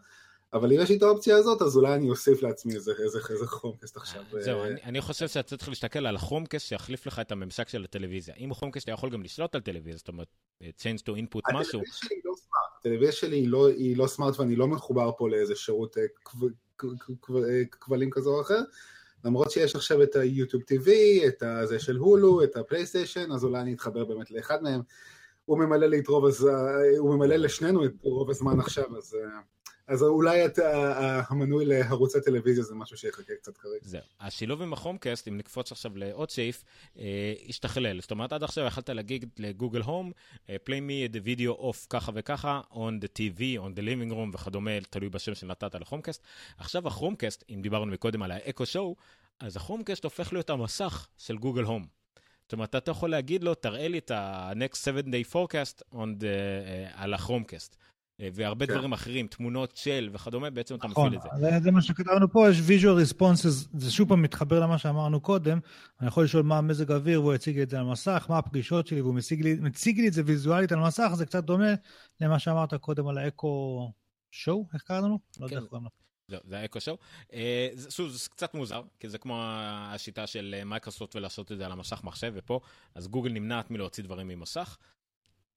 אבל אם יש לי את האופציה הזאת, אז אולי אני אוסיף לעצמי איזה, איזה, איזה חומקסט עכשיו. זהו, אני, אני חושב שאתה צריך להסתכל על החומקסט שיחליף לך את הממשק של הטלוויזיה. אם חומקסט אתה יכול גם לשלוט על טלוויזיה, זאת אומרת, change to input משהו. הטלוויזיה שלי היא לא, היא לא סמארט ואני לא מחובר פה לאיזה שירות כבלים כזה או אחר. למרות שיש עכשיו את היוטיוב TV, את הזה של הולו, את הפלייסטיישן, אז אולי אני אתחבר באמת לאחד מהם. הוא ממלא לי את רוב הזמן, הוא ממלא לשנינו את רוב הזמן עכשיו, אז... אז אולי אתה, המנוי לערוץ הטלוויזיה זה משהו שיחכה קצת כרגע. זהו. השילוב עם החומקאסט, אם נקפוץ עכשיו לעוד סעיף, אה, השתכלל. זאת אומרת, עד עכשיו יכלת להגיד לגוגל הום, אה, play me the video off ככה וככה, on the TV, on the living room וכדומה, תלוי בשם שנתת לחומקאסט. עכשיו החומקאסט, אם דיברנו מקודם על האקו שואו, אז החומקאסט הופך להיות המסך של גוגל הום. זאת אומרת, אתה יכול להגיד לו, תראה לי את ה-next 7 day forecast the, uh, על הכרומקאסט. והרבה כן. דברים אחרים, תמונות של וכדומה, בעצם אתה נכון, מפעיל את זה. זה, זה מה שכתבנו פה, יש visual responses, זה שוב פעם מתחבר למה שאמרנו קודם, אני יכול לשאול מה מזג האוויר והוא יציג לי את זה על המסך, מה הפגישות שלי והוא מציג לי, מציג לי את זה ויזואלית על המסך, זה קצת דומה למה שאמרת קודם על האקו שואו, איך קראנו לו? לא יודע כן. איך קוראים לו. זהו, זה האקו שואו. שוב, זה קצת מוזר, כי זה כמו השיטה של מייקרוסופט ולעשות את זה על המסך מחשב, ופה, אז גוגל נמנעת מלהוציא דברים עם מסך.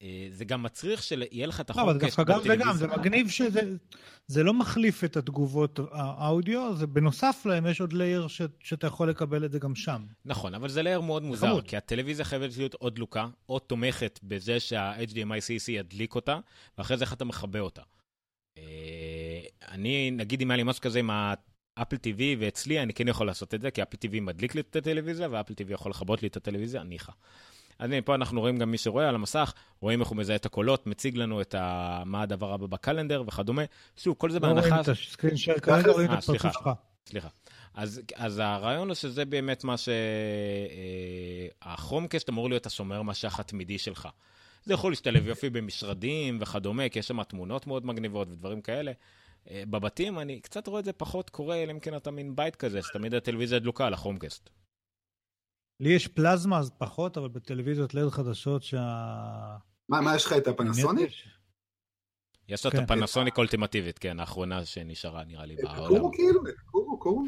אה, זה גם מצריך שיהיה לך את החוק. לא, אבל דווקא גם וגם, זה מגניב שזה זה לא מחליף את התגובות האודיו, זה בנוסף להם יש עוד layer ש, שאתה יכול לקבל את זה גם שם. נכון, אבל זה layer מאוד מוזר, חמוד. כי הטלוויזיה חייבת להיות או דלוקה, או תומכת בזה שה-HDMI-CEC ידליק אותה, ואחרי זה איך אתה מכבה אותה. אה, אני, נגיד אם היה לי משהו כזה עם האפל TV ואצלי, אני כן יכול לעשות את זה, כי אפל TV מדליק לי את הטלוויזיה, ואפל TV יכול לכבות לי את הטלוויזיה, ניחא. אז הנה, פה אנחנו רואים גם מי שרואה על המסך, רואים איך הוא מזהה את הקולות, מציג לנו את ה... מה הדבר הבא בקלנדר וכדומה. שוב, כל זה לא בהנחה... רואים את הסקרין שייר, כרגע רואים את הפרצוף שלך. סליחה. אז, אז הרעיון הוא שזה באמת מה ש... החומקסט אמור להיות השומר משך התמידי שלך. זה יכול להשתלב יופי במשרדים וכדומה, כי יש שם תמונות מאוד מגניבות ודברים כאלה. בבתים אני קצת רואה את זה פחות קורה, אלא אם כן אתה מין בית כזה, שתמיד הטלוויזיה דלוקה על החומקסט. לי יש פלזמה, אז פחות, אבל בטלוויזיות לד חדשות שה... מה, מה יש לך את הפנסוניק? יש לו את כן. הפנסוניק אולטימטיבית, כן, האחרונה שנשארה נראה לי בעולם. קורו כאילו, קורו, קורו.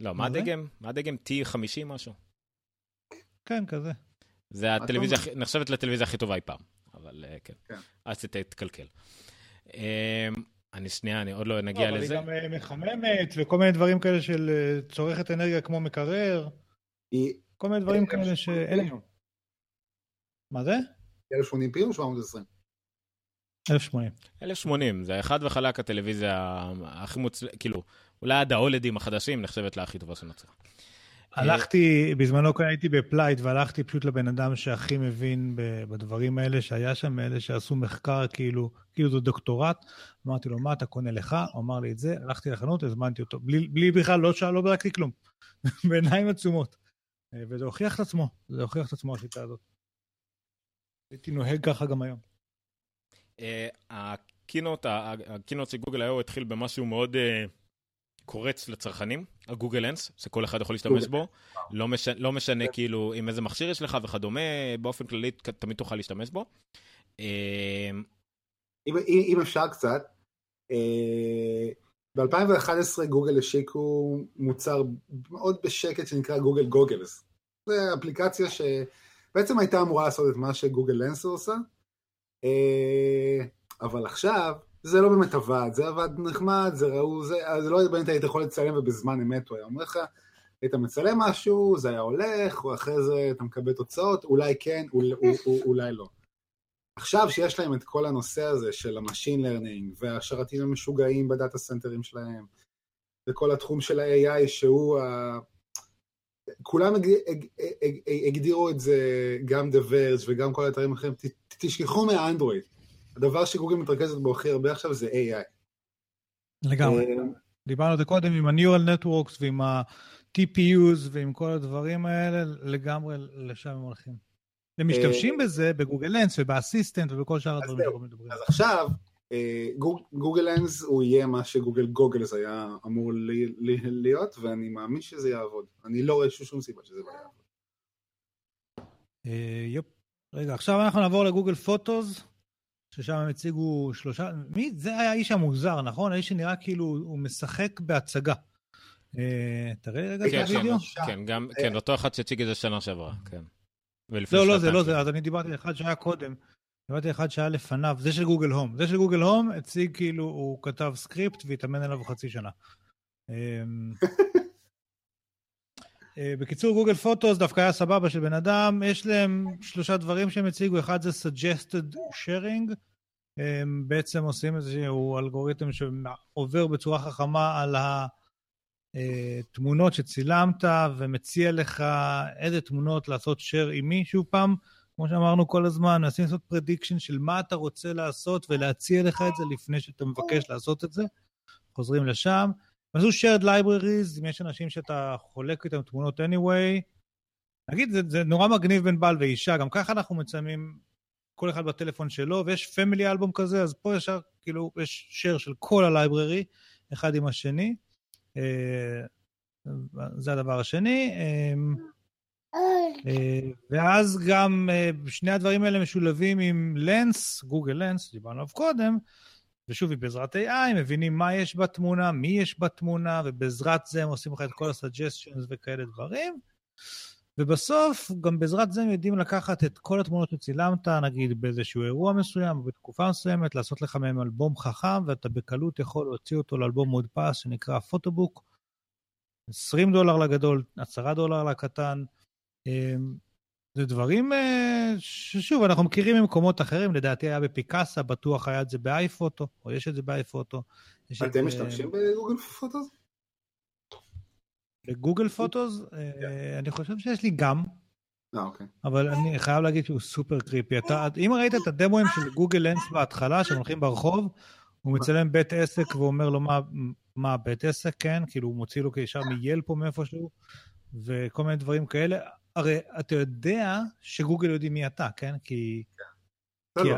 לא, מה הדגם? מה הדגם? T50 משהו? כן, כזה. זה הטלוויזיה, נחשבת לטלוויזיה הכי טובה אי פעם, אבל אה, כן. כן. אז תתקלקל. אמ, אני שנייה, אני עוד לא נגיע לזה. אבל היא גם אה, מחממת וכל מיני דברים כאלה של אה, צורכת אנרגיה כמו מקרר. כל מיני דברים כאלה שאין... מה זה? 1080 פי או 720? 1080. 1080, זה אחד וחלק הטלוויזיה הכי מוצלחת, כאילו, אולי עד האולדים החדשים נחשבת לה הכי טובה שנוצרה. הלכתי, בזמנו הייתי בפלייט והלכתי פשוט לבן אדם שהכי מבין בדברים האלה, שהיה שם, אלה שעשו מחקר כאילו, כאילו זה דוקטורט. אמרתי לו, מה אתה קונה לך? הוא אמר לי את זה, הלכתי לחנות, הזמנתי אותו, בלי, בלי בכלל, לא שאל, לא בדקתי כלום. בעיניים עצומות. אה, וזה הוכיח את עצמו, זה הוכיח את עצמו השיטה הזאת. הייתי נוהג ככה גם היום. אה, ה keynote, ה keynote של גוגל היום התחיל במשהו מאוד אה, קורץ לצרכנים, הגוגל אנס, שכל אחד יכול להשתמש בו, לא, מש, לא משנה. כאילו עם איזה מכשיר יש לך וכדומה, באופן כללי תמיד תוכל להשתמש בו. אם, אם אפשר קצת, ב-2011 גוגל השיקו מוצר מאוד בשקט שנקרא גוגל גוגלס. זו אפליקציה שבעצם הייתה אמורה לעשות את מה שגוגל לנסר עושה, אה, אבל עכשיו זה לא באמת עבד, זה עבד נחמד, זה ראו, זה, זה לא באמת היית יכול לצלם ובזמן אמת הוא היה אומר לך, היית מצלם משהו, זה היה הולך, או אחרי זה אתה מקבל תוצאות, אולי כן, אולי, אולי לא. עכשיו שיש להם את כל הנושא הזה של ה machine learning והשרתים המשוגעים ב data center ים שלהם, וכל התחום של ה-AI שהוא ה... כולם הגדירו את זה, גם The Verge וגם כל האתרים האחרים, תשכחו מהאנדרואיד. הדבר שגוגל מתרכזת בו הכי הרבה עכשיו זה AI. לגמרי. אה, דיברנו על זה קודם עם ה-Neural Networks ועם ה-TPUs ועם כל הדברים האלה, לגמרי לשם הם הולכים. הם משתמשים אה, בזה בגוגל לנס ובאסיסטנט ובכל שאר הדברים שאנחנו מדברים. אז עכשיו, אה, גוגל לנס הוא יהיה מה שגוגל גוגלס היה אמור להיות, ואני מאמין שזה יעבוד. אני לא רואה שום סיבה שזה לא יעבוד. Yup. רגע, עכשיו אנחנו נעבור ל Google Photos. ששם הם הציגו שלושה, מי? זה היה האיש המוזר, נכון? האיש שנראה כאילו הוא משחק בהצגה. אה, תראה לי רגע את כן, הווידאו. כן, כן, אותו אחד שהציג את זה שנה שעברה, כן. לא, לא, זה לא זה, אז אני דיברתי על אחד שהיה קודם. דיברתי על אחד שהיה לפניו, זה של Google Home. זה של Google Home הציג כאילו, הוא כתב סקריפט והתאמן עליו חצי שנה. אמ, אה, בקיצור, גוגל פוטוס דווקא היה סבבה של בן אדם, יש להם שלושה דברים שהם הציגו, אחד זה suggested sharing, הם בעצם עושים איזשהו אלגוריתם שעובר בצורה חכמה על התמונות שצילמת ומציע לך איזה תמונות לעשות share עם מי, שוב פעם, כמו שאמרנו כל הזמן, מנסים לעשות prediction של מה אתה רוצה לעשות ולהציע לך את זה לפני שאתה מבקש לעשות את זה, חוזרים לשם. עשו shared libraries, אם יש אנשים שאתה חולק איתם תמונות anyway. נגיד, זה, זה נורא מגניב בין בעל ואישה, גם ככה אנחנו מצלמים כל אחד בטלפון שלו, ויש family album כזה, אז פה ישר, כאילו, יש share של כל ה library, אחד עם השני. אה, זה הדבר השני. אה, אה, ואז גם שני הדברים האלה משולבים עם Lens, Google Lens, דיברנו עליו קודם, ושוב, בעזרת AI, מבינים מה יש בתמונה, מי יש בתמונה, ובעזרת זה הם עושים לך את כל ה-suggestions וכאלה דברים. ובסוף, גם בעזרת זה הם יודעים לקחת את כל התמונות שצילמת, נגיד באיזשהו אירוע מסוים, או בתקופה מסוימת, לעשות לך מהם אלבום חכם, ואתה בקלות יכול להוציא אותו לאלבום מודפס שנקרא פוטובוק. 20 דולר לגדול, 10 דולר לקטן. אמ, זה דברים אה, ששוב, אנחנו מכירים ממקומות אחרים, לדעתי היה בפיקאסה, בטוח היה את זה באייפוטו, או יש את זה באייפוטו. אתם משתמשים בגוגל פוטוס? בגוגל פוטוס? אה, אני חושב שיש לי גם. אה, אוקיי. אבל אני חייב להגיד שהוא סופר קריפי. אתה, אם ראית את הדמוים של גוגל לנס בהתחלה, שהם הולכים ברחוב, הוא מצלם בית עסק ואומר לו מה, מה בית עסק, כן? כאילו הוא מוציא לו ישר מייל פה מאיפשהו, וכל מיני דברים כאלה. הרי אתה יודע שגוגל יודעים מי אתה, כן? כי... כן. כי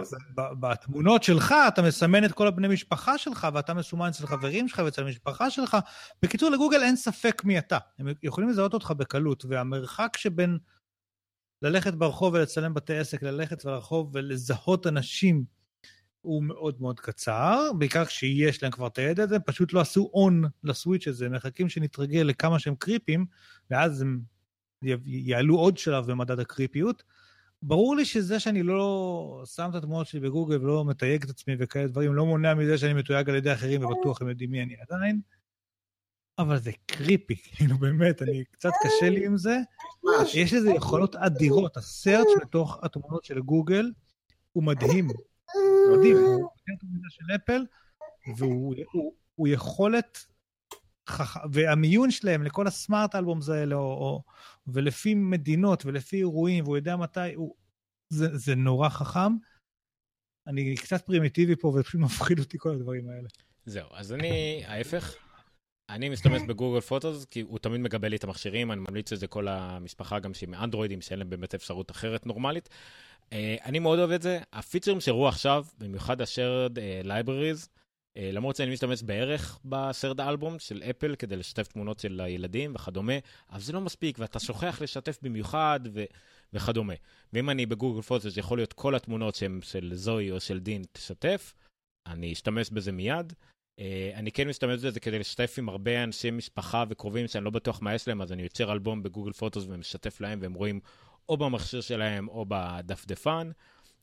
בתמונות שלך אתה מסמן את כל הבני משפחה שלך, ואתה מסומן אצל חברים שלך ואצל המשפחה שלך. בקיצור, לגוגל אין ספק מי אתה. הם יכולים לזהות אותך בקלות, והמרחק שבין ללכת ברחוב ולצלם בתי עסק, ללכת ברחוב ולזהות אנשים, הוא מאוד מאוד קצר, בעיקר כשיש להם כבר את הידע הזה, פשוט לא עשו און לסוויץ' הזה, הם מחכים שנתרגל לכמה שהם קריפים, ואז הם יעלו עוד שלב במדד הקריפיות. ברור לי שזה שאני לא שם את התמונות שלי בגוגל ולא מתייג את עצמי וכאלה דברים, לא מונע מזה שאני מתויג על ידי אחרים ובטוח הם יודעים מי אני עדיין, אבל זה קריפי, כאילו באמת, אני קצת קשה לי עם זה. יש לזה יכולות אדירות, הסרצ' בתוך התמונות של גוגל הוא מדהים. מדהים, הוא של אפל, והוא יכולת. והמיון שלהם לכל הסמארט אלבומס האלה, או, או, ולפי מדינות ולפי אירועים, והוא יודע מתי, הוא... זה, זה נורא חכם. אני קצת פרימיטיבי פה ופשוט מפחיד אותי כל הדברים האלה. זהו, אז אני, ההפך, אני משתמש בגוגל פוטוס, כי הוא תמיד מגבה לי את המכשירים, אני ממליץ לזה כל המשפחה, גם שהיא מאנדרואידים, שאין להם באמת אפשרות אחרת נורמלית. Uh, אני מאוד אוהב את זה. הפיצ'רים שראו עכשיו, במיוחד ה-shared uh, libraries, אה, למרות שאני משתמש בערך בסרד האלבום של אפל כדי לשתף תמונות של הילדים וכדומה, אבל זה לא מספיק, ואתה שוכח לשתף במיוחד ו- וכדומה. ואם אני בגוגל פוטו, זה יכול להיות כל התמונות שהן של זוהי או של דין, תשתף, אני אשתמש בזה מיד. Uh, אני כן משתמש בזה כדי לשתף עם הרבה אנשי משפחה וקרובים שאני לא בטוח מה יש להם, אז אני יוצר אלבום בגוגל פוטוס ומשתף להם, והם רואים או במכשיר שלהם או בדפדפן.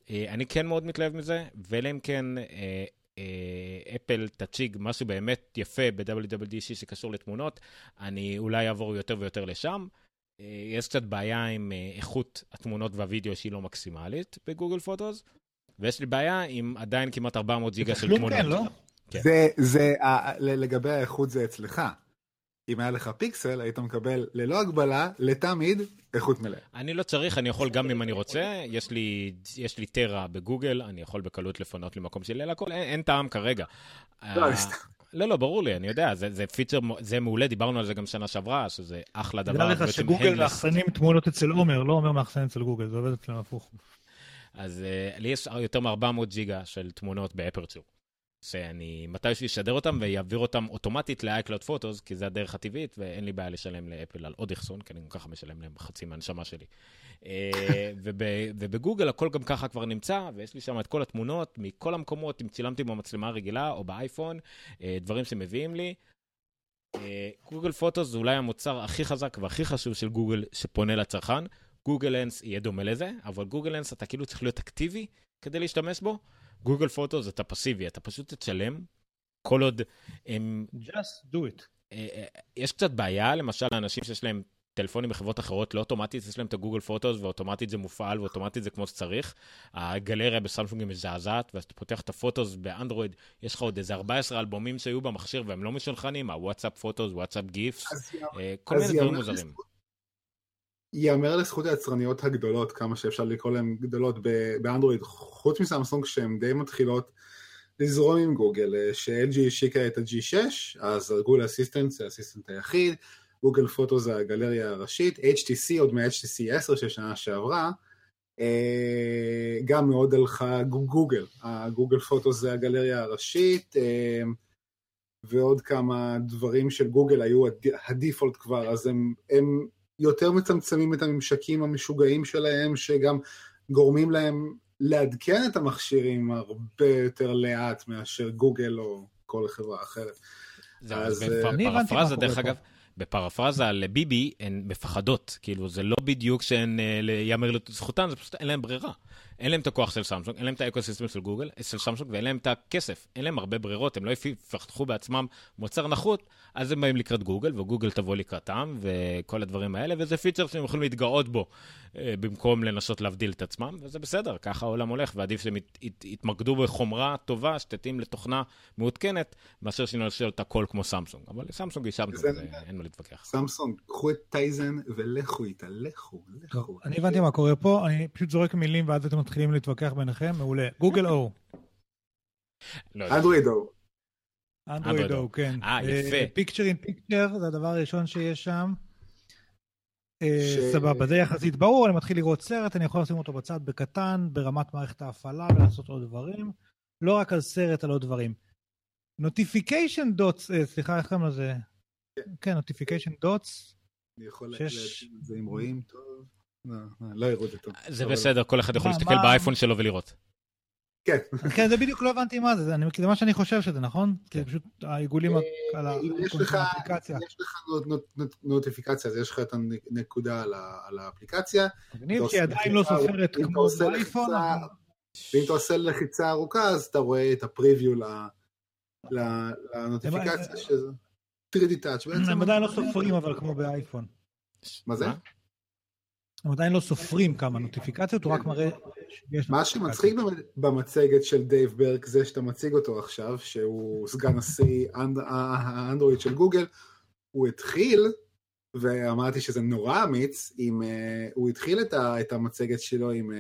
Uh, אני כן מאוד מתלהב מזה, ואלא אם כן אפל תציג משהו באמת יפה ב-WWDC שקשור לתמונות, אני אולי אעבור יותר ויותר לשם. אה, יש קצת בעיה עם אה, איכות התמונות והווידאו שהיא לא מקסימלית בגוגל פוטוס, ויש לי בעיה עם עדיין כמעט 400 ג'יגה של תמונות. כן, לא? כן. זה, זה, לגבי האיכות זה אצלך. אם היה לך פיקסל, היית מקבל ללא הגבלה, לתמיד, איכות מלאה. אני לא צריך, אני יכול גם אם אני רוצה, יש לי, יש לי טרה בגוגל, אני יכול בקלות לפנות לי מקום שלי, אלא הכל, אין, אין טעם כרגע. לא, אה. לא, לא, ברור לי, אני יודע, זה, זה פיצ'ר, זה מעולה, דיברנו על זה גם שנה שעברה, שזה אחלה דבר. תדע לך שגוגל. מאחסנים תמונות אצל עומר, לא עומר מאחסן אצל גוגל, זה עובד אצלם הפוך. אז uh, לי יש יותר מ-400 ג'יגה של תמונות באפרצ'ור. שאני מתישהו אשדר אותם ויעביר אותם אוטומטית ל-iCloud Photos, כי זה הדרך הטבעית, ואין לי בעיה לשלם לאפל על עוד אחסון, כי אני גם ככה משלם להם חצי מהנשמה שלי. אה, וב, ובגוגל הכל גם ככה כבר נמצא, ויש לי שם את כל התמונות מכל המקומות, אם צילמתי במצלמה הרגילה או באייפון, אה, דברים שמביאים לי. אה, גוגל פוטוס זה אולי המוצר הכי חזק והכי חשוב של גוגל שפונה לצרכן. גוגל לנס יהיה דומה לזה, אבל גוגל לנס אתה כאילו צריך להיות אקטיבי כדי להשתמש בו. גוגל פוטוס אתה פסיבי, אתה פשוט תשלם. כל עוד הם... Just do it. אה, אה, יש קצת בעיה, למשל, לאנשים שיש להם טלפונים בחברות אחרות, לא אוטומטית, יש להם את הגוגל פוטוס, ואוטומטית זה מופעל, ואוטומטית זה כמו שצריך. הגלריה בסמסונג היא מזעזעת, ואז אתה פותח את הפוטוס באנדרואיד, יש לך עוד איזה 14 אלבומים שהיו במכשיר והם לא משולחנים, הוואטסאפ פוטוס, וואטסאפ גיפס, אה, כל מיני דברים מוזרים. ייאמר לזכות היצרניות הגדולות, כמה שאפשר לקרוא להן גדולות באנדרואיד, חוץ מסמסונג שהן די מתחילות לזרום עם גוגל, אה, ש-LG השיקה את ה-G6, אז גוגל אסיסטנט זה האסיסטנט היחיד, גוגל פוטו זה הגלריה הראשית, HTC עוד מה-HTC 10 של שנה שעברה, אה, גם מאוד הלכה גוגל, הגוגל פוטו זה הגלריה הראשית, אה, ועוד כמה דברים של גוגל היו הד- הדיפולט כבר, אז הם, הם יותר מצמצמים את הממשקים המשוגעים שלהם, שגם גורמים להם לעדכן את המכשירים הרבה יותר לאט מאשר גוגל או כל חברה אחרת. זהו, אז, אה, אני הבנתי מה בפרפרזה, קורה דרך פה. אגב, בפרפרזה לביבי, הן מפחדות. כאילו, זה לא בדיוק שהן, אה, ייאמר לזכותן, זה פשוט אין להן ברירה. אין להם את הכוח של סמסונג, אין להם את ה ecosystem של גוגל, של סמסונג, ואין להם את הכסף. אין להם הרבה ברירות, הם לא יפתחו בעצמם מוצר נחות, אז הם באים לקראת גוגל, וגוגל תבוא לקראתם, וכל הדברים האלה, וזה feature שהם יכולים להתגאות בו, במקום לנסות להבדיל את עצמם, וזה בסדר, ככה העולם הולך, ועדיף שהם ית- ית- יתמקדו בחומרה טובה, שתתאים לתוכנה מעודכנת, מאשר שנעשה את הכל כמו סמסונג. אבל סמסונג היא סמסונג, אין מה להתווכח. סמסונג, קחו את טייזן ולכו איתה, לכו, לכו. אני הבנתי מה קורה פה, אני פשוט זורק מילים ואז אתם מתחילים להתווכח ביניכם, מעולה. גוגל או, לא יודע. אנדרואיד או. אנדרואיד Android או, כן. אה, יפה. picture in picture, זה הדבר הראשון שיש שם. אה, ש- סבבה, זה יחסית ברור, אני מתחיל לראות סרט, אני יכול לשים אותו בצד בקטן, ברמת מערכת ההפעלה ולעשות עוד דברים. לא רק על סרט, על עוד דברים. notification dots, סליחה, איך קוראים לזה? כן, נוטיפיקיישן דוטס. אני יכול שש- להגיד את זה אם רואים טוב. לא, לא, לא יראו את זה טוב. זה בסדר, כל אחד יכול להסתכל באייפון שלו ולראות. כן. כן, זה בדיוק לא הבנתי מה זה, זה מה שאני חושב שזה, נכון? כי זה פשוט העיגולים על ה- אם יש על לך האפליקציה. יש לך נוטיפיקציה, אז יש לך את הנקודה על האפליקציה, מגניב שהיא עושה עדיין לא סופרת כמו באייפון. ואם אתה עושה לחיצה ארוכה, אז אתה רואה את הפריוויו ל- ל- לנוטיפיקציה, שזה 3D touch בעצם. הם עדיין לא סופרים אבל כמו באייפון. מה זה? הם עדיין לא סופרים כמה נוטיפיקציות, הוא רק מראה שיש מה. שמצחיק במ- במצגת של דייב ברק זה שאתה מציג אותו עכשיו, שהוא סגן נשיא האנד- האנדרואיד של גוגל, הוא התחיל, ואמרתי שזה נורא אמיץ, עם, אה, הוא התחיל את, ה, את המצגת שלו עם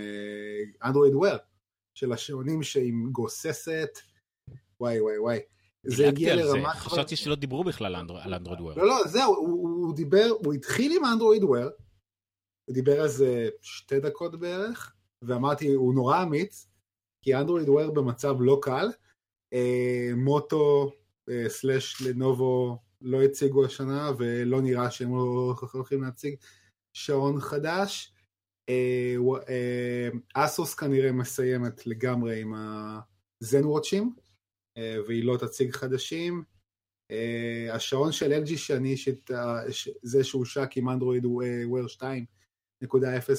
Android Wear, של השעונים שעם גוססת, וואי וואי וואי. זה הגיע לרמה. חשבתי שלא דיברו בכלל על אנדרו- על Android Wear. לא, לא, זהו, הוא, הוא דיבר, הוא התחיל עם Android Wear, הוא דיבר זה שתי דקות בערך, ואמרתי, הוא נורא אמיץ, כי אנדרואיד וויר במצב לא קל, אה, מוטו אה, סלאש לנובו לא הציגו השנה, ולא נראה שהם לא הולכים להציג שעון חדש. אה, אסוס כנראה מסיימת לגמרי עם הזן וואצ'ים, והיא לא תציג חדשים. השעון של LG שאני אישית, זה שהושק עם אנדרואיד וויר 2.0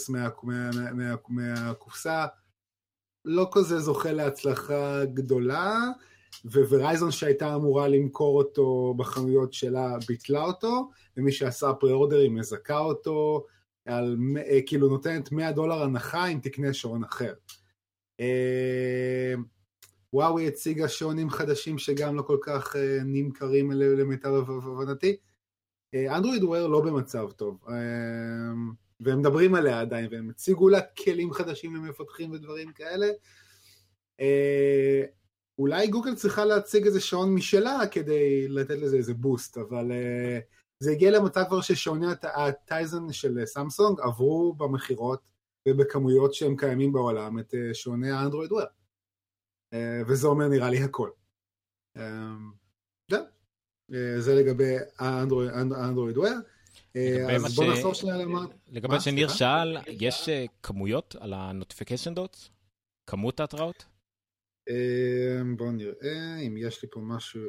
מה- מה- מה- מה- מהקופסה, לא כזה זוכה להצלחה גדולה, וורייזון שהייתה אמורה למכור אותו בחנויות שלה ביטלה אותו, ומי שעשה פרה-אורדרים מזכה אותו, על, אה, כאילו נותנת 100 דולר הנחה אם תקנה שעון אחר. אה, וואוי הציגה שעונים חדשים שגם לא כל כך אה, נמכרים למיטב הבנתי. אנדרואיד וויר לא במצב טוב, והם מדברים עליה עדיין, והם הציגו לה כלים חדשים למפתחים ודברים כאלה. אולי גוגל צריכה להציג איזה שעון משלה כדי לתת לזה איזה בוסט, אבל זה הגיע למצב כבר ששעוני הטייזן של סמסונג עברו במכירות ובכמויות שהם קיימים בעולם את אה, שעוני האנדרואיד ווב. אה, וזה אומר נראה לי הכל. אה, זה לגבי האנדרואיד ווב. אז בוא נחזור שנייה למה... לגבי מה שניר שאל, יש כמויות על ה-notification dots? כמות ההתראות? בואו נראה אם יש לי פה משהו.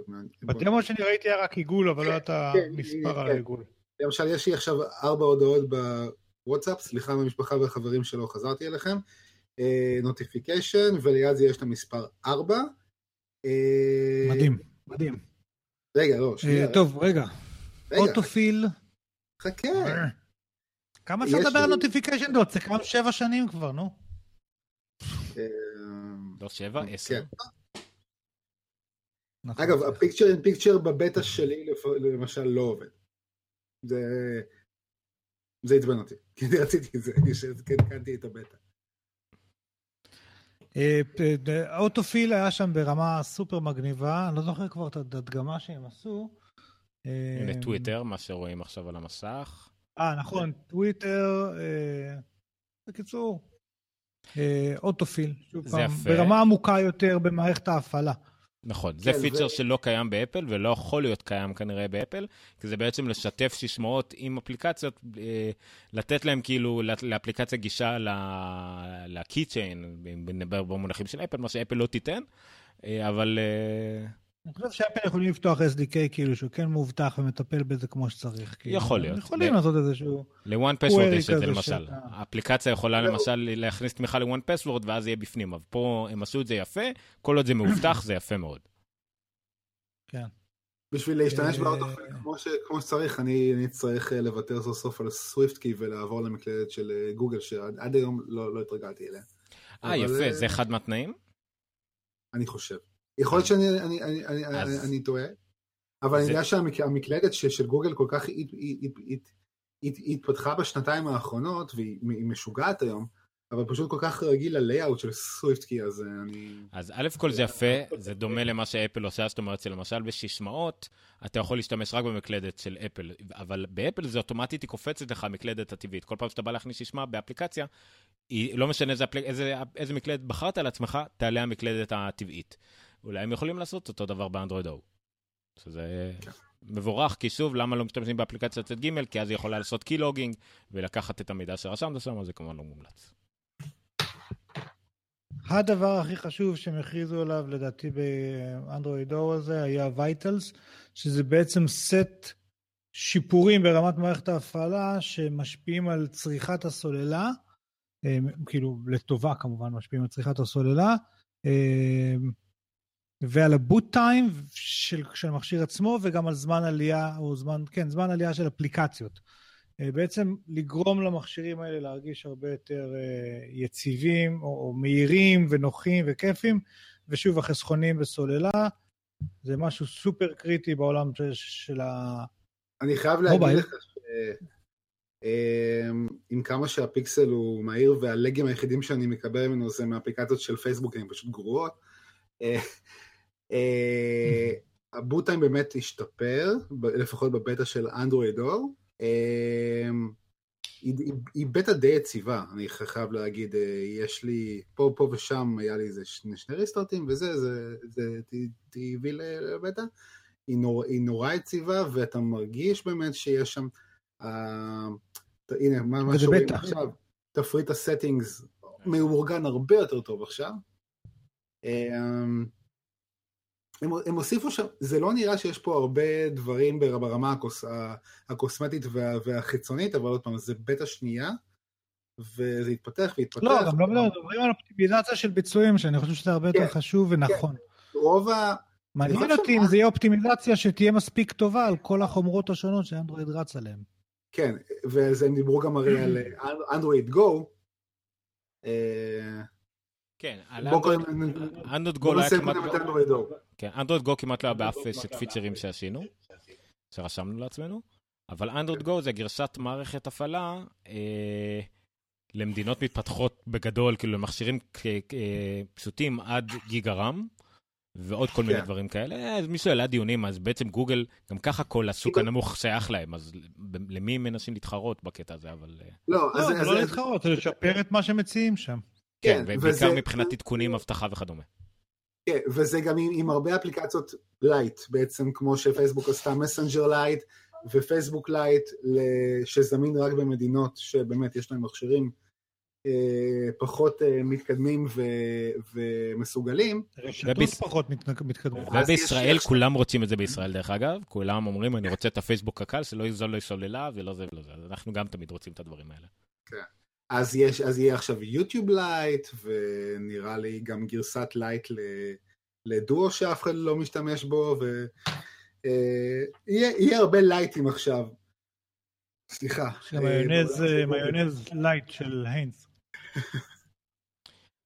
בדמו שאני ראיתי היה רק עיגול, אבל לא את המספר על העיגול. למשל, יש לי עכשיו ארבע הודעות וואטסאפ, סליחה מהמשפחה והחברים שלא חזרתי אליכם, notification, וליד זה יש את המספר 4. Uh, מדהים, מדהים. רגע, לא, שנייה. טוב, רגע. רגע. autofill. חכה. כמה אפשר לדבר על notification dot? זה קם שבע שנים כבר, נו. לא שבע, עשר. נכון. אגב, ה picture in picture בבטא שלי למשל לא עובד. זה... זה עצבן אותי, כי אני רציתי את זה, כשהתקנתי את הבטא. autofill היה שם ברמה סופר מגניבה, אני לא זוכר כבר את הדגמה שהם עשו. הנה טוויטר, מה שרואים עכשיו על המסך. אה, נכון, טוויטר, בקיצור, autofill, שוב פעם, ברמה עמוקה יותר במערכת ההפעלה. נכון, כן, זה feature. שלא קיים באפל ולא יכול להיות קיים כנראה באפל, כי זה בעצם לשתף סיסמאות עם אפליקציות, אה, לתת להם כאילו לאפליקציה גישה ל-keychain, אם נדבר במונחים של אפל, מה שאפל לא תיתן, אה, אבל... אה, אני חושב שאפל יכולים לפתוח SDK כאילו שהוא כן מאובטח ומטפל בזה כמו שצריך. כאילו. יכול להיות. יכולים לעשות איזשהו... ל-one password יש את זה למשל. האפליקציה יכולה למשל להכניס תמיכה ל-one password ואז יהיה בפנים, אבל פה הם עשו את זה יפה, כל עוד זה מאובטח זה יפה מאוד. כן. בשביל להשתמש אה, באוטו כמו שצריך, אני אצטרך אה, לוותר סוף סוף על סוויפט קי ולעבור למקלדת של אה, גוגל שעד היום לא, לא התרגלתי אליה. אה, יפה, זה אחד מהתנאים? אני חושב. יכול להיות שאני אני, אני, אני, אז... אני טועה, אבל. אני יודע שהמקלדת של גוגל כל כך התפתחה בשנתיים האחרונות, והיא משוגעת היום, אבל פשוט כל כך רגיל ללייאאוט של סוויפטקי, אז אני... אז א' כל זה יפה, זה דומה למה שאפל עושה, זאת אומרת שלמשל בשישמעות, אתה יכול להשתמש רק במקלדת של אפל, אבל באפל זה אוטומטית, היא קופצת לך המקלדת הטבעית. כל פעם שאתה בא להכניס שישמע באפליקציה, היא, לא משנה איזה, איזה, איזה מקלדת בחרת לעצמך, תעלה המקלדת הטבעית. אולי הם יכולים לעשות אותו דבר באנדרואיד או. שזה כן. מבורך, כי שוב, למה לא משתמשים באפליקציית צד ג' כי אז היא יכולה לעשות קי-לוגינג ולקחת את המידע שרשמת שם, אז זה כמובן לא מומלץ. הדבר הכי חשוב שהם הכריזו עליו, לדעתי באנדרואיד אור הזה, היה וייטלס, שזה בעצם סט שיפורים ברמת מערכת ההפעלה שמשפיעים על צריכת הסוללה, אה, כאילו לטובה כמובן משפיעים על צריכת הסוללה, אה, ועל הבוט טיים של, של המכשיר עצמו וגם על זמן עלייה, או זמן, כן, זמן עלייה של אפליקציות. אה, בעצם לגרום למכשירים האלה להרגיש הרבה יותר אה, יציבים, או, או מהירים ונוחים וכיפים, ושוב, החסכונים בסוללה, זה משהו סופר קריטי בעולם של, של ה... אני חייב להגיד לך ש... אמ, עם כמה שהפיקסל הוא מהיר והלגים היחידים שאני מקבל ממנו זה מהאפליקציות של פייסבוק, הן פשוט גרועות. אה, הבוטיים באמת השתפר, לפחות בבטא של אנדרואיד אור. אה, היא בטא די יציבה, אני חייב להגיד, אה, יש לי, פה, פה ושם היה לי איזה שני, שני ריסטרטים וזה, זה, זה טבעי לבטא. היא, נור, היא נורא יציבה ואתה מרגיש באמת שיש שם, אה, הנה, מה, מה שרואים עכשיו, תפריט הסטינגס מאורגן הרבה יותר טוב עכשיו. אה, הם, הם הוסיפו שם, זה לא נראה שיש פה הרבה דברים ברמה הקוס, הקוסמטית וה, והחיצונית, אבל עוד פעם, זה בטא שנייה, וזה יתפתח ויתפתח. לא, גם לא מדברים על אופטימיזציה של ביצועים, שאני חושב שזה הרבה יותר כן, חשוב ונכון. כן. רוב ה... מעניין אותי אם זה יהיה אופטימיזציה שתהיה מספיק טובה על כל החומרות השונות שאנדרואיד רץ עליהן. כן, והם דיברו גם הרי על אנדרואיד גו, כן, על קודם אנדרואיד גו לא היה כמעט... כן, אנדרואיד גו לא היה באף סט פיצ'רים שעשינו, שרשמנו לעצמנו, אבל אנדרואיד גו זה גרסת מערכת הפעלה אה, למדינות מתפתחות בגדול, כאילו למכשירים אה, פשוטים עד גיגה רם, ועוד כל מיני כן. דברים כאלה. אז מישהו העלה דיונים, אז בעצם גוגל, גם ככה כל הסוג כאילו- הנמוך שייך להם, אז למי הם מנסים להתחרות בקטע הזה, אבל... אה, לא, אז... לא, זה אז- לא להתחרות, זה לשפר את מה שמציעים שם. כן, כן, ובעיקר וזה- מבחינת עדכונים, אבטחה וכדומה. כן, וזה גם עם, עם הרבה אפליקציות Lite, בעצם כמו שפייסבוק עשתה Messenger Lite, ו Facebook Lite שזמין רק במדינות שבאמת יש להם מכשירים אה, פחות אה, מתקדמים ו, ומסוגלים. רשתות וביס- פחות מת- מתקדמות. ובישראל, יש- כולם רוצים את זה בישראל, דרך אגב. כולם אומרים, אני רוצה את הפייסבוק הקל, שלא יזול לי סוללה ולא זה ולא זה. אז אנחנו גם תמיד רוצים את הדברים האלה. אז, יש, אז יהיה עכשיו YouTube Lite, ונראה לי גם גרסת Lite ל Duo שאף אחד לא משתמש בו, ויהיה הרבה לייטים עכשיו. סליחה. אה, מיונז, אה, מיונז לייט של היינס.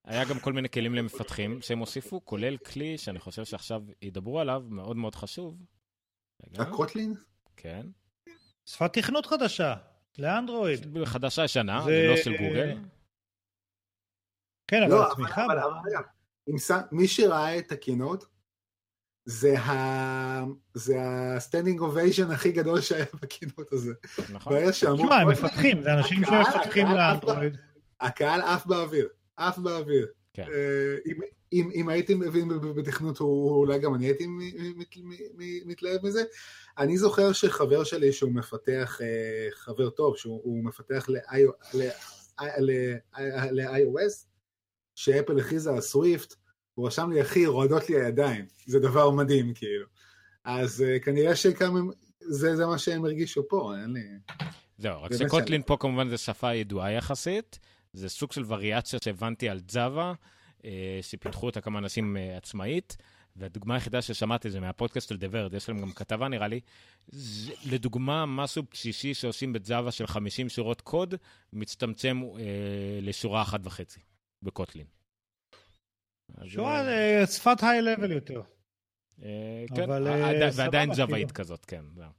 היה גם כל מיני כלים למפתחים שהם הוסיפו, כולל כלי שאני חושב שעכשיו ידברו עליו, מאוד מאוד חשוב. הקוטלין? כן. שפת תכנות חדשה, לאנדרואיד. חדשה ישנה, זה- לא של גוגל. כן, אבל לא, אבל, התמיכה אבל. אבל ש- מי שראה את הקינות, זה ה- זה ה standing ovation הכי גדול שהיה בקינוט הזה. נכון? תשמע, הם מפתחים, זה אנשים שמפתחים לאנדרואיד. הקהל עף באוויר, עף באוויר. כן. אה, אם- אם, אם הייתי מבין בתכנות, אולי גם אני הייתי מ- מ- מ- מ- מתלהב מזה. אני זוכר שחבר שלי שהוא מפתח, אה, חבר טוב, שהוא הוא מפתח ל-iOS, שאפל הכריזה על סוויפט, הוא רשם לי, אחי, רועדות לי הידיים. זה דבר מדהים, כאילו. אז אה, כנראה שכמה, זה, זה מה שהם הרגישו פה, אין לי... זהו, רק שקוטלין פה כמובן זה שפה ידועה יחסית. זה סוג של וריאציה שהבנתי על ג'אווה, שפיתחו אותה כמה אנשים אה, עצמאית. והדוגמה היחידה ששמעתי זה מהפודקאסט של דברד, יש להם גם כתבה נראה לי. זה, לדוגמה, משהו בסיסי שעושים בג'אווה של 50 שורות קוד, מצטמצם אה, לשורה אחת וחצי בקוטלין. שורה אה, שפת היי-לבל יותר. אה, כן, אבל, אה, סבבה, ועדיין כאילו. ג'אוואית כזאת, כן. זהו.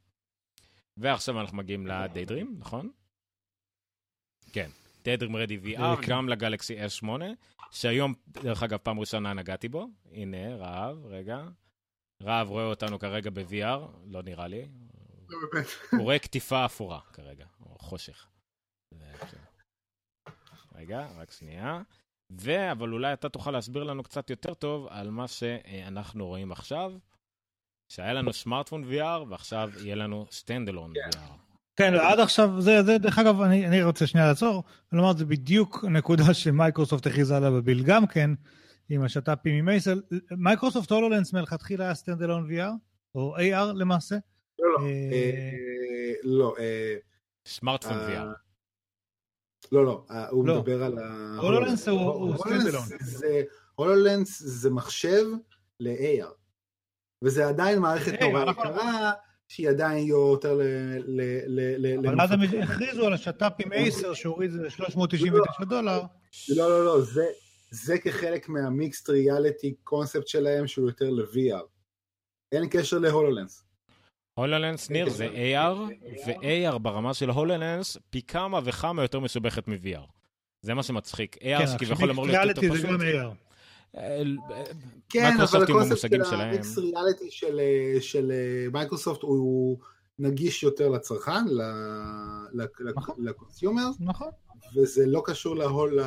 ועכשיו אנחנו מגיעים לדיידרים, נכון? כן. דיידרים רדי VR, כן. גם לגלקסי S8, שהיום, דרך אגב, פעם ראשונה נגעתי בו. הנה, רהב, רגע. רהב רואה אותנו כרגע ב-VR, לא נראה לי. הוא רואה קטיפה אפורה כרגע, או חושך. זה- רגע, רק שנייה. ו... אבל אולי אתה תוכל להסביר לנו קצת יותר טוב על מה שאנחנו רואים עכשיו, שהיה לנו סמארטפון VR, ועכשיו יהיה לנו standalone כן. VR. כן, עד עכשיו, זה, זה דרך אגב, אני, אני רוצה שנייה לעצור, ולומר, זה בדיוק נקודה שמייקרוסופט הכריזה עליה ב Build גם כן, עם השת"פים עם אייסר. מייקרוסופט HoloLens מלכתחילה היה standalone VR, או AR למעשה. לא, לא. אה, אה, לא, אה, סמארטפון אה, VR. לא, לא, הוא לא. מדבר על ה... הולולנס הוא- standalone. זה- הולולנס זה מחשב ל-AR, וזה עדיין מערכת נורא. יקרה, שהיא עדיין יותר ל... ל- ל- ל- אבל אז הם. הכריזו על השת"פ עם אייסר שהוריד את זה ל-399 דולר. לא, לא, לא, זה, זה כחלק מהמיקסט ריאליטי קונספט שלהם שהוא יותר ל-VR. אין קשר להולולנס. הולולנס, ניר, זה AR, ו-AR ברמה של HoloLens פי כמה וכמה יותר מסובכת מ-VR. זה מה שמצחיק. AR שכביכול אמור להיות יותר ריאליטי זה פשוט. אה, כן, אבל הקונספט של. המיקס ריאליטי של, אה, של אה, מייקרוסופט הוא נגיש יותר לצרכן, נכון. ל consumer, נכון. וזה לא קשור להול-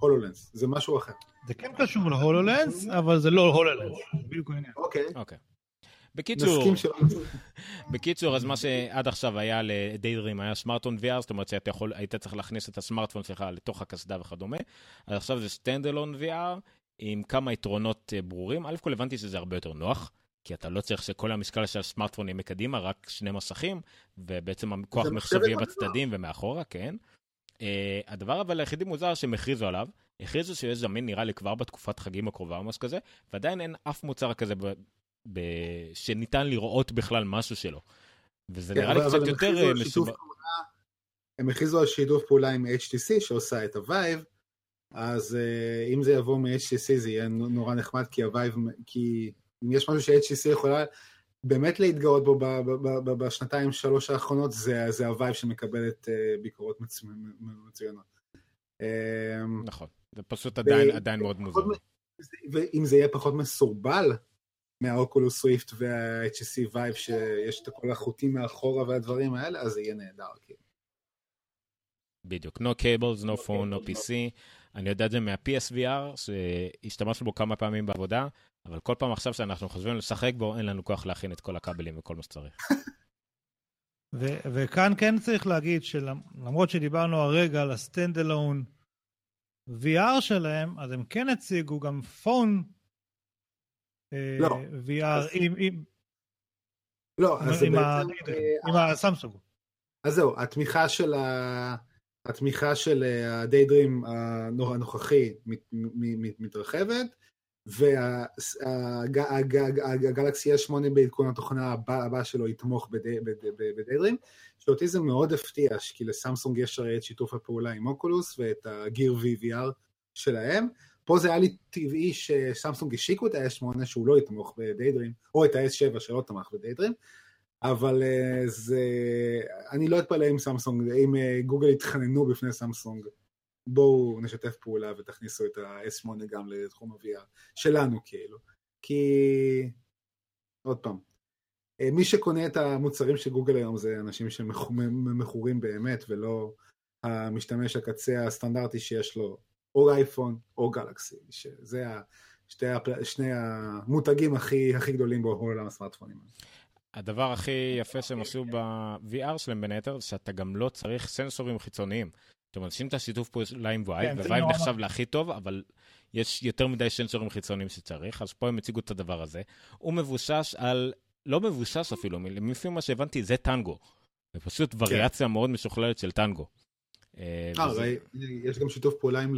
ל HoloLens, זה משהו אחר. זה כן קשור להולולנס, אבל זה לא הולולנס. בדיוק העניין. אוקיי, אוקיי. בקיצור. בקיצור, אז מה שעד עכשיו היה לדיידרים היה סמארטפון VR, זאת אומרת שהיית יכול, היית צריך להכניס את הסמארטפון שלך לתוך הקסדה וכדומה. אז עכשיו זה סטנדלון VR עם כמה יתרונות אה, ברורים. א' כל הבנתי שזה הרבה יותר נוח, כי אתה לא צריך שכל המשקל של הסמארטפון יהיה מקדימה, רק שני מסכים, ובעצם הכוח מחשב יהיה. בצדדים ומאחורה, כן. Uh, הדבר אבל היחידי מוזר שהם הכריזו עליו, הכריזו שיש זמין נראה לי כבר בתקופת חגים הקרובה או משהו כזה, ועדיין אין אף מוצר כזה ב, ב, שניתן לראות בכלל משהו שלו. וזה כן, נראה לי קצת יותר אה, מסובך. הם הכריזו על שיתוף פעולה עם HTC שעושה את ה Vive, אז uh, אם זה יבוא מ-HTC זה יהיה נורא נחמד, כי ה Vive, כי אם יש משהו ש-HTC יכולה באמת להתגאות בו בשנתיים שלוש האחרונות, זה, זה ה Vive שמקבלת uh, ביקורות מצוינות. אמ, נכון, זה פשוט עדיין, ו... עדיין מאוד מוזר. ואם זה יהיה פחות מסורבל מה Oculus Rift וה-HTC Vive, שיש את כל החוטים מאחורה והדברים האלה, אז זה יהיה נהדר. כאילו. בדיוק, no cables, no phone, no PC. אני יודע את זה מה-PSVR, שהשתמשנו בו כמה פעמים בעבודה, אבל כל פעם עכשיו שאנחנו חושבים לשחק בו, אין לנו כוח להכין את כל הכבלים וכל מה שצריך. ו- וכאן כן צריך להגיד שלמרות שדיברנו הרגע על ה standalone VR שלהם, אז הם כן הציגו גם phone אה, לא. VR אז... עם, עם... לא, עם, אז עם, בעצם, עם אה, הסמסונג. אז זהו, התמיכה של, ה... התמיכה של ה Daydream הנוכחי מתרחבת, והגלקסי S8 בעדכון התוכנה הבא שלו יתמוך בדיידרים, שאותי זה מאוד הפתיע, כי לסמסונג יש הרי את שיתוף הפעולה עם אוקולוס ואת הגיר VVR שלהם. פה זה היה לי טבעי שסמסונג השיקו את ה-S8 שהוא לא יתמוך בדיידרים, או את ה-S7 שלא תמך בדיידרים, אבל אה, זה... אני לא אתפלא אם סמסונג, אם אה, גוגל יתחננו בפני סמסונג בואו נשתף פעולה ותכניסו את ה-S8 גם לתחום ה-VR, שלנו כאילו. כי, עוד פעם, אה, מי שקונה את המוצרים של גוגל היום זה אנשים שמכורים באמת, ולא המשתמש הקצה הסטנדרטי שיש לו או אייפון או גלקסי, שזה שתי. שני המותגים הכי, הכי גדולים בעולם הסמארטפונים. הדבר הכי יפה שהם עשו ב-VR שלהם בין היתר, שאתה גם לא צריך סנסורים חיצוניים. זאת אומרת, שים את השיתוף פעולה עם Vive, כן, ו Vive נחשב להכי טוב, אבל יש יותר מדי סנסורים חיצוניים שצריך, אז פה הם הציגו את הדבר הזה. הוא מבוסס על, לא מבוסס אפילו, לפי מה שהבנתי, זה Tango. זה פשוט כן. וריאציה מאוד משוכללת של Tango. אה, אה יש גם שיתוף פעולה עם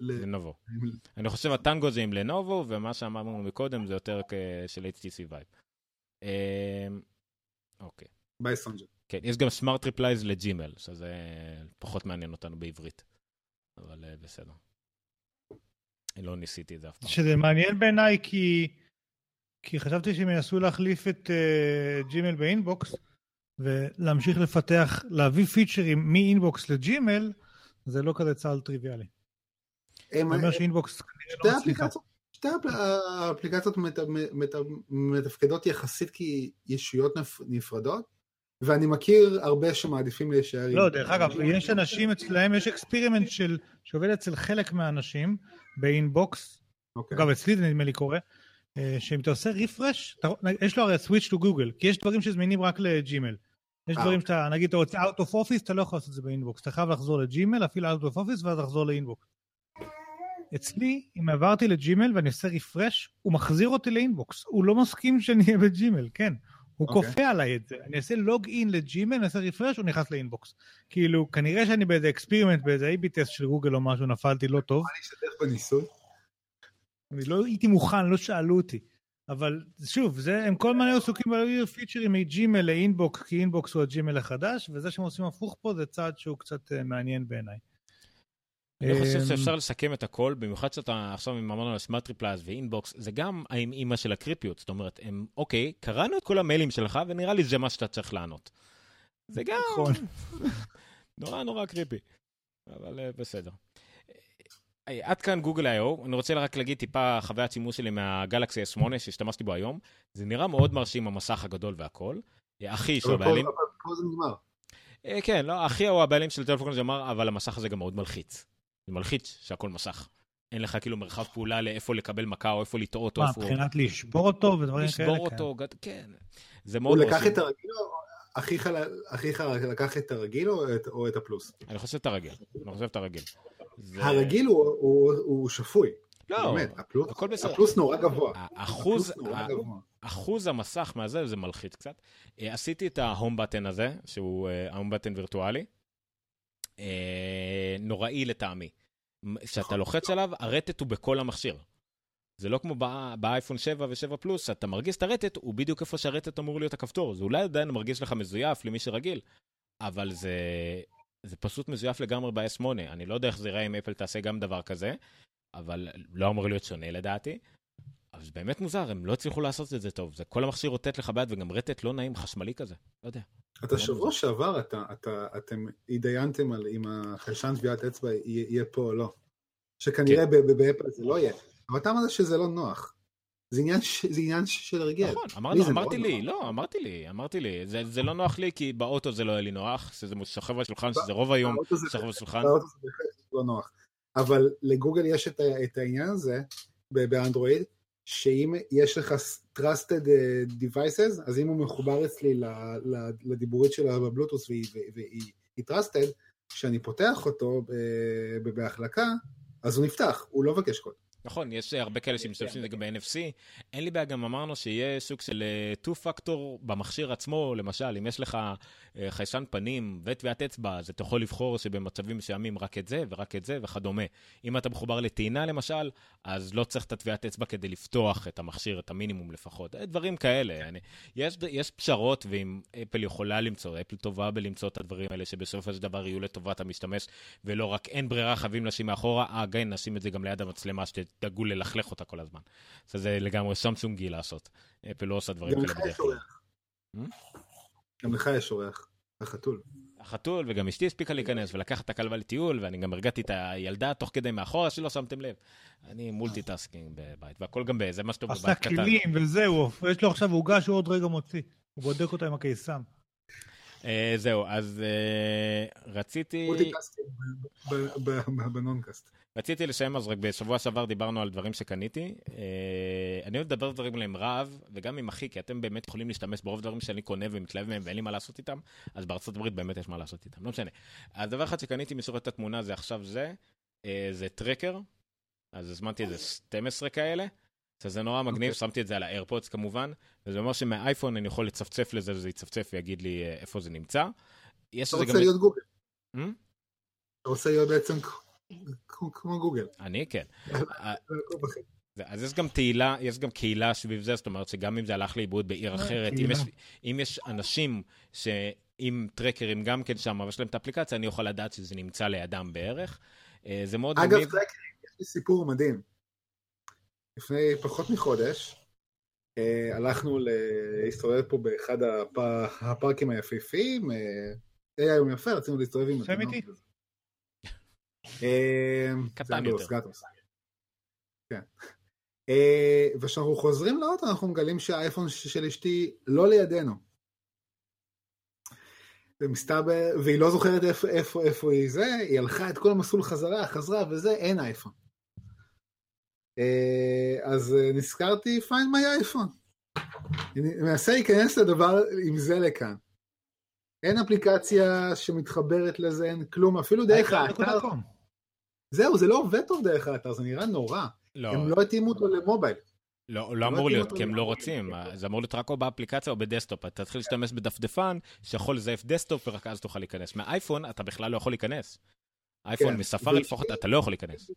לנובו. אני חושב ה Tango זה עם לנובו, ומה שאמרנו מקודם זה יותר של HTC Vive. אה, אוקיי. ביי סונג'ה. כן, יש גם smart replies לג'ימל, שזה פחות מעניין אותנו בעברית, אבל uh, בסדר. לא ניסיתי את זה אף פעם. שזה מעניין בעיניי כי, כי חשבתי שהם ינסו להחליף את uh, ג'ימל ב Inbox ולהמשיך לפתח, להביא פיצ'רים מ Inbox לג'ימל, זה לא כזה צעד טריוויאלי. זה אומר ש Inbox כנראה לא מצליחה. שתי האפליקציות מתפקדות יחסית כישויות נפרדות, ואני מכיר הרבה שמעדיפים להישאר לא, דרך אגב, יש אנשים אצלהם, יש experiment של, שעובד אצל חלק מהאנשים ב Inbox. אגב, אצלי זה נדמה לי קורה, אה, שאם אתה עושה refresh, יש לו הרי switch to Google, כי יש דברים שזמינים רק לג'ימל. יש אה, דברים אוקיי. שאתה, נגיד, אתה רוצה out of office, אתה לא יכול לעשות את זה ב Inbox, אתה חייב לחזור לג'ימל, אפילו out of office, ואז לחזור ל Inbox. אצלי, אם עברתי לג'ימל ואני עושה refresh, הוא מחזיר אותי ל Inbox, הוא לא מסכים שאני אהיה בג'ימל, כן. הוא okay. אוקיי. כופה עליי את זה. אני אעשה login לג'ימל, אני אעשה refresh, הוא נכנס ל Inbox. כאילו, כנראה שאני באיזה experiment, באיזה A-B test של גוגל או משהו, נפלתי לא טוב. אני אשתף בניסוי? אני לא הייתי מוכן, לא שאלו אותי. אבל שוב, זה, הם כל הזמן עסוקים בלהעביר פיצ'רים מג'ימל ל Inbox, כי Inbox הוא הג'ימל החדש, וזה שהם עושים הפוך פה זה צעד שהוא קצת uh, מעניין בעיניי. אני חושב אמ, שאפשר לסכם את הכל, במיוחד שאתה עכשיו אמרנו על smart replies ו Inbox, זה גם עם אימא של הקריפיות, זאת אומרת, הם, אוקיי, קראנו את כל המיילים שלך ונראה לי זה מה שאתה צריך לענות. זה גם נכון. נורא נורא creepy, אבל uh, בסדר. Uh, עד כאן גוגל I.O. אני רוצה רק להגיד טיפה חוויית שימוש שלי מהגלקסי S8 שהשתמשתי בו היום. זה נראה מאוד מרשים המסך הגדול והכל. אחי שהוא הבעלים... אבל פה זה נגמר. כן, לא, אחי הוא הבעלים של טלפון הזה אמר, אבל המסך הזה גם מאוד מלחיץ. זה מלחיץ שהכל מסך. אין לך כאילו מרחב פעולה לאיפה לקבל מכה או איפה לטעות או איפה... מה, מבחינת לשבור אותו ודברים כאלה? לשבור אותו, כן. זה מאוד... הוא לקח את הרגיל אחיך לקח את הרגיל או את הפלוס? אני חושב את הרגיל. אני חושב את הרגיל. הרגיל הוא שפוי. לא, באמת, הפלוס נורא גבוה. אחוז המסך מהזה זה מלחיץ קצת. אה, עשיתי את ההום בטן הזה, שהוא ההום בטן וירטואלי. אה, נוראי לטעמי. כשאתה נכון. לוחץ עליו, הרטט הוא בכל המכשיר. זה לא כמו באייפון 7 ו-7 פלוס, שאתה מרגיש את הרטט, הוא בדיוק איפה שהרטט אמור להיות הכפתור. זה אולי עדיין מרגיש לך מזויף למי שרגיל, אבל זה זה פשוט מזויף לגמרי ב-S8. אני לא יודע איך זה ייראה אם אפל תעשה גם דבר כזה, אבל לא אמור להיות שונה לדעתי. אבל זה באמת מוזר, הם לא הצליחו לעשות את זה טוב. זה כל המכשיר רוטט לך ביד, וגם רטט לא נעים, חשמלי כזה. לא יודע. אתה לא שבוע שעבר, אתה, אתה, אתם התדיינתם על אם החיישן טביעת אצבע יהיה פה או לא. שכנראה כן. באפל זה לא יהיה. אבל אתה אמרת שזה לא נוח. זה עניין, זה עניין של הרגל. נכון, אמר, לי, אמרתי לי, נוח. לא, אמרתי לי, אמרתי לי, זה, זה לא נוח לי כי באוטו זה לא יהיה לי נוח, שזה שוכב על שולחן, שזה רוב היום שוכב על שולחן. באוטו זה בהחלט לא נוח. אבל לגוגל יש את, את העניין הזה באנדרואיד, שאם יש לך trusted אה, devices, אז אם הוא מחובר אצלי לדיבורית שלה בבלוטוס והיא trusted, כשאני פותח אותו בהחלקה, אז הוא נפתח, הוא לא מבקש קוד. נכון, יש הרבה כאלה שמשתמשים בזה גם ב-NFC. אין לי בעיה, גם אמרנו שיהיה סוג של 2-Factor אה, במכשיר עצמו, למשל, אם יש לך אה, חיישן פנים וטביעת אצבע, אז אתה יכול לבחור שבמצבים מסוימים רק את זה ורק את זה וכדומה. אם אתה מחובר לטעינה למשל, אז לא צריך את הטביעת אצבע כדי לפתוח את המכשיר, את המינימום לפחות. אה, דברים כאלה. אני, יש, יש פשרות, ואם אפל יכולה למצוא, אפל טובה בלמצוא את הדברים האלה, שבסופו של דבר יהיו לטובת המשתמש, ולא רק אין ברירה, חייבים לשים מאחורה, אה, כן, נשים את זה גם ליד המצלמה, שתדאגו ללכלך אותה כל הזמן. זה לגמרי סמסונגי לעשות. אפל לא עושה דברים כאלה בדרך כלל. גם לך יש אורח, החתול. החתול, וגם אשתי הספיקה להיכנס ולקחת את הכלבה לטיול, ואני גם הרגעתי את הילדה תוך כדי מאחורה שלא שמתם לב. אני multitasking בבית, והכל גם בזה מה שטוב בבית קטן. עשה כלים וזהו, יש לו עכשיו עוגה שהוא עוד רגע מוציא. הוא בודק אותה עם הקיסם. אה, זהו, אז אה, רציתי... בנונקאסט. רציתי לסיים אז רק בשבוע שעבר דיברנו על דברים שקניתי. אה, אני אוהב לדבר דברים עליהם רב, וגם עם אחי, כי אתם באמת יכולים להשתמש ברוב דברים שאני קונה ומתלהב מהם ואין לי מה לעשות איתם, אז בארצות הברית באמת יש מה לעשות איתם, לא משנה. אז דבר אחד שקניתי מסורת התמונה זה עכשיו זה, זה טרקר, אז הזמנתי איזה 12 כאלה. אז זה נורא מגניב, okay. אוקיי. שמתי את זה על האיירפודס כמובן, וזה אומר שמאייפון אני יכול לצפצף לזה וזה יצפצף ויגיד לי אה, איפה זה נמצא. אתה רוצה גם... להיות גוגל. Hmm? אתה רוצה להיות בעצם כמו גוגל. אני כן. אז יש גם תהילה, יש גם קהילה סביב זה, זאת אומרת שגם אם זה הלך לאיבוד בעיר אה, אחרת, אם יש, אם יש אנשים שעם טרקרים גם כן שם, ויש להם את האפליקציה, אני יכול לדעת שזה נמצא לידם בערך. אה, זה מאוד אגב, טרקרים, יש לי סיפור מדהים. לפני פחות מחודש, אה, הלכנו להסתובב פה באחד הפארקים היפהפיים, היה יום יפה, רצינו להסתובב עם... שם איתי. אה, קטן יותר. כן. אה, וכשאנחנו חוזרים לאוטו אנחנו מגלים שהאייפון של אשתי לא לידינו. ומסתבר, והיא לא זוכרת איפה, איפה, איפה היא זה, היא הלכה את כל המסלול חזרה, חזרה וזה, אין אייפון. אה, אז נזכרתי, find my iPhone. אני מנסה להיכנס לדבר עם זה לכאן. אין אפליקציה שמתחברת לזה, אין כלום, אפילו דרך האתר. זהו, זה לא עובד טוב דרך האתר, זה נראה נורא. לא. הם לא התאימו אותו למובייל. לא, לא אמור להיות, כי הם לא רוצים. זה אמור להיות רק או באפליקציה או ב desktop. אתה תתחיל להשתמש בדפדפן שיכול לזייף desktop ורק אז תוכל להיכנס. מהאייפון אתה בכלל לא יכול להיכנס. אייפון כן. מספארי לפחות אתה לא יכול להיכנס.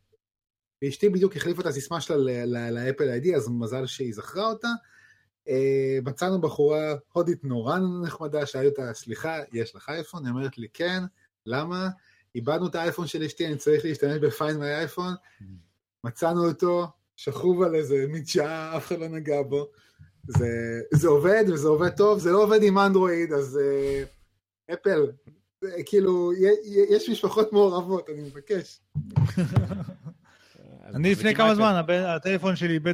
ואשתי בדיוק החליפה את הסיסמה שלה לאפל ID, אז מזל שהיא זכרה אותה. אה, מצאנו בחורה הודית נורא נחמדה, שאלתי אותה, סליחה, יש לך אייפון? היא אומרת לי, כן, למה? איבדנו את האייפון של אשתי, אני צריך להשתמש מי אייפון, מצאנו אותו, שכוב על איזה מדשאה, אף אחד לא נגע בו. זה, זה עובד וזה עובד טוב, זה לא עובד עם אנדרואיד, אז uh, אפל, כאילו, יש משפחות מעורבות, אני מבקש. אני לפני כמה זמן, הטלפון שלי איבד,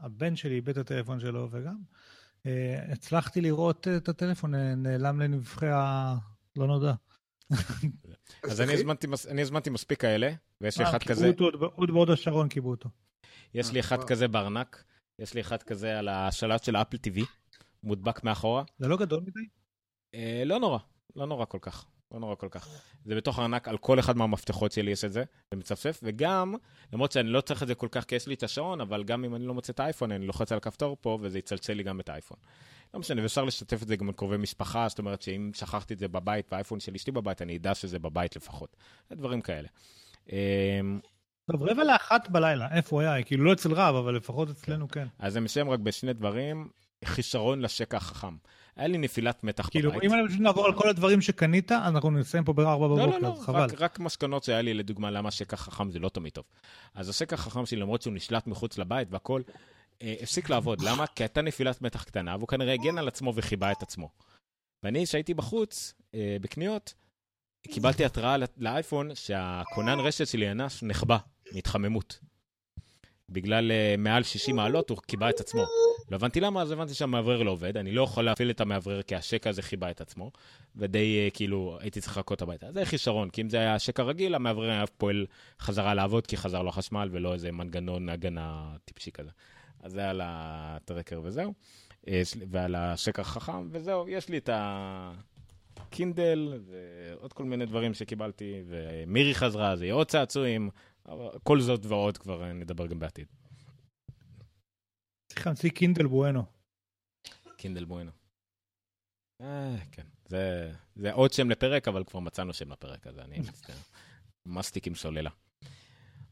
הבן שלי איבד את הטלפון שלו, וגם אה, הצלחתי לראות את הטלפון נעלם לנבחי הלא נודע. אז אני הזמנתי מספיק כאלה, ויש לי אה, אחד כזה... עוד בהוד השרון קיבלו אותו. יש לי אחד כזה בארנק, יש לי אחד כזה על השלט של אפל TV, מודבק מאחורה. זה לא גדול מדי? אה, לא נורא, לא נורא כל כך. לא נורא כל כך. זה בתוך הארנק, על כל אחד מהמפתחות שלי יש את זה, ומצפצף, וגם, למרות שאני לא צריך את זה כל כך כי יש לי את השעון, אבל גם אם אני לא מוצא את האייפון, אני לוחץ על הכפתור פה, וזה יצלצל לי גם את האייפון. לא משנה, ואפשר לשתף את זה גם על קרובי משפחה, זאת אומרת שאם שכחתי את זה בבית והאייפון של אשתי בבית, אני אדע שזה בבית לפחות. דברים כאלה. אמ, טוב, רבע לאחת בלילה, איפה הוא היה? כאילו לא אצל רב, אבל לפחות אצלנו כן. אז אני מסיים רק בשני דברים. חיסרון לשקע החכם. היה לי נפילת מתח כאילו, בבית. אם אני פשוט נעבור על כל הדברים שקנית, אנחנו נסיים פה בארבע לא, בבוקר, לא, לא, חבל. רק, רק מסקנות שהיה לי, לדוגמה, למה שקע חכם זה לא תמיד טוב. אז השקע החכם שלי, למרות שהוא נשלט מחוץ לבית והכל, אה, הפסיק לעבוד. למה? כי הייתה נפילת מתח קטנה, והוא כנראה הגן על עצמו וחיבה את עצמו. ואני, כשהייתי בחוץ, אה, בקניות, קיבלתי התראה לאייפון שהכונן רשת שלי אנס נחבא מהתחממות. בגלל אה, מעל 60 מעלות הוא קיבע את עצמו. לא הבנתי למה, אז הבנתי שהמאוורר לא עובד, אני לא יכול להפעיל את המאוורר כי השקע הזה חיבה את עצמו, ודי אה, כאילו הייתי צריך לחכות הביתה. זה חיסרון, כי אם זה היה שקע רגיל, המאוורר היה פועל חזרה לעבוד כי חזר לו החשמל ולא איזה מנגנון הגנה טיפשי כזה. אז זה על הטרקר וזהו. אה, ועל השקע החכם, וזהו, יש לי את הקינדל ועוד כל מיני דברים שקיבלתי, ומירי חזרה, זה יהיה עוד צעצועים, אבל כל זאת ועוד כבר אה, נדבר גם בעתיד. צריך להמציא קינדל בואנו. קינדל בואנו. אה, כן, זה, זה עוד שם לפרק, אבל כבר מצאנו שם לפרק הזה, אני מצטער. מסטיק עם סוללה.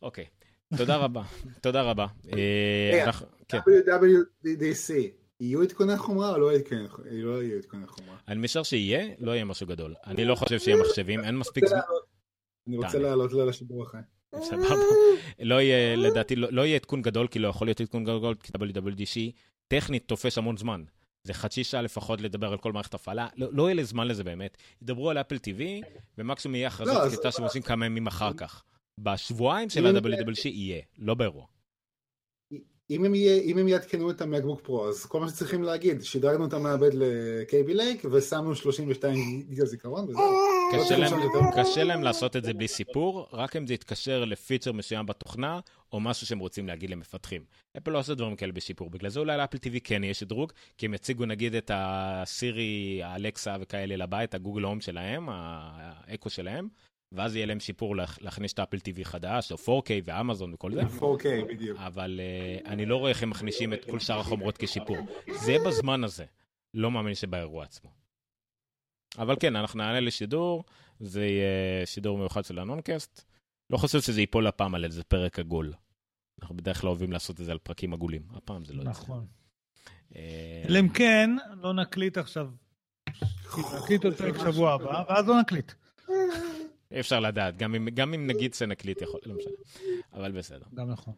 אוקיי, תודה רבה, תודה רבה. אה, אנחנו- כן, WWDC, יהיו עדכוני חומרה או לא? לא יהיו עדכוני חומרה. אני משער שיהיה, לא יהיה משהו גדול. אני לא חושב שיהיה מחשבים, אין מספיק זמן. אני רוצה. לעלות לשידור אחרי. סבבה. לא יהיה, לדעתי, לא, לא יהיה עדכון גדול, כי לא יכול להיות עדכון גדול, כי WWDC טכנית תופס המון זמן. זה חצי שעה לפחות לדבר על כל מערכת הפעלה, לא, לא יהיה לי זמן לזה באמת. ידברו על אפל TV, ומקסימום יהיה הכרזת לא, קליטה שמוצאים כמה ימים אחר כך. בשבועיים של ה-WWDC יהיה, לא באירוע. אם הם, יהיה, אם הם יעדכנו את המקבוק פרו, אז כל מה שצריכים להגיד, שדרגנו את המעבד לקייבי לייק ושמנו 32 גיגה זיכרון וזהו. קשה להם. קשה להם לעשות את זה בלי סיפור, רק אם זה יתקשר לפיצ'ר מסוים בתוכנה, או משהו שהם רוצים להגיד למפתחים. אפל לא עושה דברים כאלה בשיפור, בגלל זה אולי לאפל TV כן יהיה שדרוג, כי הם יציגו נגיד את הסירי, האלקסה וכאלה לבית, הגוגל הום שלהם, האקו שלהם, ואז יהיה להם שיפור להכ- להכניס את האפל TV חדש, או 4K ואמזון וכל זה. 4K בדיוק. אבל uh, אני לא רואה איך הם מכניסים את כל שאר החומרות כשיפור. זה בזמן הזה, לא מאמין שבאירוע עצמו. אבל כן, אנחנו נעלה לשידור, זה יהיה שידור מיוחד של הנונקאסט. לא חושב שזה ייפול הפעם על איזה פרק עגול. אנחנו בדרך כלל אוהבים לעשות את זה על פרקים עגולים. הפעם זה לא יצא. נכון. אה, אלא אם כן, לא נקליט עכשיו. נקליט עוד פרק שבוע הבא, ואז לא נקליט. אי אפשר לדעת, גם אם, גם אם נגיד שנקליט יכול, לא משנה. אבל בסדר. גם נכון.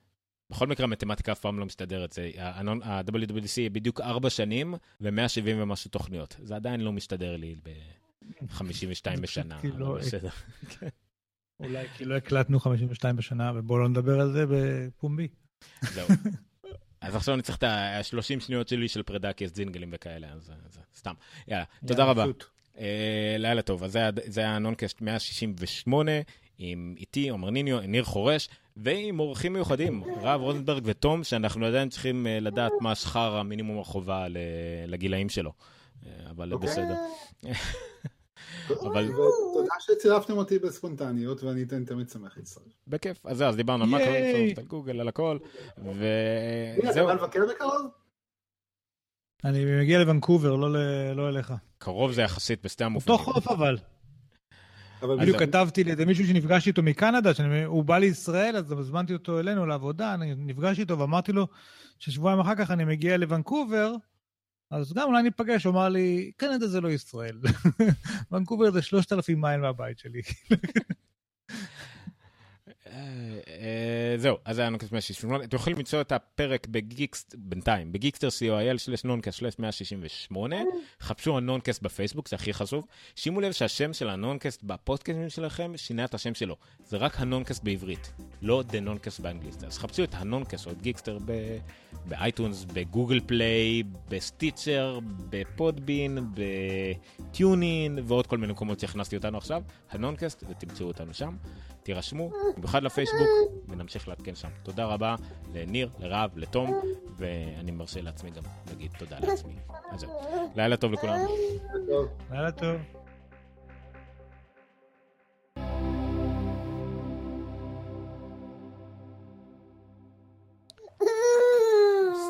בכל מקרה, המתמטיקה אף פעם לא מסתדרת. זה- ה-WWDC בדיוק ארבע שנים ו-170 ומשהו תוכניות. זה עדיין לא מסתדר לי ב-52 בשנה, לא-. אולי כי לא הקלטנו 52 בשנה, ובואו לא נדבר על זה בפומבי. זהו. אז עכשיו אני צריך את ה-30 שניות שלי של פרידה כי יש זינגלים וכאלה, אז אז סתם. יאללה, תודה רבה. אה, לילה טוב, אז זה זה היה נונקאסט 168, עם איתי, עומר ניניו, ניר חורש, ועם אורחים מיוחדים, רב רוזנברג ותום, שאנחנו עדיין צריכים אה, לדעת מה שכר המינימום החובה לגילאים שלו. אה, אבל אוקיי. בסדר. אבל- ותודה שצירפתם אותי בספונטניות, ואני אתן תמיד שמח להצטרף. בכיף, אז זהו, אז דיברנו על ייי. מקרונפט, על גוגל, על הכל, וזהו, אתה בא לבקר בקרוב? אני מגיע לוונקובר, לא לא אליך. קרוב זה יחסית בשתי אותו המופעים. חוף אבל. בדיוק. כתבתי לאיזה מישהו שנפגשתי איתו מקנדה, שהוא בא לישראל, אז הזמנתי אותו אלינו לעבודה, אני נפגשתי איתו ואמרתי לו ששבועיים אחר כך אני מגיע לוונקובר, אז גם אולי ניפגש, הוא אמר לי, קנדה זה לא ישראל. וונקובר זה 3,000 מייל מהבית שלי. אה, אה, זהו, אז זה היה נונקאסט 168. אתם יכולים למצוא את הפרק בגיקסטר, בינתיים, בגיקסטר co.il slash נונקאסט slash 168. חפשו הנונקאסט בפייסבוק, זה הכי חשוב. שימו לב שהשם של הנונקאסט בפודקאסטים שלכם שינה את השם שלו. זה רק הנונקאסט בעברית, לא the נונקאסט באנגלית. אז חפשו את הנונקאסט או את גיקסטר באייטונס, בגוגל פליי, בסטיצ'ר, בפודבין, בטיונין ועוד כל מיני מקומות שהכנסתי אותנו עכשיו. הנונקאסט, ותמצאו אותנו שם. תירשמו, במיוחד לפייסבוק, ונמשיך לעדכן שם. תודה רבה לניר, לרב, לתום, ואני מרשה לעצמי גם להגיד תודה לעצמי. אז זהו. לילה טוב לכולם. לילה טוב.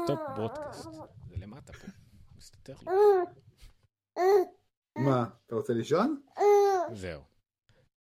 Stop broadcast. זה למטה פה. מסתתר לי. מה, אתה רוצה לישון? זהו.